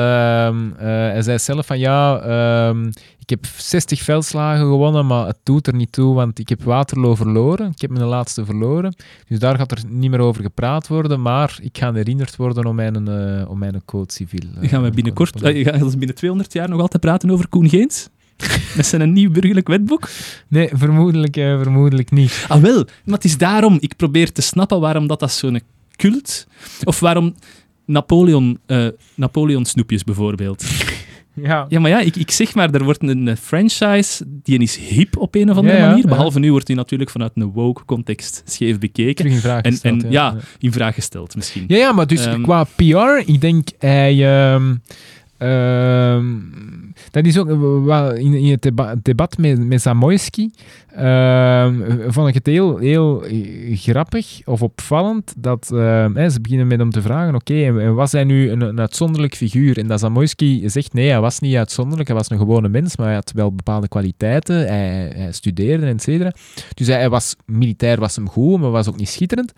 hij zei zelf van ja, ehm, ik heb 60 veldslagen gewonnen, maar het doet er niet toe, want ik heb Waterloo verloren. Ik heb mijn laatste verloren. Dus daar gaat er niet meer over gepraat worden, maar ik ga herinnerd worden om mijn, eh, om mijn code civiel. Gaan we binnenkort, eh, gaan we binnen 200 jaar nog altijd praten over Koen Geens? *laughs* Met zijn nieuw burgerlijk wetboek? Nee, vermoedelijk, eh, vermoedelijk niet. Ah wel, maar het is daarom, ik probeer te snappen waarom dat, dat zo'n cult... Of waarom Napoleon, eh, Napoleon snoepjes bijvoorbeeld. *laughs* Ja, Ja, maar ja, ik, ik zeg maar, er wordt een, een franchise, die is hip op een of andere Ja, ja, manier. ja. Behalve nu wordt die natuurlijk vanuit een woke-context scheef bekeken. terug in vraag En, gesteld, en ja, in vraag gesteld misschien. Ja, ja, maar dus Ehm. qua PR, ik denk hij. ehm, ehm, dat is ook eh, in, in het deba- debat met, met Zamoyski. ehm, vond ik het heel, heel eh, grappig of opvallend dat ehm, ze beginnen met hem te vragen: oké, was hij nu een, een uitzonderlijk figuur? En dat Zamoyski zegt: nee, hij was niet uitzonderlijk, hij was een gewone mens, maar hij had wel bepaalde kwaliteiten. Hij, hij studeerde, et cetera. Dus hij, hij was militair, was hem goed, maar was ook niet schitterend.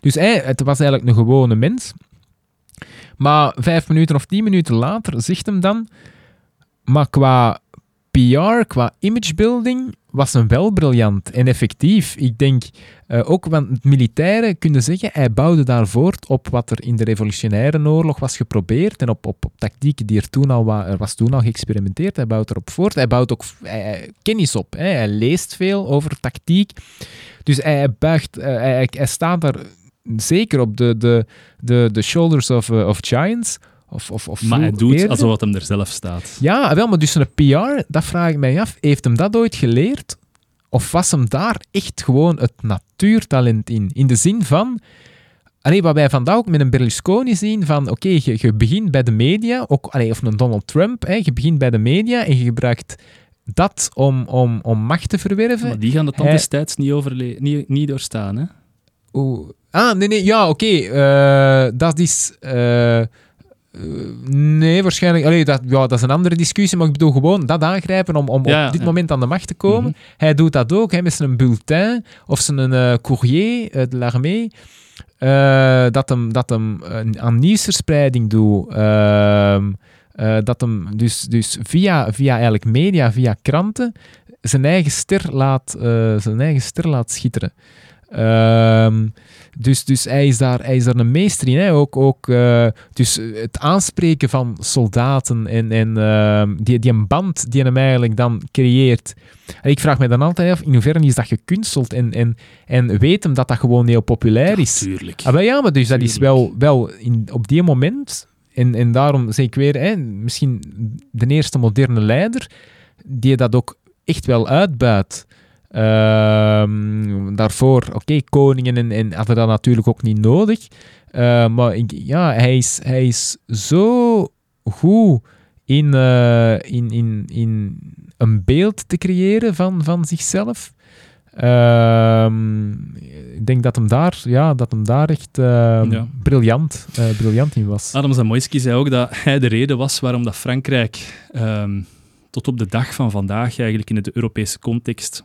Dus hij, het was eigenlijk een gewone mens. Maar vijf minuten of tien minuten later zegt hem dan... Maar qua PR, qua imagebuilding, was hem wel briljant en effectief. Ik denk eh, ook, want het militaire, kunnen zeggen, hij bouwde daar voort op wat er in de revolutionaire oorlog was geprobeerd en op, op, op tactieken die er toen al er was toen al geëxperimenteerd. Hij bouwt erop voort. Hij bouwt ook kennis op. Hè. Hij leest veel over tactiek. Dus hij, hij buigt, eh, hij, hij staat daar zeker op de, de, de, de shoulders of, eh, of giants. Of, of, of Maar hij doet eerder. alsof het hem er zelf staat. Ja, wel, maar dus een PR, dat vraag ik mij af. Heeft hem dat ooit geleerd? Of was hem daar echt gewoon het natuurtalent in? In de zin van... Allee, wat wij vandaag ook met een Berlusconi zien, van oké, je, je begint bij de media, ook, allee, of een Donald Trump, hè, je begint bij de media en je gebruikt dat om, om, om macht te verwerven. Maar die gaan dan Hij- destijds niet, niet, niet doorstaan, hè? Ah, nee, nee, ja, oké. eh, dat is... eh, eh, nee, waarschijnlijk... Allee, dat, ja, dat is een andere discussie, maar ik bedoel gewoon dat aangrijpen om, om Ja, op dit ja. moment aan de macht te komen. Mhm. Hij doet dat ook, hè, met zijn bulletin of zijn eh, courrier uit de l'armée. dat hem, dat hem aan nieuwsverspreiding doet. ehm, eh, dat hem dus, dus via, via eigenlijk media, via kranten, zijn eigen ster laat, zijn eigen ster laat schitteren. Ehm, dus, dus hij, is daar, hij is daar een meester in. Hè? Ook, ook, eh, dus het aanspreken van soldaten en, en ehm, die, die een band die hem eigenlijk dan creëert. En ik vraag me dan altijd af, in hoeverre is dat gekunsteld en, en, en weet hem dat dat gewoon heel populair is? Tuurlijk. Ah, wel ja, maar dus dat is wel, wel in, op die moment, en, en daarom zeg ik weer, hè, misschien de eerste moderne leider, die dat ook echt wel uitbuit. Ehm, daarvoor, oké, koningen en, en hadden dat natuurlijk ook niet nodig. Eh, maar ik, ja, hij is, hij is zo goed in, eh, in, in, in een beeld te creëren van, van zichzelf. Ehm, ik denk dat hem daar, ja, dat hem daar echt ehm, Ja. briljant, eh, briljant in was. Adam Zamoyski zei ook dat hij de reden was waarom dat Frankrijk ehm, tot op de dag van vandaag eigenlijk in de Europese context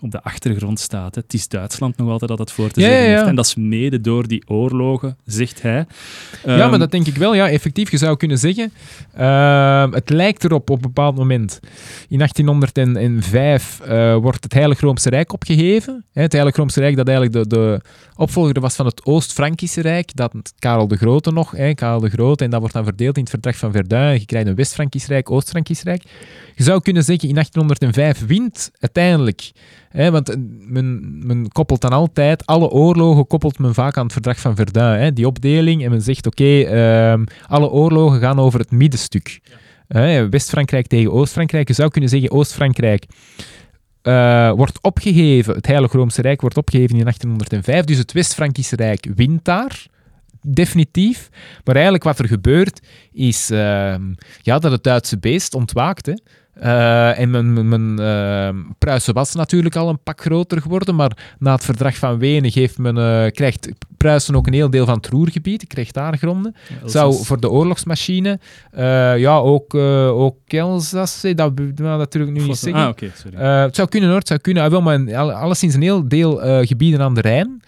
op de achtergrond staat. Hè. Het is Duitsland nog altijd dat het voor te Ja, zeggen ja, ja. heeft. En dat is mede door die oorlogen, zegt hij. ja, Ehm, maar dat denk ik wel. Ja, effectief, je zou kunnen zeggen. ehm, het lijkt erop op een bepaald moment. In 1805 eh, wordt het Heilig Roomse Rijk opgeheven. Hè, het Heilig Roomse Rijk dat eigenlijk de, de opvolger was van het Oost-Frankische Rijk. Dat Karel de Grote nog, hè, Karel de Grote. En dat wordt dan verdeeld in het verdrag van Verdun. Je krijgt een West-Frankisch Rijk, Oost-Frankisch Rijk. Je zou kunnen zeggen, in 1805 wint uiteindelijk. Hè, want eh, men, koppelt dan altijd, alle oorlogen koppelt men vaak aan het verdrag van Verdun. Hè, die opdeling. En men zegt, oké, ehm, alle oorlogen gaan over het middenstuk. West-Frankrijk tegen Oost-Frankrijk. Je zou kunnen zeggen, Oost-Frankrijk eh, wordt opgeheven. Het Heilig Roomse Rijk wordt opgeheven in 1805. Dus het West-Frankische Rijk wint daar. Definitief. Maar eigenlijk wat er gebeurt, is ehm, ja, dat het Duitse beest ontwaakt. Eh, en men, men, ehm, Pruisen was natuurlijk al een pak groter geworden, maar na het verdrag van Wenen geeft men, eh, krijgt Pruisen ook een heel deel van het Roergebied, krijgt daar gronden. Zou voor de oorlogsmachine, eh, ja, ook, ook dat dat durf ik nu niet zeggen. Ah, oké, sorry. Het zou kunnen hoor, het zou kunnen. Ah, wel, maar alleszins een heel deel gebieden aan de Rijn,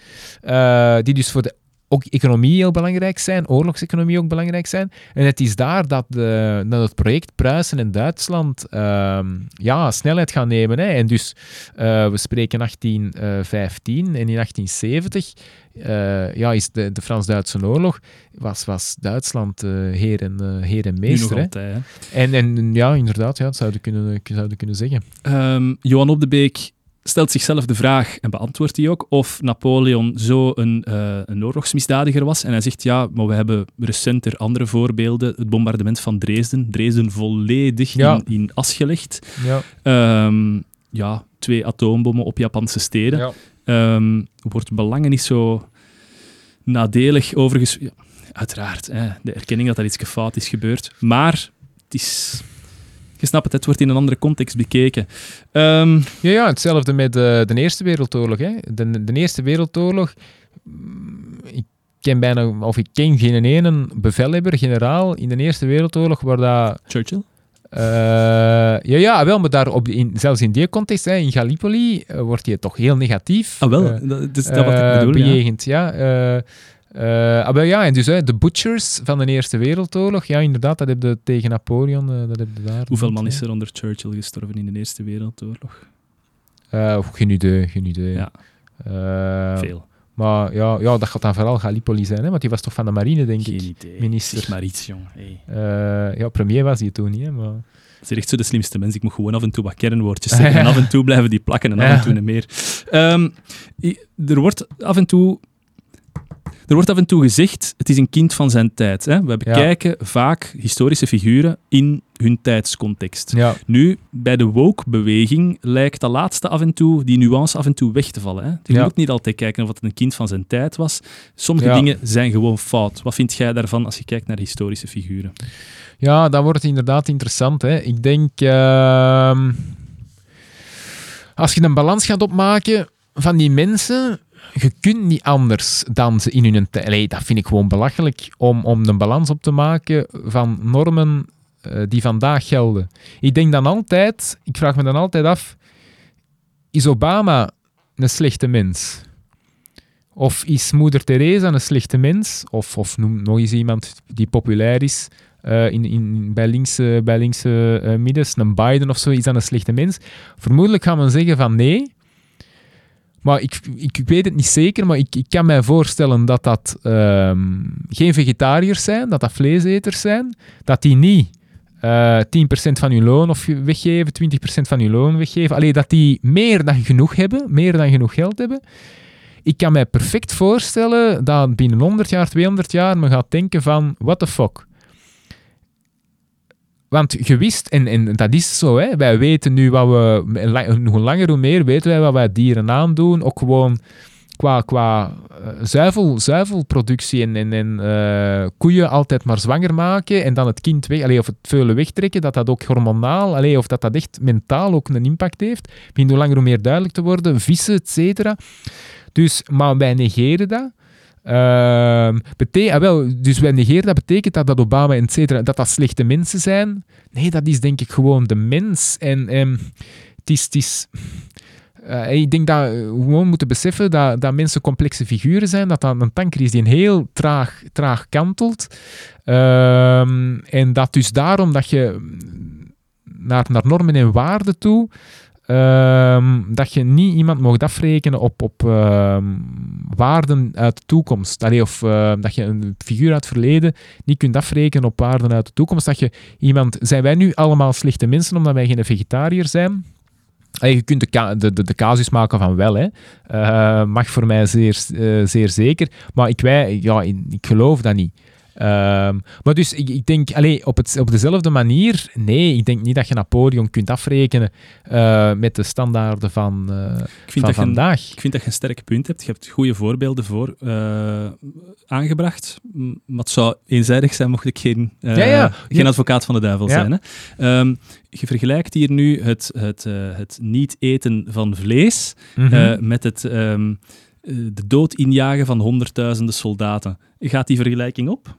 die dus voor de ook economie heel belangrijk zijn, oorlogseconomie ook belangrijk zijn. En het is daar dat, de, dat het project Pruisen en Duitsland ehm, ja, snelheid gaan nemen. Hè. En dus, eh, we spreken 1815 en in 1870 eh, ja, is de, de Frans-Duitse oorlog, was, was Duitsland eh, heer, en, eh, heer en meester. Hè. altijd, hè. En, en ja, inderdaad, ja, dat zouden kunnen, zouden kunnen zeggen. Ehm, Johan Op de Beek stelt zichzelf de vraag, en beantwoordt die ook, of Napoleon zo een, eh, een oorlogsmisdadiger was. En hij zegt, ja, maar we hebben recenter andere voorbeelden. Het bombardement van Dresden. Dresden volledig Ja. in, in as gelegd. Ja, Ehm, ja, twee atoombommen op Japanse steden. ja. Ehm, wordt belangen niet zo nadelig overges... Ja, uiteraard, hè, de erkenning dat er iets fout is gebeurd. Maar het is... Je snapt het, het wordt in een andere context bekeken. Ehm, Ja, ja, hetzelfde met de, de Eerste Wereldoorlog. Hè. De, de Eerste Wereldoorlog, mm, ik ken bijna, of ik ken geen ene bevelhebber, generaal, in de Eerste Wereldoorlog, waar dat... Churchill? eh, ja, ja, wel, maar daar op, in, zelfs in die context, hè, in Gallipoli, eh, wordt hij toch heel negatief Ah, wel, eh, dat is dat wat ik eh, bedoel. ja. bejegend. Ja, eh, ah, wel, ja, en dus hè, de butchers van de Eerste Wereldoorlog, ja, inderdaad, dat heb je tegen Napoleon, eh, dat heb je daar. Hoeveel man is er onder Churchill gestorven in de Eerste Wereldoorlog? Eh, geen idee, geen idee. Ja. Veel. Maar ja, ja, dat gaat dan vooral Gallipoli zijn, hè, want die was toch van de marine, denk Geen ik. idee. minister. Zeg maar iets, jong. Hey. Ja, premier was hij toen niet, hè, maar... Dat is echt zo de slimste mens. Ik moet gewoon af en toe wat kernwoordjes zeggen. *laughs* En af en toe blijven die plakken en af en toe niet meer. Ehm, er wordt af en toe... Er wordt af en toe gezegd, het is een kind van zijn tijd. Hè? We bekijken vaak historische figuren in hun tijdscontext. Ja, Nu, bij de woke-beweging lijkt dat laatste af en toe, die nuance af en toe weg te vallen. Hè? Je Ja. moet niet altijd kijken of het een kind van zijn tijd was. Sommige dingen zijn gewoon fout. Wat vind jij daarvan als je kijkt naar historische figuren? ja dan wordt inderdaad interessant. Hè. Ik denk... ehm, als je een balans gaat opmaken van die mensen... Je kunt niet anders dan ze in hun tijd... Dat vind ik gewoon belachelijk, om, om een balans op te maken van normen eh, die vandaag gelden. Ik denk dan altijd... Ik vraag me dan altijd af... Is Obama een slechte mens? Of is moeder Teresa een slechte mens? Of, of noem nog eens iemand die populair is eh, in, in, bij linkse, bij linkse eh, middens, een Biden of zo, is dat een slechte mens? Vermoedelijk gaan we zeggen van nee. Maar ik, ik, weet het niet zeker, maar ik, ik kan mij voorstellen dat dat ehm, geen vegetariërs zijn, dat dat vleeseters zijn, dat die niet eh 10% van hun loon of weggeven, 20% van hun loon weggeven. Alleen dat die meer dan genoeg hebben, meer dan genoeg geld hebben. Ik kan mij perfect voorstellen dat binnen 100 jaar, 200 jaar men gaat denken van, what the fuck. Want je wist, en, en dat is zo, hè, wij weten nu wat we, hoe langer hoe meer weten wij wat wij dieren aandoen, ook gewoon qua, qua uh, zuivel, zuivelproductie en, en, uh, koeien altijd maar zwanger maken en dan het kind weg, allee, of het veulen wegtrekken, dat dat ook hormonaal, allee, of dat dat echt mentaal ook een impact heeft, begint hoe langer hoe meer duidelijk te worden, vissen, et cetera. Dus, maar wij negeren dat. Uh, ah, wel, dus wij negeren dat betekent dat, dat Obama en cetera, dat dat slechte mensen zijn. Nee, dat is denk ik gewoon de mens. En um, het is, uh, ik denk dat we gewoon moeten beseffen dat, dat mensen complexe figuren zijn, dat dat een tanker is die een heel traag, traag kantelt. Uh, en dat dus daarom dat je naar, naar normen en waarden toe, uh, dat je niet iemand mag afrekenen op, op ehm, waarden uit de toekomst. Allee, of ehm, dat je een figuur uit het verleden niet kunt afrekenen op waarden uit de toekomst. Dat je iemand, zijn wij nu allemaal slechte mensen omdat wij geen vegetariër zijn? je kunt de, de, de, casus maken van wel, hè. Uh, mag voor mij zeer, uh, zeer zeker. Maar ik, wij, ja, ik geloof dat niet. Um, maar dus ik, ik denk, allez, op, het, op dezelfde manier, nee, ik denk niet dat je Napoleon kunt afrekenen uh, met de standaarden van, uh, ik vind van dat vandaag. Je, ik vind dat je een sterk punt hebt. Je hebt goede voorbeelden voor uh, aangebracht. Maar het zou eenzijdig zijn mocht ik geen, ja, ja. geen advocaat van de duivel ja. zijn. Hè? Um, je vergelijkt hier nu het, het, het niet eten van vlees mm -hmm. met het... Um, de dood injagen van honderdduizenden soldaten. Gaat die vergelijking op?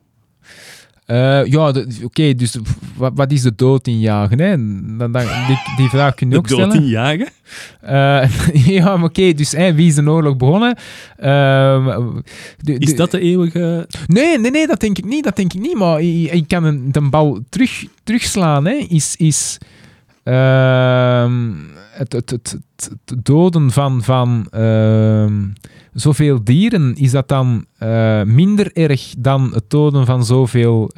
Uh, ja, oké, okay, dus wat, wat, is de dood injagen? Hè? Dan, dan, die, die vraag kun je ook stellen. De dood injagen? Uh, *laughs* ja, maar oké, okay, dus hè, wie is de oorlog begonnen? Uh, de, is dat de eeuwige... Nee, nee, nee, dat denk ik niet, dat denk ik niet. Maar ik, ik kan een, de bal terug, terugslaan, hè, is... is ehm, het, het, het, het, doden van, van uh, zoveel dieren, is dat dan uh, minder erg dan het doden van zoveel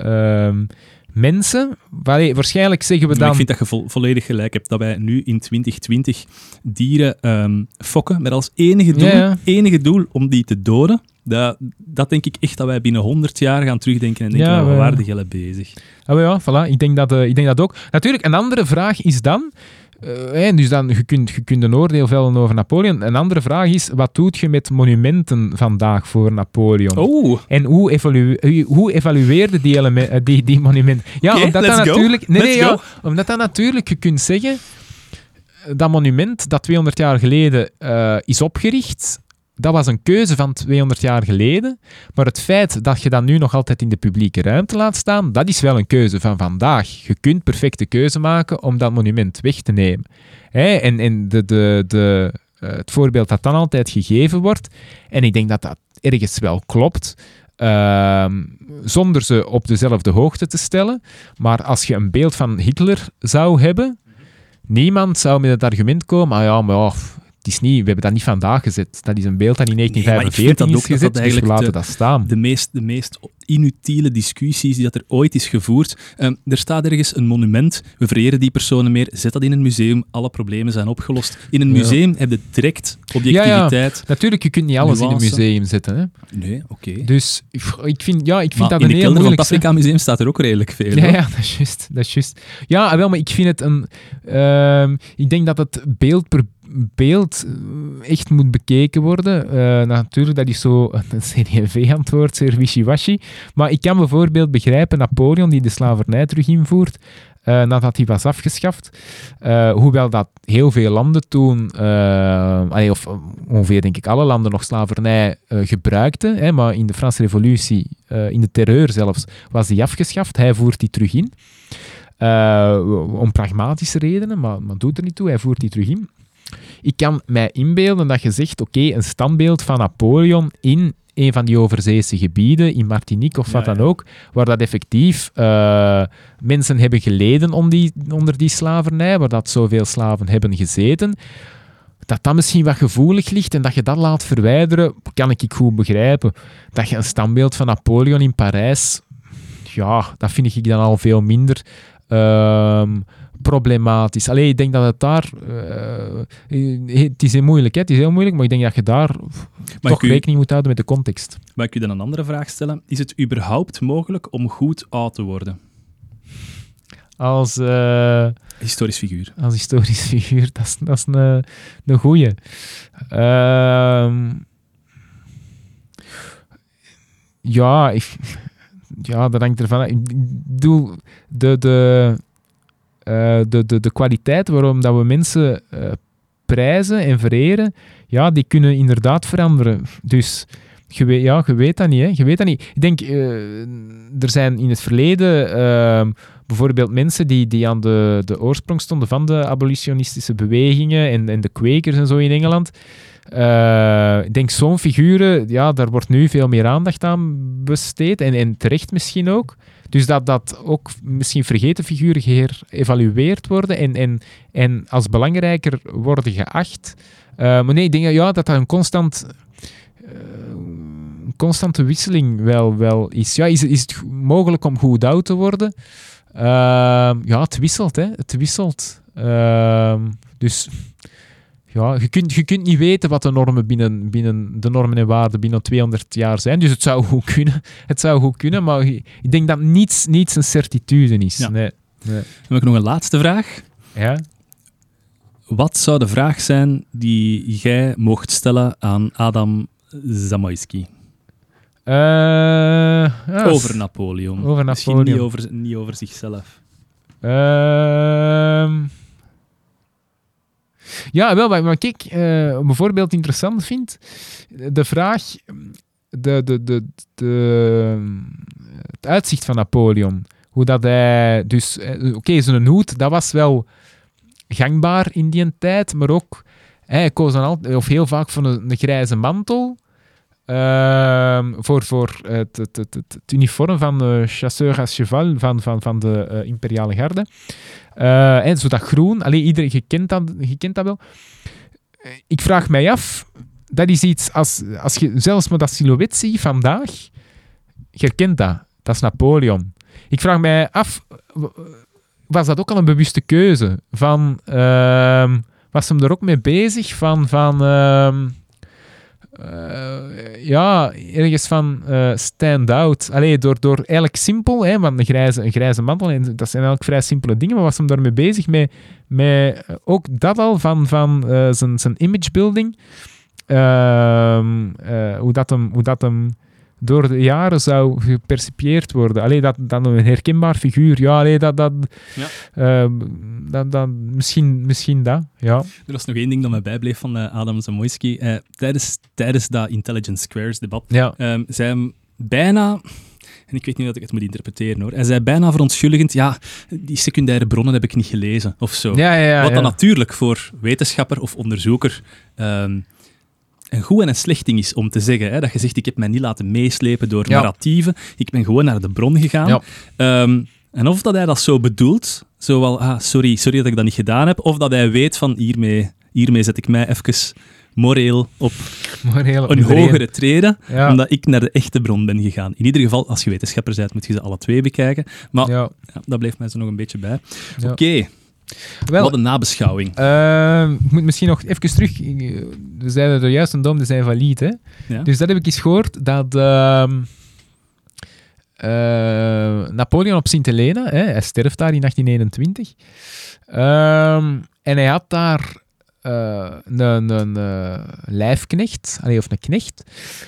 mensen? Waarschijnlijk zeggen we dan... Ik vind dat je vo volledig gelijk hebt, dat wij nu in 2020 dieren um, fokken met als enige doel, ja, ja. enige doel om die te doden. Dat, dat denk ik echt dat wij binnen 100 jaar gaan terugdenken en denken, ja, we waren de bezig. Ah, ja, voilà. ik, denk dat, uh, ik denk dat ook. Natuurlijk, een andere vraag is dan... Uh, dus dan, je, kunt, je kunt een oordeel vellen over Napoleon. Een andere vraag is, wat doet je met monumenten vandaag voor Napoleon? Oh. En hoe, evalu hoe evalueerde die, die, die monumenten? Ja, okay, omdat, dat natuurlijk, nee, nee, ja, omdat dat natuurlijk, je kunt zeggen, dat monument dat 200 jaar geleden uh, is opgericht, dat was een keuze van 200 jaar geleden. Maar het feit dat je dat nu nog altijd in de publieke ruimte laat staan, dat is wel een keuze van vandaag. Je kunt perfecte keuze maken om dat monument weg te nemen. Hè? En, de, de, de, uh, het voorbeeld dat dan altijd gegeven wordt, en ik denk dat dat ergens wel klopt, uh, zonder ze op dezelfde hoogte te stellen. Maar als je een beeld van Hitler zou hebben, niemand zou met het argument komen, ah ja, maar het is niet, we hebben dat niet vandaag gezet. Dat is een beeld dat in 1945 nee, is gezet, dat dus we laten de, dat staan. De meest, de meest inutiele discussies die dat er ooit is gevoerd. Um, er staat ergens een monument, we vereren die personen meer, zet dat in een museum, alle problemen zijn opgelost. In een museum ja. heb je direct objectiviteit. Ja, ja. Natuurlijk, je kunt niet alles nuance. in een museum zetten. Hè? Nee, oké. Okay. Dus ik vind, ja, ik vind maar dat een heel moeilijk. In het Afrika Museum staat er ook redelijk veel. Ja, ja *laughs* dat is juist. Dat is juist. Ja, wel, maar ik vind het een... Uh, ik denk dat het beeld per beeld echt moet bekeken worden. Uh, natuurlijk, dat is zo *laughs* een CD&V-antwoord, zeer wishy-washy. Maar ik kan bijvoorbeeld begrijpen Napoleon, die de slavernij terug invoert, uh, nadat die was afgeschaft. Hoewel dat heel veel landen toen, of ongeveer denk ik alle landen nog slavernij gebruikten, hè, maar in de Franse revolutie, in de terreur zelfs, was die afgeschaft. Hij voert die terug in. om pragmatische redenen, maar, maar doet er niet toe, hij voert die terug in. Ik kan mij inbeelden dat je zegt, oké, okay, een standbeeld van Napoleon in een van die overzeese gebieden, in Martinique of wat ja, ja. dan ook, waar dat effectief uh, mensen hebben geleden om die, onder die slavernij, waar dat zoveel slaven hebben gezeten, dat dat misschien wat gevoelig ligt en dat je dat laat verwijderen, kan ik goed begrijpen. Dat je een standbeeld van Napoleon in Parijs, ja, dat vind ik dan al veel minder... Uh, problematisch. Alleen ik denk dat het daar... Uh, het is heel moeilijk, hè? het is heel moeilijk, maar ik denk dat je daar maar toch u, rekening moet houden met de context. Mag ik u dan een andere vraag stellen? Is het überhaupt mogelijk om goed oud te worden? als, eh, Historisch figuur. als historisch *laughs* figuur. Dat is, dat is een, een goeie. Ehm, ja, ik, *laughs* ja, dat hangt ervan af. Ik bedoel, de, de, eh, de, de, de kwaliteit waarom dat we mensen eh, prijzen en vereren, ja, die kunnen inderdaad veranderen. Dus je weet, ja, je weet dat niet. Hè. Je weet dat niet. Ik denk, eh, er zijn in het verleden ehm, bijvoorbeeld mensen die, die aan de, de oorsprong stonden van de abolitionistische bewegingen en, en de kwekers en zo in Engeland. Ik denk zo'n figuren, ja, daar wordt nu veel meer aandacht aan besteed en, en terecht misschien ook. Dus dat, dat ook misschien vergeten figuren geëvalueerd worden en, en, en als belangrijker worden geacht. Eh, maar nee, ik denk ja, dat dat een constant, eh, constante wisseling wel, wel is. Ja, is, is het mogelijk om goed oud te worden? Ehm, ja, het wisselt, hè. Het wisselt. Dus ja, je kunt, je kunt niet weten wat de normen binnen, binnen de normen en waarden binnen 200 jaar zijn. Dus het zou goed kunnen. Het zou goed kunnen, maar ik denk dat niets, niets een certitude is. Ja. Nee. nee. Dan heb ik nog een laatste vraag. Ja? Wat zou de vraag zijn die jij mocht stellen aan Adam Zamoyski? Eh, ja, over Napoleon. over Misschien niet Napoleon. over, niet over zichzelf. Ehm. Ja, wel, wat ik eh, bijvoorbeeld interessant vind, de vraag, de, de, de, de, het uitzicht van Napoleon. Hoe dat hij, dus, eh, oké, zijn hoed, dat was wel gangbaar in die tijd, maar ook, hij koos dan altijd, of heel vaak voor een grijze mantel. Ehm, voor voor het, het, het, het, uniform van de chasseur à cheval van, van, van de eh, imperiale garde. Eh, en zo dat groen, alleen iedereen, je kent dat, je dat wel. Eh, Ik vraag mij af, dat is iets, als, als je zelfs maar dat silhouet ziet vandaag, je herkent dat. Dat is Napoleon. Ik vraag mij af, was dat ook al een bewuste keuze? Van, ehm, was hem er ook mee bezig van, van eh, ja, ergens van eh, stand out. Allee, door, door eigenlijk simpel, hè, want een grijze, een grijze mantel, en dat zijn eigenlijk vrij simpele dingen, maar was hem daarmee bezig met, met eh, ook dat al van, van eh, zijn, zijn imagebuilding. Ehm, eh, hoe, dat hem, hoe dat hem door de jaren zou gepercipieerd worden. Allee, dat, dat een herkenbaar figuur. Ja, allee, dat, dat, Ja. ehm, dat, dat, misschien, misschien dat, ja. Er was nog één ding dat mij bijbleef van eh, Adam Zamoyski. Eh, tijdens, tijdens dat Intelligence Squares debat Ja, ehm, zei hem bijna... En ik weet niet dat ik het moet interpreteren hoor. Hij zei bijna verontschuldigend, ja, die secundaire bronnen heb ik niet gelezen of zo. ja, ja. ja, Wat dan natuurlijk voor wetenschapper of onderzoeker ehm, een goed en een slecht ding is om te zeggen. Hè? Dat je zegt, ik heb mij niet laten meeslepen door Ja. narratieven. Ik ben gewoon naar de bron gegaan. Ja. Ehm, en of dat hij dat zo bedoelt, zo wel, ah, sorry, sorry dat ik dat niet gedaan heb, of dat hij weet van, hiermee, hiermee zet ik mij even moreel op een iedereen. hogere trede, Ja. omdat ik naar de echte bron ben gegaan. In ieder geval, als je wetenschapper bent, moet je ze alle twee bekijken. Maar Ja, dat bleef mij zo nog een beetje bij. Oké, Wel, wat een nabeschouwing. Ehm, ik moet misschien nog even terug. We zeiden er juist een dom, die zijn. Hè? Ja. Dus dat heb ik eens gehoord dat ehm, eh, Napoleon op Sint Helena, hè, hij sterft daar in 1821. Ehm, en hij had daar eh, een, een lijfknecht, allee, of een knecht,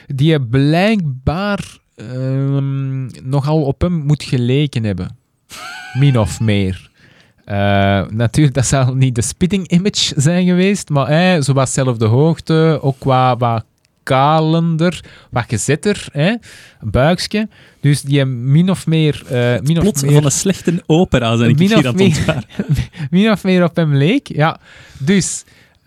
die blijkbaar ehm, nogal op hem moet geleken hebben. Min of meer. Eh, natuurlijk, dat zal niet de spitting image zijn geweest, maar eh, zo wat zelfde hoogte, ook qua, wat kalender, wat gezetter, hè, buikje. Dus die min of meer... eh, min, of Plot meer van een slechte opera zijn ik Min hier of aan het meer. ontwaren. *laughs* min of meer op hem leek. Ja, dus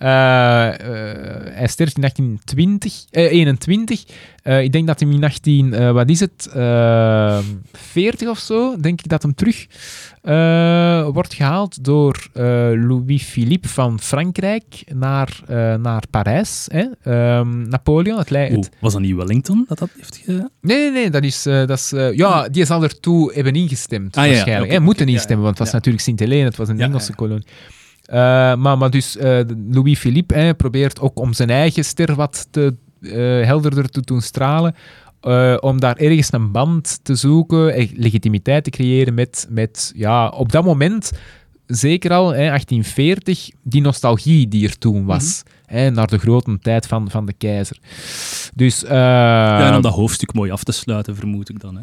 hij sterft in 1820, eh, 21. Eh, ik denk dat hij in 18, eh, wat is het, eh 40 of zo, denk ik dat hem terug eh, wordt gehaald door eh, Louis-Philippe van Frankrijk naar, eh, naar Parijs. Hè? Ehm, Napoleon, het, lei- Oeh, het was dat niet Wellington dat dat heeft ge... Nee, nee, nee, dat is... eh, dat is eh, ja, die zal ertoe hebben ingestemd, Ah, waarschijnlijk. moeten instemmen, want het was natuurlijk Sint-Helene, het was een Engelse kolonie. Eh, maar, dus eh, Louis-Philippe hè, probeert ook om zijn eigen ster wat eh, helderder te doen stralen, om daar ergens een band te zoeken, legitimiteit te creëren met, met ja, op dat moment, zeker al, hè, 1840, die nostalgie die er toen was. Hè, naar de grote tijd van, van de keizer. Dus, Ja, en om dat hoofdstuk mooi af te sluiten, vermoed ik dan. Hè.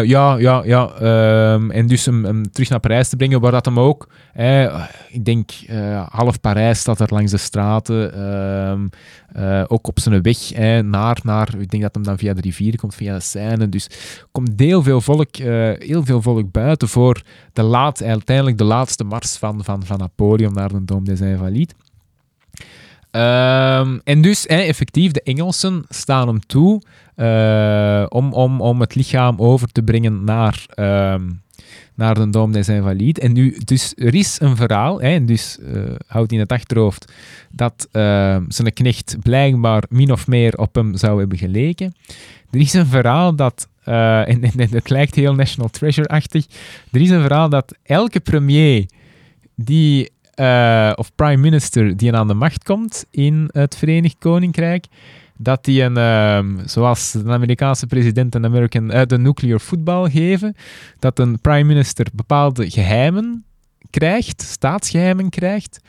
eh, ja, ja, ja. ehm, en dus hem, hem terug naar Parijs te brengen, waar dat hem ook... hè, ik denk, eh, half Parijs staat er langs de straten. ehm, eh, ook op zijn weg hè, naar, naar... Ik denk dat hem dan via de rivier komt, via de Seine. Dus komt heel veel volk, heel veel volk buiten voor de laat, uiteindelijk de laatste mars van, van, van Napoleon naar de Dome des Invalides. Ehm, en dus, effectief, de Engelsen staan hem toe eh, om, om, om het lichaam over te brengen naar, ehm, naar de Dome des Invalides. En nu, dus er is een verhaal, hè, dus eh houd in het achterhoofd, dat ehm, zijn knecht blijkbaar min of meer op hem zou hebben geleken. Er is een verhaal dat, eh, en, en, en het lijkt heel National Treasure-achtig, er is een verhaal dat elke premier die, eh, of prime minister die aan de macht komt in het Verenigd Koninkrijk, dat die een, ehm, zoals de Amerikaanse president een American, eh, de nuclear football geven, dat een prime minister bepaalde geheimen krijgt, staatsgeheimen krijgt,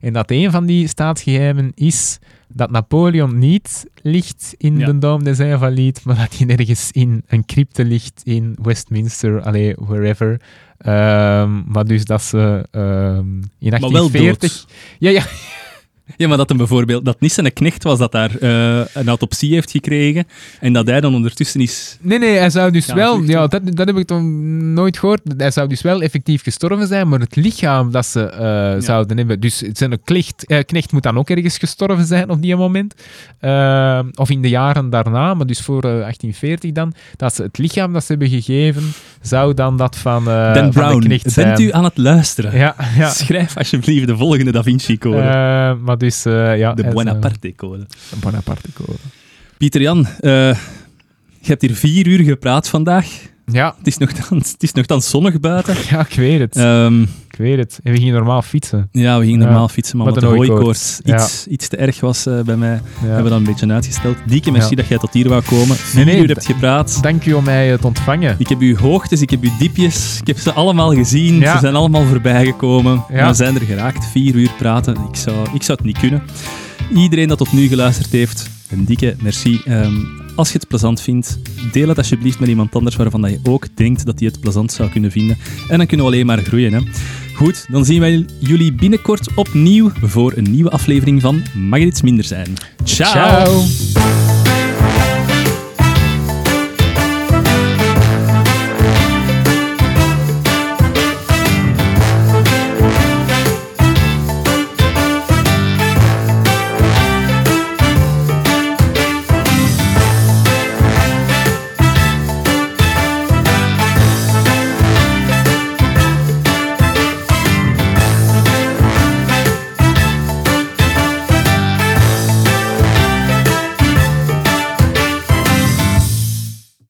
en dat een van die staatsgeheimen is dat Napoleon niet ligt in Ja. de Dome des Invalides, maar dat hij ergens in een crypte ligt in Westminster, allee, wherever. Ehm, maar dus dat ze ehm, in Maar wel 1840... dood. Ja, ja, Ja, maar dat hem bijvoorbeeld, dat niet zijn knecht was dat daar eh, een autopsie heeft gekregen en dat hij dan ondertussen is... Nee, nee, hij zou dus wel, vluchten. ja, dat, dat heb ik toch nooit gehoord. Hij zou dus wel effectief gestorven zijn, maar het lichaam dat ze eh, zouden hebben. Dus zijn knecht, eh, knecht moet dan ook ergens gestorven zijn op die moment. Of in de jaren daarna, maar dus voor eh, 1840 dan. Dat ze het lichaam dat ze hebben gegeven, zou dan dat van, Dan van Brown, de knecht zijn. bent u aan het luisteren? Ja, ja. Schrijf alsjeblieft de volgende Da Vinci-code. Eh, maar dus, eh, ja. de hij zou- Buonaparte-code. De Bonaparte-code. Pieter-Jan, eh, je hebt hier vier uur gepraat vandaag. Ja, Het is nogthans, het is nogthans zonnig buiten. *laughs* ja, ik weet het. Ehm, Ik weet het. En we gingen normaal fietsen. ja, we gingen Ja, normaal fietsen, maar met omdat de hooikoorts iets, iets te erg was eh, bij mij, Ja. hebben we dat een beetje uitgesteld. Dieke, merci dat jij tot hier wou komen. Vier Nee, nee, uur hebt gepraat. Dank u om mij eh, te ontvangen. Ik heb uw hoogtes, ik heb uw diepjes, ik heb ze allemaal gezien. Ze zijn allemaal voorbijgekomen. We zijn er geraakt. Vier uur praten. Ik zou, ik zou het niet kunnen. Iedereen dat tot nu geluisterd heeft, een dikke merci. Ehm, als je het plezant vindt, deel het alsjeblieft met iemand anders waarvan je ook denkt dat hij het plezant zou kunnen vinden. En dan kunnen we alleen maar groeien. Hè. Goed, dan zien wij jullie binnenkort opnieuw voor een nieuwe aflevering van Mag het iets minder zijn. Ciao. Ciao.